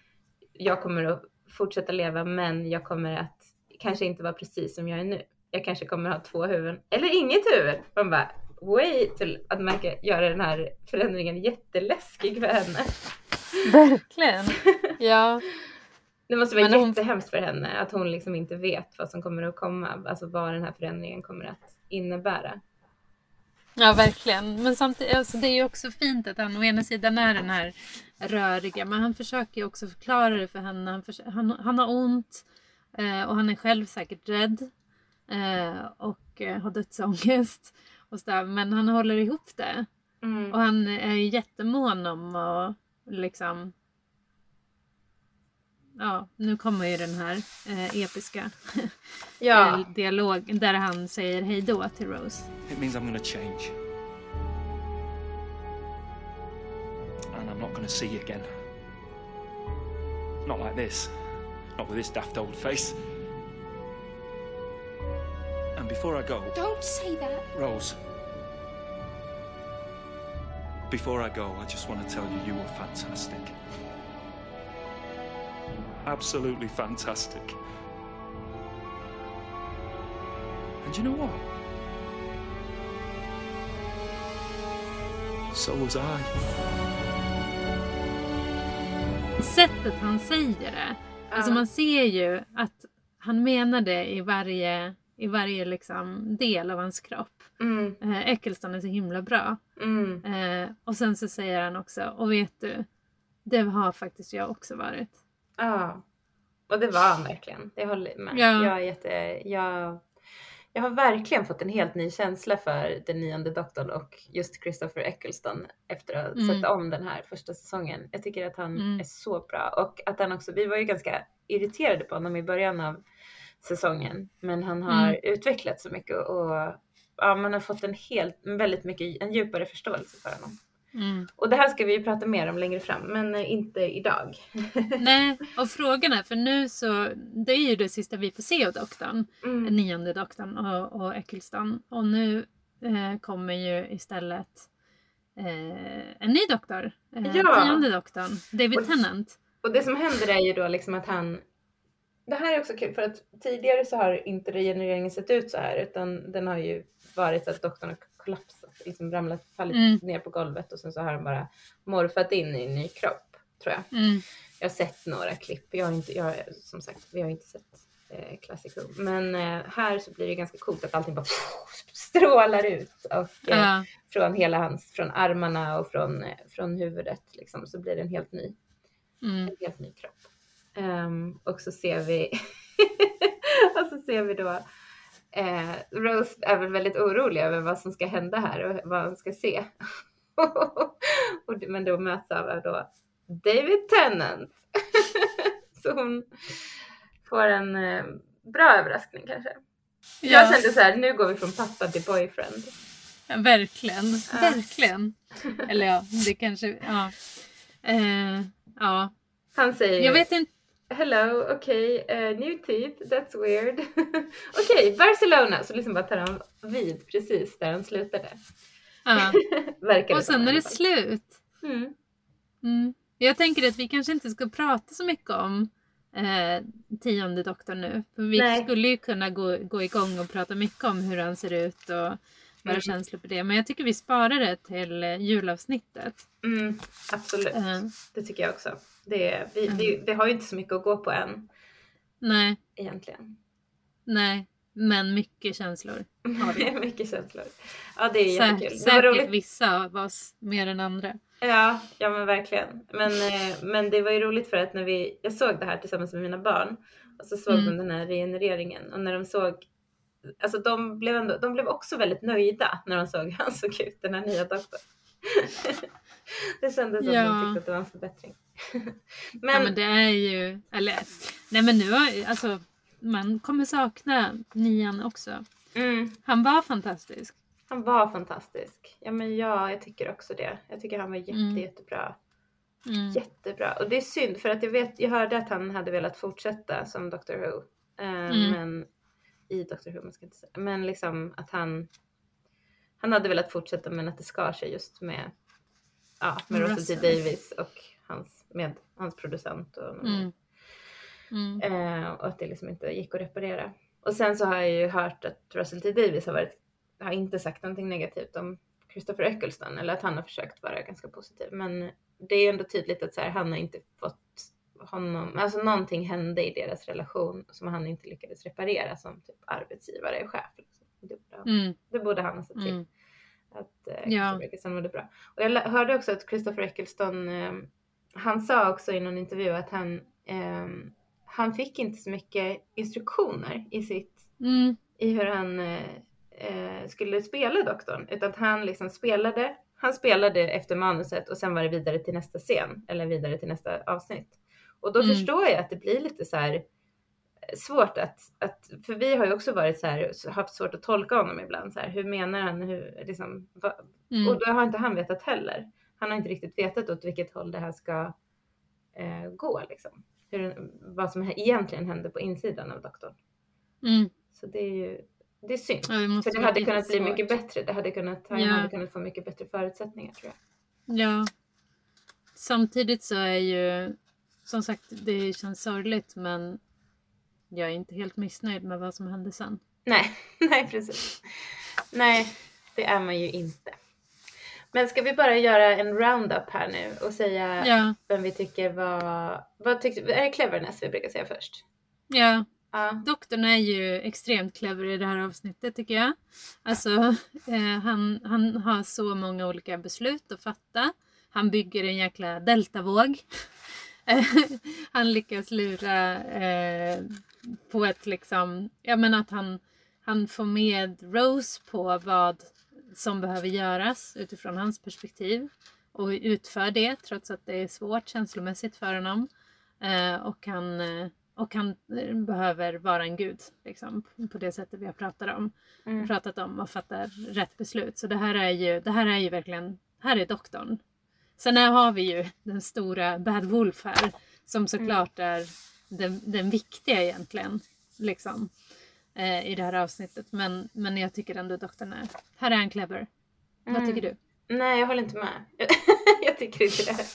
jag kommer att fortsätta leva men jag kommer att kanske inte vara precis som jag är nu. Jag kanske kommer ha två huvuden eller inget huvud. Man bara wait till att kan göra den här förändringen jätteläskig för henne. Verkligen. Ja. Det måste vara Men hon- jättehemskt för henne att hon liksom inte vet vad som kommer att komma, alltså vad den här förändringen kommer att innebära. ja, verkligen. Men samtidigt, alltså, det är ju också fint att han å ena sidan är den här röriga, men han försöker ju också förklara det för henne. Han, förs- han, han har ont eh, och han är själv säkert rädd eh, och eh, har dödsångest. Och så där, men han håller ihop det. Mm. Och han är ju jättemån om att liksom Ja, nu kommer ju den här eh, episka Ja, eh, dialog där han säger hej då till Rose. It means I'm to change. And I'm not to see you again. Not like this. Not with this daft old face. Before I go, Don't say that. Rose. Before I go, I just want to tell you you were fantastic. Absolutely fantastic. And you know what? So was I. Sättet han säger det. Alltså man ser ju att han menar det i varje, i varje liksom del av hans kropp. Mm, Eh, Eccleston är så himla bra. mm. Eh, och sen så säger han också, och vet du, det har faktiskt jag också varit. Ja. Och det var han verkligen. Det håller jag med. Ja. Jag, är jätte, jag, jag har verkligen fått en helt ny känsla för den nionde doktorn och just Christopher Eccleston efter att ha Mm. sett om den här första säsongen. Jag tycker att han Mm. är så bra och att han också, vi var ju ganska irriterade på honom i början av säsongen, men han har Mm. utvecklats så mycket och ja, man har fått en helt, väldigt mycket, en djupare förståelse för honom. Mm. Och det här ska vi ju prata mer om längre fram, men eh, inte idag. Nej, och frågan är, för nu så, det är ju det sista vi får se av doktorn. Mm. nionde doktorn och, och Eccleston. Och nu eh, kommer ju istället eh, en ny doktor. Eh, Ja. Tionde doktorn, David Och- Tennant. Och det som händer är ju då liksom att han... Det här är också kul för att tidigare så har inte regenereringen sett ut så här utan den har ju varit att doktorn har kollapsat, liksom ramlat, fallit Mm. ner på golvet och sen så har han bara morfat in i en ny kropp tror jag. Mm. Jag har sett några klipp, jag har inte, jag, som sagt, vi har inte sett eh, Classic Who. Men eh, här så blir det ganska coolt att allting bara strålar ut och eh, Ja. från hela hans, från armarna och från, eh, från huvudet liksom så blir det en helt ny Mm. en helt ny kropp. Ehm, och så ser vi, och så ser vi då, eh, Rose är väl väldigt orolig över vad som ska hända här och vad hon ska se. och, men då möts av då David Tennant. så hon får en eh, bra överraskning kanske. Jag Ja, kände så här, nu går vi från pappa till boyfriend. verkligen. Ja. Verkligen. Eller ja, det kanske, ja. Eh, ja. Han säger Jag vet inte. Hello, okej, eh, new teeth, that's weird. okej, Barcelona. Så liksom bara tar han vid precis där han slutade. Ja. Och sen är det slut. Mm. Mm. Jag tänker att vi kanske inte ska prata så mycket om eh, tionde doktorn nu. För vi Nej. skulle ju kunna gå, gå igång och prata mycket om hur han ser ut och våra Mm. känslor på det. Men jag tycker vi sparar det till eh, julavsnittet. Mm, absolut, Eh, det tycker jag också. Det, vi, Mm. vi, vi har ju inte så mycket att gå på än nej, egentligen. nej. Men mycket känslor. Har vi. Mycket känslor. Ja, det är Sä- jättekul. Det säkert roligt. vissa av oss mer än andra. Ja, ja men verkligen. Men, eh, men det var ju roligt för att när vi, jag såg det här tillsammans med mina barn och så såg Mm. de den här regenereringen och när de såg, alltså de blev, ändå, de blev också väldigt nöjda när de såg hur han såg ut, den här nya doktorn. det kändes som Ja. de tyckte att det var en förbättring. men, Ja, men det är ju, eller nej men nu har, alltså man kommer sakna nian också. mm, Han var fantastisk. han var fantastisk. Ja men ja, jag tycker också det. Jag tycker han var jätte, Mm. jättebra. Mm. Jättebra. Och det är synd för att jag vet, jag hörde att han hade velat fortsätta som Doctor Who. Eh, Mm. Men i Doctor Who, man ska inte säga. Men liksom att han, han hade velat fortsätta men att det skar sig just med, ja, med Russell T. Davis och hans, med hans producent. Och, Mm. Mm. eh, och att det liksom inte gick att reparera. Och sen så har jag ju hört att Russell T Davis har, varit, har inte sagt någonting negativt om Christopher Eccleston eller att han har försökt vara ganska positiv. Men det är ändå tydligt att så här, han har inte fått honom, alltså någonting hände i deras relation som han inte lyckades reparera som typ arbetsgivare och chef. Liksom. Det, borde, Mm. det borde han ha sett till. Att eh, Ja. Mådde bra. Och jag hörde också att Christopher Eccleston, eh, han sa också i någon intervju att han, eh, han fick inte så mycket instruktioner i sitt Mm. i hur han eh, eh, skulle spela doktorn. Utan att han liksom spelade, han spelade efter manuset och sen var det vidare till nästa scen eller vidare till nästa avsnitt. Och då Mm. förstår jag att det blir lite så här svårt att, att, för vi har ju också varit så här, haft svårt att tolka honom ibland. Så här, hur menar han? Hur, liksom, va, Mm. Och då har inte han vetat heller. Han har inte riktigt vetat åt vilket håll det här ska eh, gå. Liksom. Hur, vad som egentligen händer på insidan av doktorn. Mm. Så det är ju Det är synd. Ja, det För det hade kunnat bli jättesvårt. mycket bättre. Det hade kunnat, han Ja. hade kunnat få mycket bättre förutsättningar tror jag. Ja. Samtidigt så är ju, som sagt, det känns sorgligt men jag är inte helt missnöjd med vad som hände sen. Nej, nej precis. Nej, det är man ju inte. Men ska vi bara göra en roundup här nu och säga Ja, vem vi tycker var... Vad tyckte, är det cleverness vi brukar säga först? ja. Ja. Doktorn är ju extremt clever i det här avsnittet tycker jag. Alltså, eh, han, han har så många olika beslut att fatta. Han bygger en jäkla deltavåg. Han lyckas lura eh, på ett liksom, jag menar att han, han får med Rose på vad som behöver göras utifrån hans perspektiv. Och utför det trots att det är svårt känslomässigt för honom. Eh, och han, eh, och han eh, behöver vara en gud liksom, på det sättet vi har pratat om, Mm. pratat om och fatta rätt beslut. Så det här är ju, det här är ju verkligen, här är doktorn. Sen har vi ju den stora Bad Wolf här som såklart är den, den viktiga egentligen. Liksom, eh, I det här avsnittet. Men, men jag tycker ändå doktorn är, här är han clever. Vad Mm. tycker du? Nej, jag håller inte med. jag tycker inte det.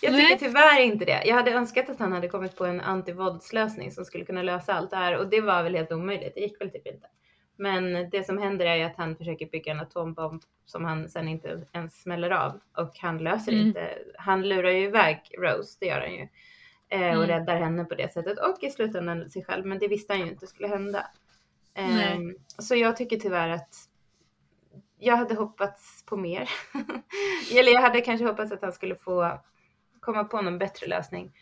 Jag Nej. tycker tyvärr inte det. Jag hade önskat att han hade kommit på en antivåldslösning som skulle kunna lösa allt det här och det var väl helt omöjligt. Det gick väl typ inte. Men det som händer är att han försöker bygga en atombomb som han sen inte ens smäller av och han löser Mm. inte. Han lurar ju iväg Rose, det gör han ju. Eh, och Mm. räddar henne på det sättet och i slutändan sig själv. Men det visste han ju inte skulle hända. Ehm, så jag tycker tyvärr att jag hade hoppats på mer. Eller jag hade kanske hoppats att han skulle få komma på någon bättre lösning.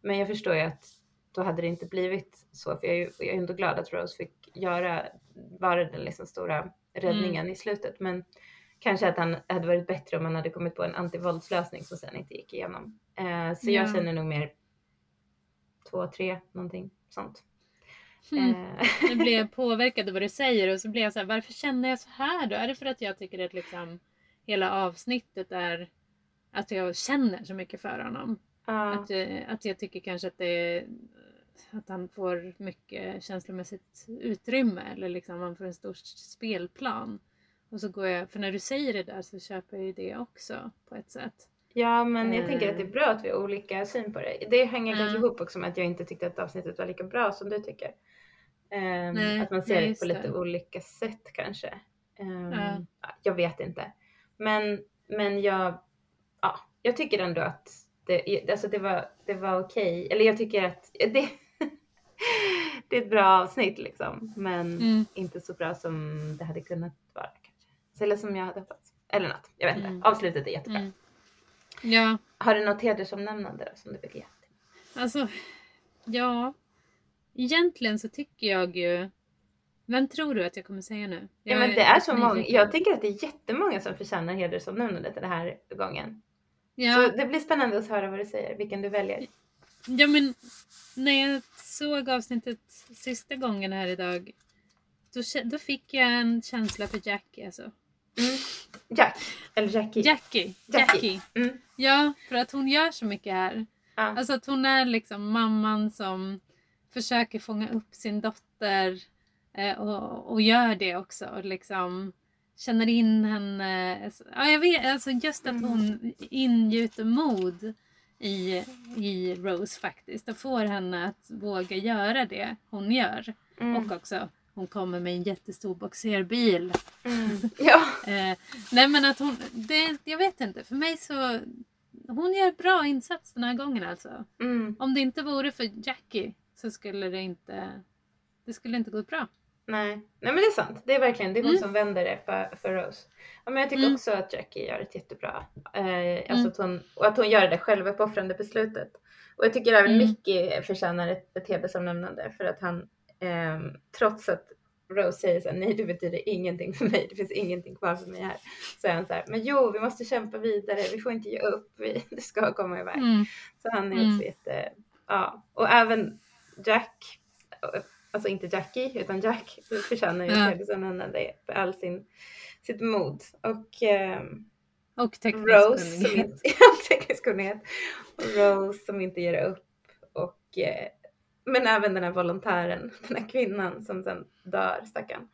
Men jag förstår ju att då hade det inte blivit så. För jag är ju jag är ändå glad att Rose fick göra, vara den liksom stora räddningen i slutet. Men kanske att han hade varit bättre om han hade kommit på en antivåldslösning som sen inte gick igenom. Eh, så jag Ja. känner nog mer två, tre, någonting sånt. Eh, Nu blir jag påverkad av vad du säger och så blir jag så här, varför känner jag så här då? Är det för att jag tycker att liksom hela avsnittet är att jag känner så mycket för honom? ja. Att, jag, att jag tycker kanske att det att han får mycket känslomässigt utrymme eller liksom han får en stor spelplan. Och så går jag, för när du säger det där så köper jag ju det också på ett sätt. Ja, men jag tänker att det är Eh. bra att vi har olika syn på det. Det hänger kanske Ja. ihop också med att jag inte tyckte att avsnittet var lika bra som du tycker. Ehm, Nej, att man ser nej, det på lite det. olika sätt kanske. Ehm, Ja. ja, Jag vet inte. Men, men jag, ja, jag tycker ändå att det, alltså det var, det var okej. Eller jag tycker att det, det är ett bra avsnitt liksom. Men Mm. inte så bra som det hade kunnat vara kanske. Eller som jag hade hoppats. Eller något. Jag vet inte. Mm. Avslutet är jättebra. Mm. Ja, Har du något hedersomnämnande då, som du vill ge? Alltså, ja. Egentligen så tycker jag ju... Vem tror du att jag kommer säga nu? Ja, Jag men det är så många. Jag tänker att det är jättemånga som förtjänar hedersomnämnandet den här gången. Ja, Så det blir spännande att höra vad du säger, vilken du väljer. Ja, men när jag såg avsnittet sista gången här idag då, då fick jag en känsla för Jackie alltså. Mm. Jack, eller Jackie. Jackie. Jackie. Jackie. Mm. Ja, för att hon gör så mycket här. Ja. Alltså att hon är liksom mamman som försöker fånga upp sin dotter eh, och, och gör det också. Och liksom känner in henne. Ja, jag vet, alltså just att hon ingjuter mod i, i Rose faktiskt och får henne att våga göra det hon gör. Mm. Och också hon kommer med en jättestor boxerbil. Mm. Ja. Eh, nej men att hon, det, jag vet inte, för mig så hon gör bra insats den här gången alltså. Mm. Om det inte vore för Jackie så skulle det inte, det skulle inte gå bra. Nej. Nej men det är sant. Det är verkligen det är hon Mm. som vänder det för, för Rose. Ja, men jag tycker Mm. också att Jackie gör ett jättebra. Eh, alltså Mm. att hon, och att hon gör det självuppoffrande beslutet. Och jag tycker även Mm. Mickey förtjänar ett, hedersomnämnande för att han ehm, trots att Rose säger så här, nej du betyder ingenting för mig, det finns ingenting kvar för mig här. Så är han så här, men jo vi måste kämpa vidare, vi får inte ge upp, vi, det ska komma iväg. Mm. Så han är Mm. också jätte, ja. Och även Jack, alltså inte Jackie utan Jack förtjänar ju Ja. ett hedersomnämnande för all sin, sitt mod. Och ehm, Och teknisk Rose kunnighet. teknisk. Och Rose som inte ger upp. Och eh, Men även den här volontären, den här kvinnan som sen dör, stackarn.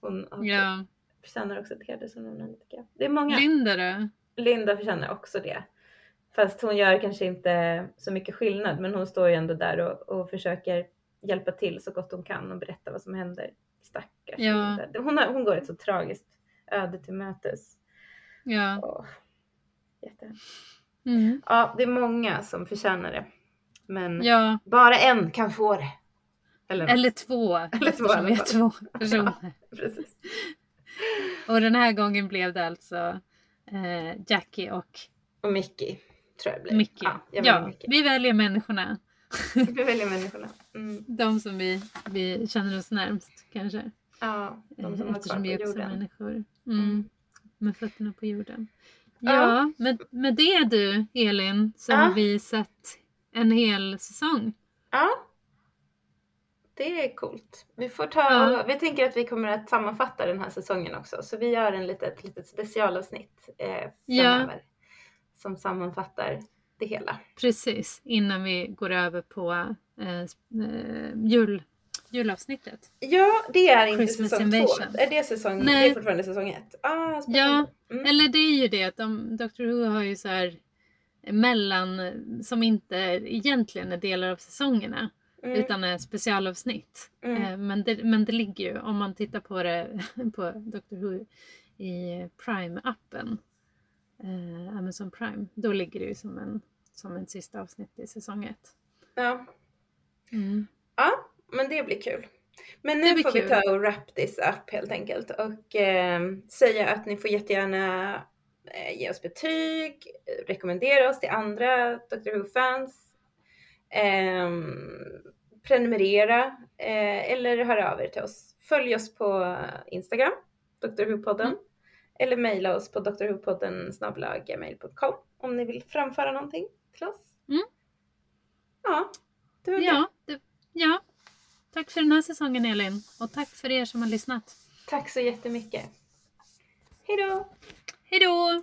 Hon har- Ja. förtjänar också ett hedersomnämnande tycker jag. Det är många. Linda då? Linda förtjänar också det. Fast hon gör kanske inte så mycket skillnad men hon står ju ändå där och, och försöker hjälpa till så gott hon kan och berätta vad som händer. Stackars Ja. Hon, har, hon går ett så tragiskt öde till mötes. Ja. Jättehemskt. Mm. Ja, det är många som förtjänar det. Men Ja, bara en kan få det. Eller, eller två. Eller två alla är två personer. precis. Och den här gången blev det alltså eh, Jackie och Och Mickey tror jag det blir. Mickey. Ja, Ja, jag Mickey. vi väljer människorna. Vi väljer människorna. Mm. De som vi, vi känner oss närmst kanske. Ja, de som Eh, Eftersom vi också jorden. människor. Mm. Mm. Med fötterna på jorden. Ja. Ja, med, med det du Elin så Ja. har vi sett en hel säsong. Ja. Det är coolt. Vi får ta, Ja. vi tänker att vi kommer att sammanfatta den här säsongen också. Så vi gör en litet, litet specialavsnitt eh, framöver. Som sammanfattar det hela. Precis, innan vi går över på eh, eh, jul, julavsnittet. Ja, det är inte Christmas säsong Invasion. två. Är det säsong, Nej. det är fortfarande säsong ett? Ah. Ja, Mm. Eller det är ju det att de, Dr Who har ju så här mellan som inte egentligen är delar av säsongerna Mm. utan är specialavsnitt. Mm. Eh, Men, det, men det ligger ju, om man tittar på det på Dr Who i Prime-appen, eh, Amazon Prime, då ligger det ju som en, som en sista avsnitt i säsong ett. Ja. Mm. ja, men det blir kul. Men nu får vi kul. ta och wrap this up helt enkelt och eh, säga att ni får jättegärna eh, ge oss betyg, rekommendera oss till andra Dr Who-fans, ehm, prenumerera eh, eller höra av er till oss. Följ oss på Instagram, Dr Who-podden, Mm. Eller mejla oss på gmail.com om ni vill framföra någonting till oss. Mm. Ja, det var det. Ja, det, ja, tack för den här säsongen Elin och tack för er som har lyssnat. Tack så jättemycket. Hej då! Hej då!